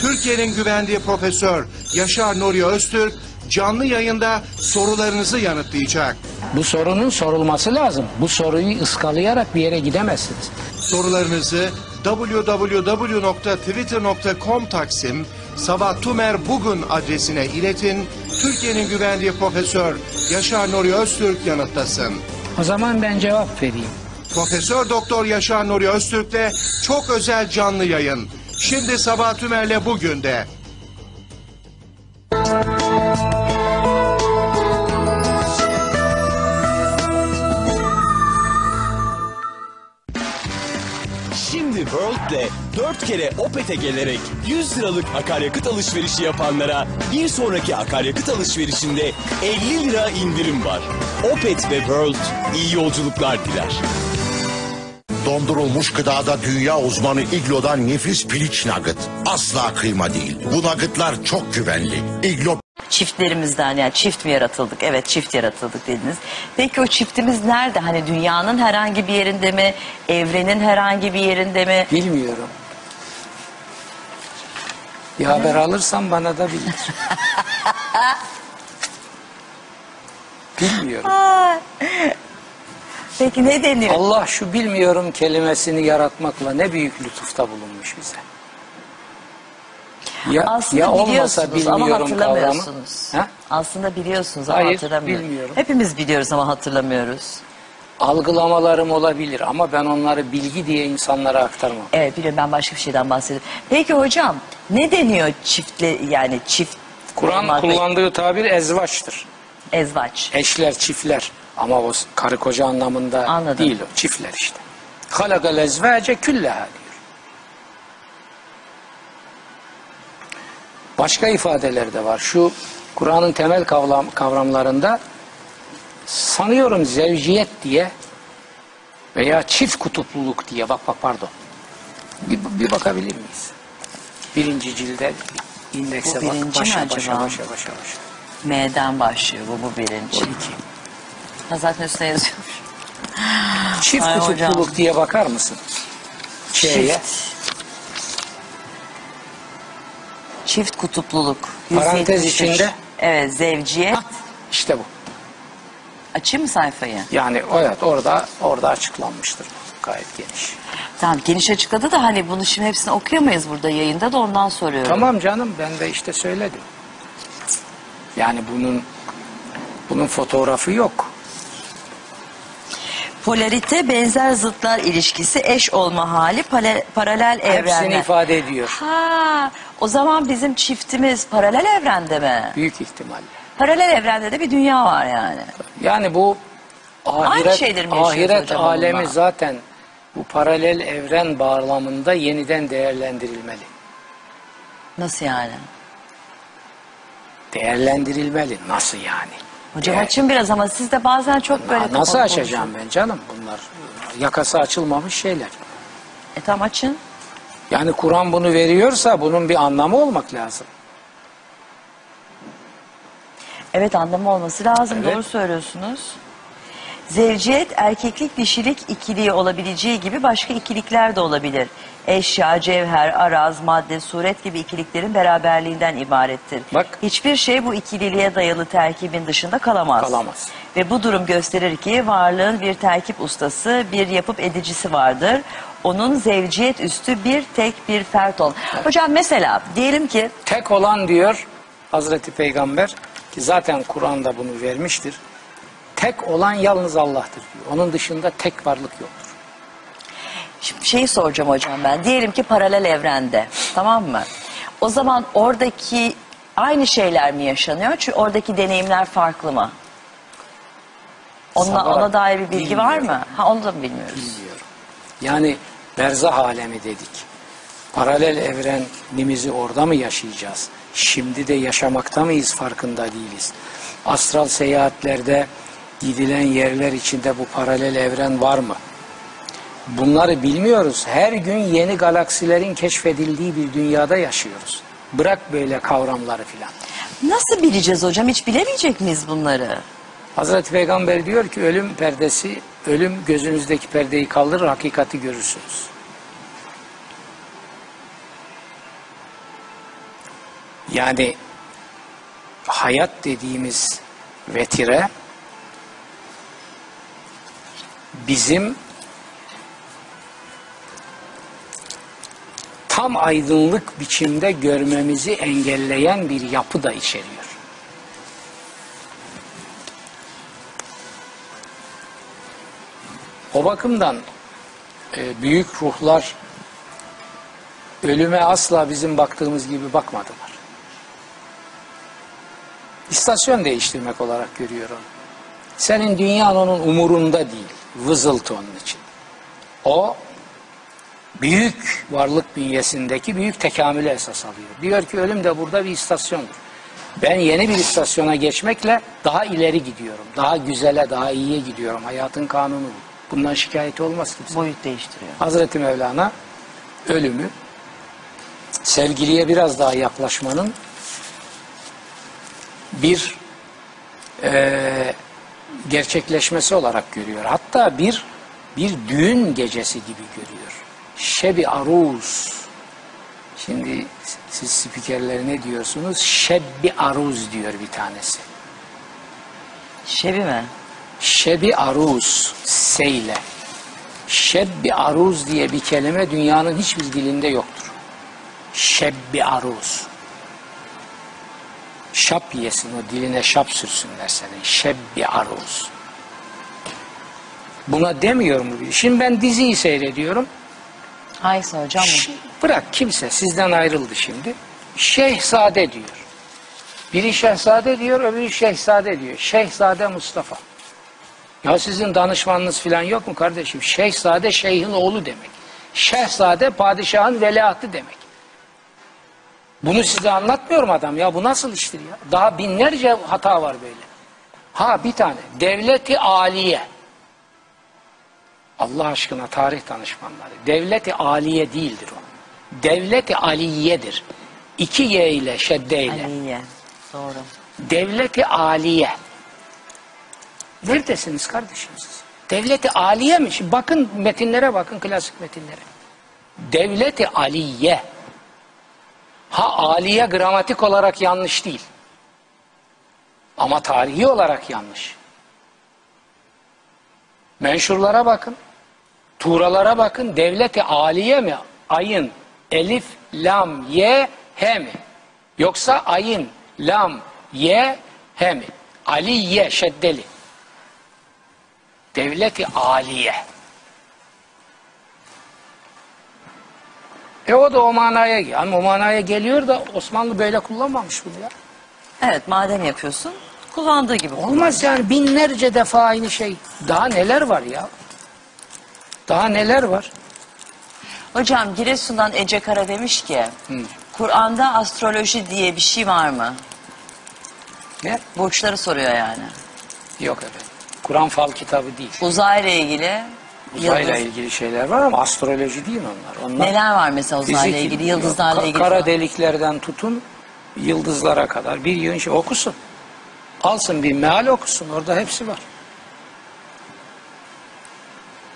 Türkiye'nin güvendiği Profesör Yaşar Nuri Öztürk canlı yayında sorularınızı yanıtlayacak. Bu sorunun sorulması lazım. Bu soruyu ıskalayarak bir yere gidemezsiniz. Sorularınızı www.twitter.com Taksim Sabah Tümer Bugün adresine iletin. Türkiye'nin güvendiği Profesör Yaşar Nuri Öztürk yanıtlasın. O zaman ben cevap vereyim. Profesör Doktor Yaşar Nuri Öztürk'le çok özel canlı yayın. Şimdi Sabah Tümer'le bugün de. Şimdi World'le 4 kere Opet'e gelerek 100 liralık akaryakıt alışverişi yapanlara bir sonraki akaryakıt alışverişinde 50 lira indirim var. Opet ve World iyi yolculuklar diler. Dondurulmuş gıdada dünya uzmanı Iglo'dan nefis piliç nugget. Asla kıyma değil. Bu nuggetlar çok güvenli. Iglo Çiftlerimizden yani çift mi yaratıldık? Evet çift yaratıldık dediniz. Peki o çiftimiz nerede? Hani dünyanın herhangi bir yerinde mi? Evrenin herhangi bir yerinde mi? Bilmiyorum. Bir haber alırsam bana da bildir. Bilmiyorum. Peki ne deniyor? Allah şu bilmiyorum kelimesini yaratmakla ne büyük lütufta bulunmuş bize. Ya, Aslında ya olmasa biliyorsunuz ama bilmiyorum kavramı. hatırlamıyorsunuz. Ha? Aslında biliyorsunuz ama Hayır, hatırlamıyoruz. bilmiyorum. Hepimiz biliyoruz ama hatırlamıyoruz. Algılamalarım olabilir ama ben onları bilgi diye insanlara aktarmam. Evet biliyorum ben başka bir şeyden bahsediyorum. Peki hocam ne deniyor çiftle yani çift Kur'an kullandığı tabir ezvaçtır. ezvaç? Eşler, çiftler. Ama o karı koca anlamında Anladım. değil o. Çiftler işte. Halakal ezvace külleha diyor. Başka ifadeler de var. Şu Kur'an'ın temel kavram, kavramlarında sanıyorum zevciyet diye veya çift kutupluluk diye bak bak pardon. Bir, bir bakabilir miyiz? Birinci cilde indekse bak. birinci Başa, başa, başa, başa, başa. M'den başlıyor bu bu birinci. 12. Ha, zaten üstüne yazıyormuş. Çift Ay kutupluluk hocam. diye bakar mısın? Şeye. Çift. Çift kutupluluk. Parantez 173. içinde. Evet zevciyet. Hah, işte bu. Açayım mı sayfayı? Yani evet orada orada açıklanmıştır. Gayet geniş. Tamam geniş açıkladı da hani bunu şimdi hepsini okuyamayız burada yayında da ondan soruyorum. Tamam canım ben de işte söyledim. Yani bunun bunun fotoğrafı yok. Polarite benzer zıtlar ilişkisi eş olma hali pale- paralel Hepsini evrenler. ifade ediyor. Ha, o zaman bizim çiftimiz paralel evrende mi? Büyük ihtimalle. Paralel evrende de bir dünya var yani. Yani bu ahiret, şeyleri mi yaşıyoruz ahiret hocam alemi onunla? zaten bu paralel evren bağlamında yeniden değerlendirilmeli. Nasıl yani? Değerlendirilmeli. Nasıl yani? Hocam Değer- açın biraz ama siz de bazen çok böyle Na- Nasıl açacağım ben canım? Bunlar yakası açılmamış şeyler. E tamam açın. Yani Kur'an bunu veriyorsa bunun bir anlamı olmak lazım. Evet anlamı olması lazım. Evet. Doğru söylüyorsunuz. Zevciyet erkeklik dişilik ikiliği olabileceği gibi başka ikilikler de olabilir. Eşya, cevher, araz, madde, suret gibi ikiliklerin beraberliğinden ibarettir. Bak. Hiçbir şey bu ikililiğe dayalı terkibin dışında kalamaz. Kalamaz. Ve bu durum gösterir ki varlığın bir terkip ustası, bir yapıp edicisi vardır. Onun zevciyet üstü bir tek bir fert ol. Hocam mesela diyelim ki Tek olan diyor Hazreti Peygamber ki zaten Kur'an'da bunu vermiştir. Tek olan yalnız Allah'tır diyor. Onun dışında tek varlık yoktur. Şimdi şeyi soracağım hocam ben. Diyelim ki paralel evrende. Tamam mı? O zaman oradaki aynı şeyler mi yaşanıyor? Çünkü oradaki deneyimler farklı mı? Ona, Sabah ona dair bir bilgi var mı? Ha onu da mı bilmiyoruz? Bilmiyorum. Yani berzah alemi dedik. Paralel evrenimizi orada mı yaşayacağız? Şimdi de yaşamakta mıyız farkında değiliz. Astral seyahatlerde gidilen yerler içinde bu paralel evren var mı? Bunları bilmiyoruz. Her gün yeni galaksilerin keşfedildiği bir dünyada yaşıyoruz. Bırak böyle kavramları filan. Nasıl bileceğiz hocam? Hiç bilemeyecek miyiz bunları? Hazreti Peygamber diyor ki ölüm perdesi, ölüm gözünüzdeki perdeyi kaldırır, hakikati görürsünüz. Yani hayat dediğimiz vetire bizim tam aydınlık biçimde görmemizi engelleyen bir yapı da içeriyor. O bakımdan e, büyük ruhlar ölüme asla bizim baktığımız gibi bakmadılar. İstasyon değiştirmek olarak görüyorum. Senin dünyan onun umurunda değil. Vızıltı onun için. O büyük varlık bünyesindeki büyük tekamülü esas alıyor. Diyor ki ölüm de burada bir istasyondur. Ben yeni bir istasyona geçmekle daha ileri gidiyorum. Daha güzele, daha iyiye gidiyorum. Hayatın kanunu bu. Bundan şikayeti olmaz kimse. Boyut değiştiriyor. Hazreti Mevlana ölümü sevgiliye biraz daha yaklaşmanın bir eee, gerçekleşmesi olarak görüyor. Hatta bir bir düğün gecesi gibi görüyor. Şebi aruz. Şimdi siz spikerler ne diyorsunuz? Şebbi aruz diyor bir tanesi. Şebi mi? Şebi aruz seyle. Şebbi aruz diye bir kelime dünyanın hiçbir dilinde yoktur. Şebbi aruz. Şap yesin o diline şap sürsünler senin. Şebbi aruz. Buna demiyor mu? Şimdi ben diziyi seyrediyorum. Hangisi hocam? Ş- Bırak kimse sizden ayrıldı şimdi. Şehzade diyor. Biri şehzade diyor, öbürü şehzade diyor. Şehzade Mustafa. Ya sizin danışmanınız falan yok mu kardeşim? Şehzade şeyhin oğlu demek. Şehzade padişahın veliahtı demek. Bunu size anlatmıyorum adam ya. Bu nasıl iştir ya? Daha binlerce hata var böyle. Ha bir tane. Devleti aliye. Allah aşkına tarih danışmanları. Devleti aliye değildir o. Devleti aliyedir. İki y ile şedde ile. Aliye. Doğru. Devleti aliye. Neredesiniz kardeşim siz? Devleti aliye mi? Şimdi bakın metinlere bakın klasik metinlere. Devleti aliye. Ha aliye gramatik olarak yanlış değil. Ama tarihi olarak yanlış. Menşurlara bakın. Tuğralara bakın. Devleti aliye mi? Ayın, elif, lam, ye, he mi? Yoksa ayın, lam, ye, he mi? Aliye, şeddeli. Devleti aliye. E o da o manaya, yani o manaya geliyor da Osmanlı böyle kullanmamış bunu ya. Evet madem yapıyorsun kullandığı gibi. Olmaz yani binlerce defa aynı şey. Daha neler var ya? Daha neler var? Hocam Giresun'dan Ece Kara demiş ki Kur'an'da astroloji diye bir şey var mı? Ne? Burçları soruyor yani. Yok efendim. Kur'an fal kitabı değil. Uzayla ilgili Uzayla yıldız- ilgili şeyler var ama astroloji değil onlar. onlar neler var mesela uzayla fizik, ilgili, yıldızlarla ka- ilgili? Kara falan? deliklerden tutun yıldızlara kadar bir yön şey okusun. Alsın bir meal okusun. Orada hepsi var.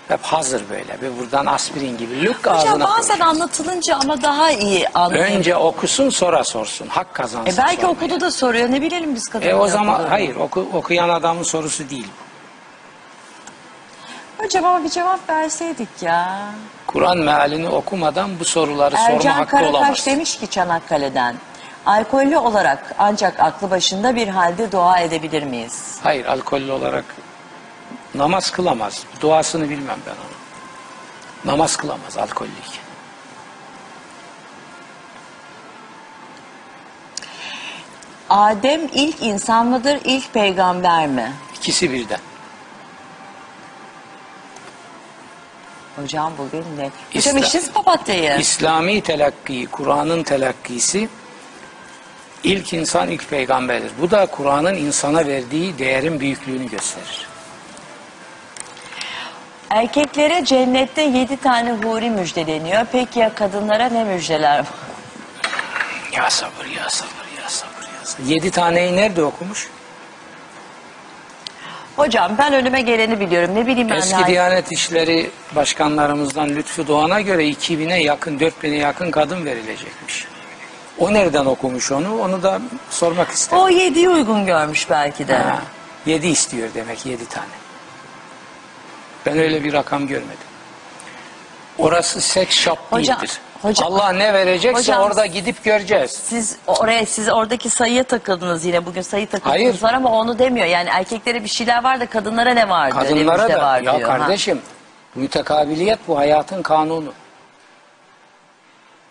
Hep hazır böyle. Bir buradan aspirin gibi lük Hocam ağzına bazen anlatılınca ama daha iyi anlıyor. Önce okusun sonra sorsun. Hak kazansın. E belki sonra. okudu da soruyor ne bilelim biz kadınlar. E o zaman hayır oku, okuyan adamın sorusu değil. bu. Ama bir cevap verseydik ya. Kur'an mealini okumadan bu soruları sorma Ercan hakkı Karataş olamaz. demiş ki Çanakkale'den. Alkollü olarak ancak aklı başında bir halde dua edebilir miyiz? Hayır alkollü olarak namaz kılamaz. Duasını bilmem ben onu. Namaz kılamaz alkollüyken. Adem ilk insan mıdır, ilk peygamber mi? İkisi birden. Hocam bugün ne? Hocam İslam- içtiniz papatyayı. İslami telakki, Kur'an'ın telakkisi ilk insan ilk peygamberdir. Bu da Kur'an'ın insana verdiği değerin büyüklüğünü gösterir. Erkeklere cennette yedi tane huri müjdeleniyor. Peki ya kadınlara ne müjdeler var? Ya sabır ya sabır ya sabır ya sabır. Yedi taneyi nerede okumuş? Hocam ben önüme geleni biliyorum. Ne bileyim ben. Eski ne- Diyanet İşleri Başkanlarımızdan Lütfü Doğan'a göre 2000'e yakın, 4000'e yakın kadın verilecekmiş. O nereden okumuş onu? Onu da sormak isterim. O yediği uygun görmüş belki de. Ha, yedi istiyor demek, yedi tane. Ben öyle bir rakam görmedim. Orası seks shop Hocam, değildir. Hocam- Allah ne verecekse Hocam- orada gidip göreceğiz. Siz oraya siz oradaki sayıya takıldınız yine bugün sayı takıldınız Hayır. var ama onu demiyor. Yani erkeklere bir şeyler var da kadınlara ne var diyor. Kadınlara da var ya diyor. Ha. kardeşim mütekabiliyet bu hayatın kanunu.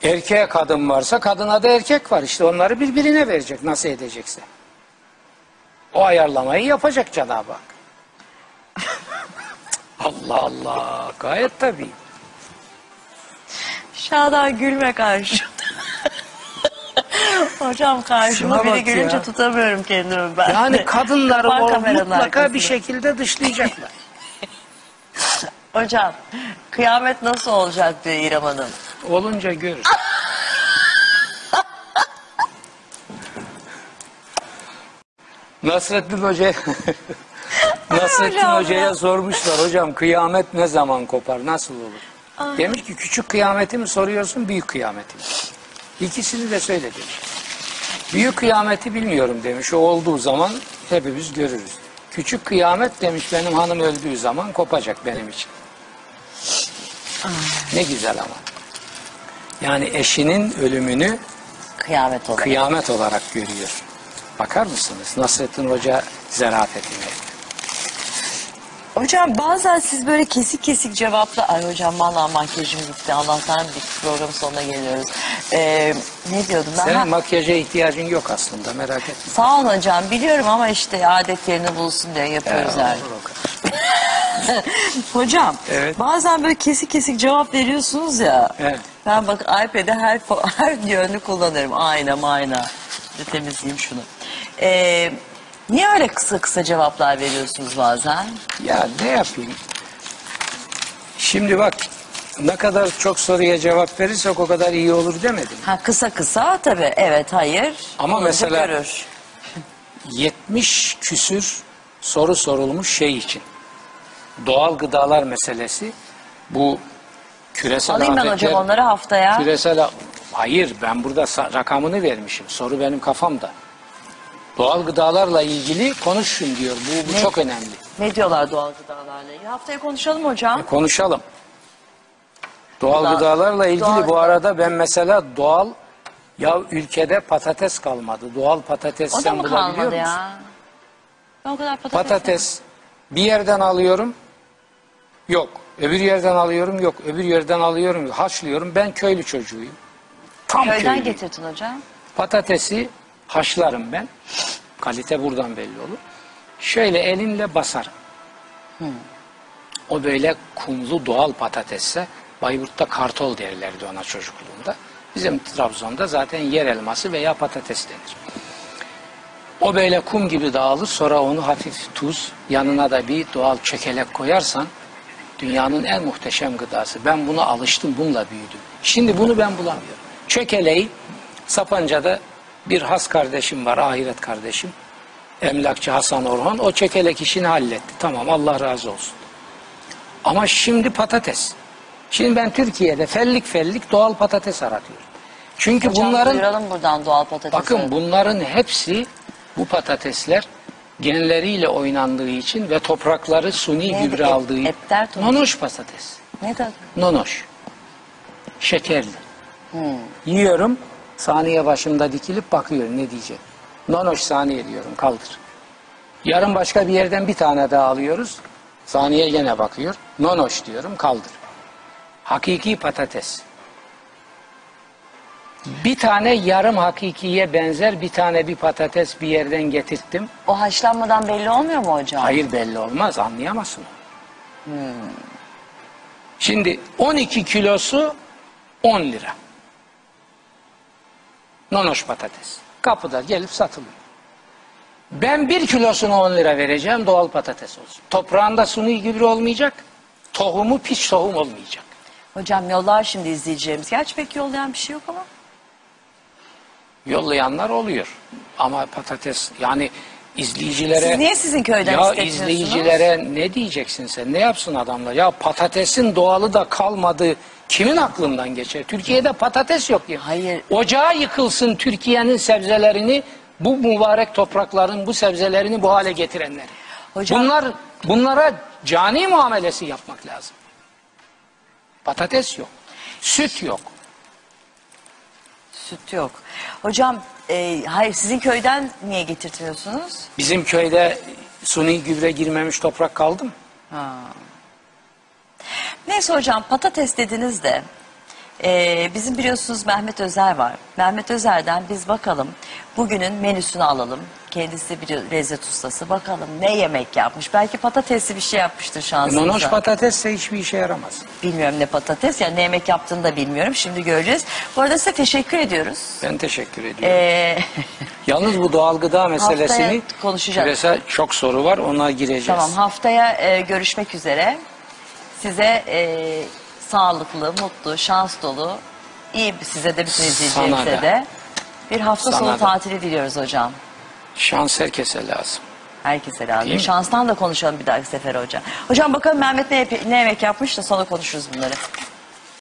Erkeğe kadın varsa kadına da erkek var. İşte onları birbirine verecek nasıl edecekse. O ayarlamayı yapacak Cenab-ı Hak. Allah Allah gayet tabii. Şadan gülme karşı. Hocam karşıma Şuna biri bak gülünce ya. tutamıyorum kendimi ben. Yani kadınları Kapan o kameranın mutlaka arkasında. bir şekilde dışlayacaklar. Hocam kıyamet nasıl olacak diyor İrem Hanım. Olunca görür. Nasrettin Hoca Nasrettin Hocam Hoca'ya ya. sormuşlar hocam kıyamet ne zaman kopar nasıl olur? Demiş ki küçük kıyameti mi soruyorsun büyük kıyameti mi? İkisini de söyle demiş. Büyük kıyameti bilmiyorum demiş. O olduğu zaman hepimiz görürüz. Küçük kıyamet demiş benim hanım öldüğü zaman kopacak benim için. Ne güzel ama. Yani eşinin ölümünü Kıyamet olur. kıyamet olarak görüyor. Bakar mısınız Nasrettin Hoca zarafetine? Hocam bazen siz böyle kesik kesik cevapla... Ay hocam vallahi makyajım gitti. Allah'tan bir program sonuna geliyoruz. Ee, ne diyordum ben? Senin Ha, makyaja ihtiyacın yok aslında merak etme. Sağ olun hocam biliyorum ama işte adet yerini bulsun diye yapıyoruz Ya, yani. olur o kadar. Hocam Evet. bazen böyle kesik kesik cevap veriyorsunuz ya. Evet. Ben bak iPad'i her, fo- her yönlü kullanırım. Ayna mayna. Bir temizleyeyim şunu. Ee, niye öyle kısa kısa cevaplar veriyorsunuz bazen? Ya ne yapayım? Şimdi bak ne kadar çok soruya cevap verirsek o kadar iyi olur demedim. Ha kısa kısa tabii evet hayır. Ama Olunca mesela- Görür. 70 küsür soru sorulmuş şey için. Doğal gıdalar meselesi bu küresel Alayım ben afetler- hocam onları haftaya. Küresel hayır ben burada rakamını vermişim. Soru benim kafamda. Doğal gıdalarla ilgili konuşun diyor. Bu, bu Ne? çok önemli. Ne diyorlar doğal gıdalarla ilgili? Haftaya konuşalım hocam. Konuşalım. Doğal Doğal- gıdalarla ilgili doğal- bu arada ben mesela doğal ya ülkede patates kalmadı. Doğal patates O da sen mı bulabiliyor kalmadı musun? ya? Ben o kadar patates. Patates bir yerden alıyorum. Yok. Öbür yerden alıyorum. Yok. Öbür yerden alıyorum. Haşlıyorum. Ben köylü çocuğuyum. Tam Köyden köylüyüm. getirdin hocam. Patatesi haşlarım ben. Kalite buradan belli olur. Şöyle elimle basarım. O böyle kumlu doğal patatesse Bayburt'ta kartol derlerdi ona çocukluğunda. Bizim Trabzon'da zaten yer elması veya patates denir. O böyle kum gibi dağılır sonra onu hafif tuz yanına da bir doğal çökelek koyarsan dünyanın en muhteşem gıdası. Ben buna alıştım bununla büyüdüm. Şimdi bunu ben bulamıyorum. Çökeleği Sapanca'da bir has kardeşim var ahiret kardeşim. Emlakçı Hasan Orhan o çökelek işini halletti. Tamam Allah razı olsun. Ama şimdi patates. Şimdi ben Türkiye'de fellik fellik doğal patates aratıyorum. Çünkü Hocam bunların buradan doğal patatesi. Bakın bunların hepsi bu patatesler genleriyle oynandığı için ve toprakları suni Neydi? gübre aldığı için. Nonoş patates. Ne tadı? Nonoş. Şekerli. Hmm. Yiyorum. Saniye başımda dikilip bakıyor ne diyecek. Nonoş saniye diyorum kaldır. Yarın başka bir yerden bir tane daha alıyoruz. Saniye gene bakıyor. Nonoş diyorum kaldır. Hakiki patates. Bir tane yarım hakikiye benzer bir tane bir patates bir yerden getirttim. O haşlanmadan belli olmuyor mu hocam? Hayır belli olmaz anlayamazsın. onu. Şimdi 12 kilosu 10 lira. Nonoş patates. Kapıda gelip satılıyor. Ben bir kilosunu 10 lira vereceğim doğal patates olsun. Toprağında suni gübre olmayacak. Tohumu piç tohum olmayacak. Hocam yollar şimdi izleyeceğimiz. Gerçi pek yollayan bir şey yok ama. Yollayanlar oluyor. Ama patates yani izleyicilere... Siz niye sizin köyden Ya izleyicilere ne diyeceksin sen? Ne yapsın adamlar? Ya patatesin doğalı da kalmadı. Kimin aklından geçer? Türkiye'de patates yok ya. Hayır. Ocağı yıkılsın Türkiye'nin sebzelerini, bu mübarek toprakların bu sebzelerini bu hale getirenler. Hocam- Bunlar bunlara cani muamelesi yapmak lazım. Patates yok. Süt yok. Süt yok. Hocam e, hayır sizin köyden niye getirtiyorsunuz? Bizim köyde suni gübre girmemiş toprak kaldı mı? Neyse hocam patates dediniz de e, bizim biliyorsunuz Mehmet Özer var. Mehmet Özer'den biz bakalım bugünün menüsünü alalım. Kendisi bir lezzet ustası. Bakalım ne yemek yapmış. Belki patatesli bir şey yapmıştır şansınıza. Nonoş patatesse hiçbir işe yaramaz. Bilmiyorum ne patates yani ne yemek yaptığını da bilmiyorum. Şimdi göreceğiz. Bu arada size teşekkür ediyoruz. Ben teşekkür ediyorum. Ee, Yalnız bu doğal gıda meselesini konuşacağız. Mesela çok soru var ona gireceğiz. tamam haftaya e, görüşmek üzere. Size e, sağlıklı, mutlu, şans dolu, iyi size de bütün Sana izleyicilerimize da. de bir hafta Sana sonu da. tatili diliyoruz hocam. Şans herkese lazım. Herkese lazım. Değil mi? Şanstan da konuşalım bir dahaki sefer hocam. Hocam bakalım Mehmet ne, ne yemek yapmış da sonra konuşuruz bunları.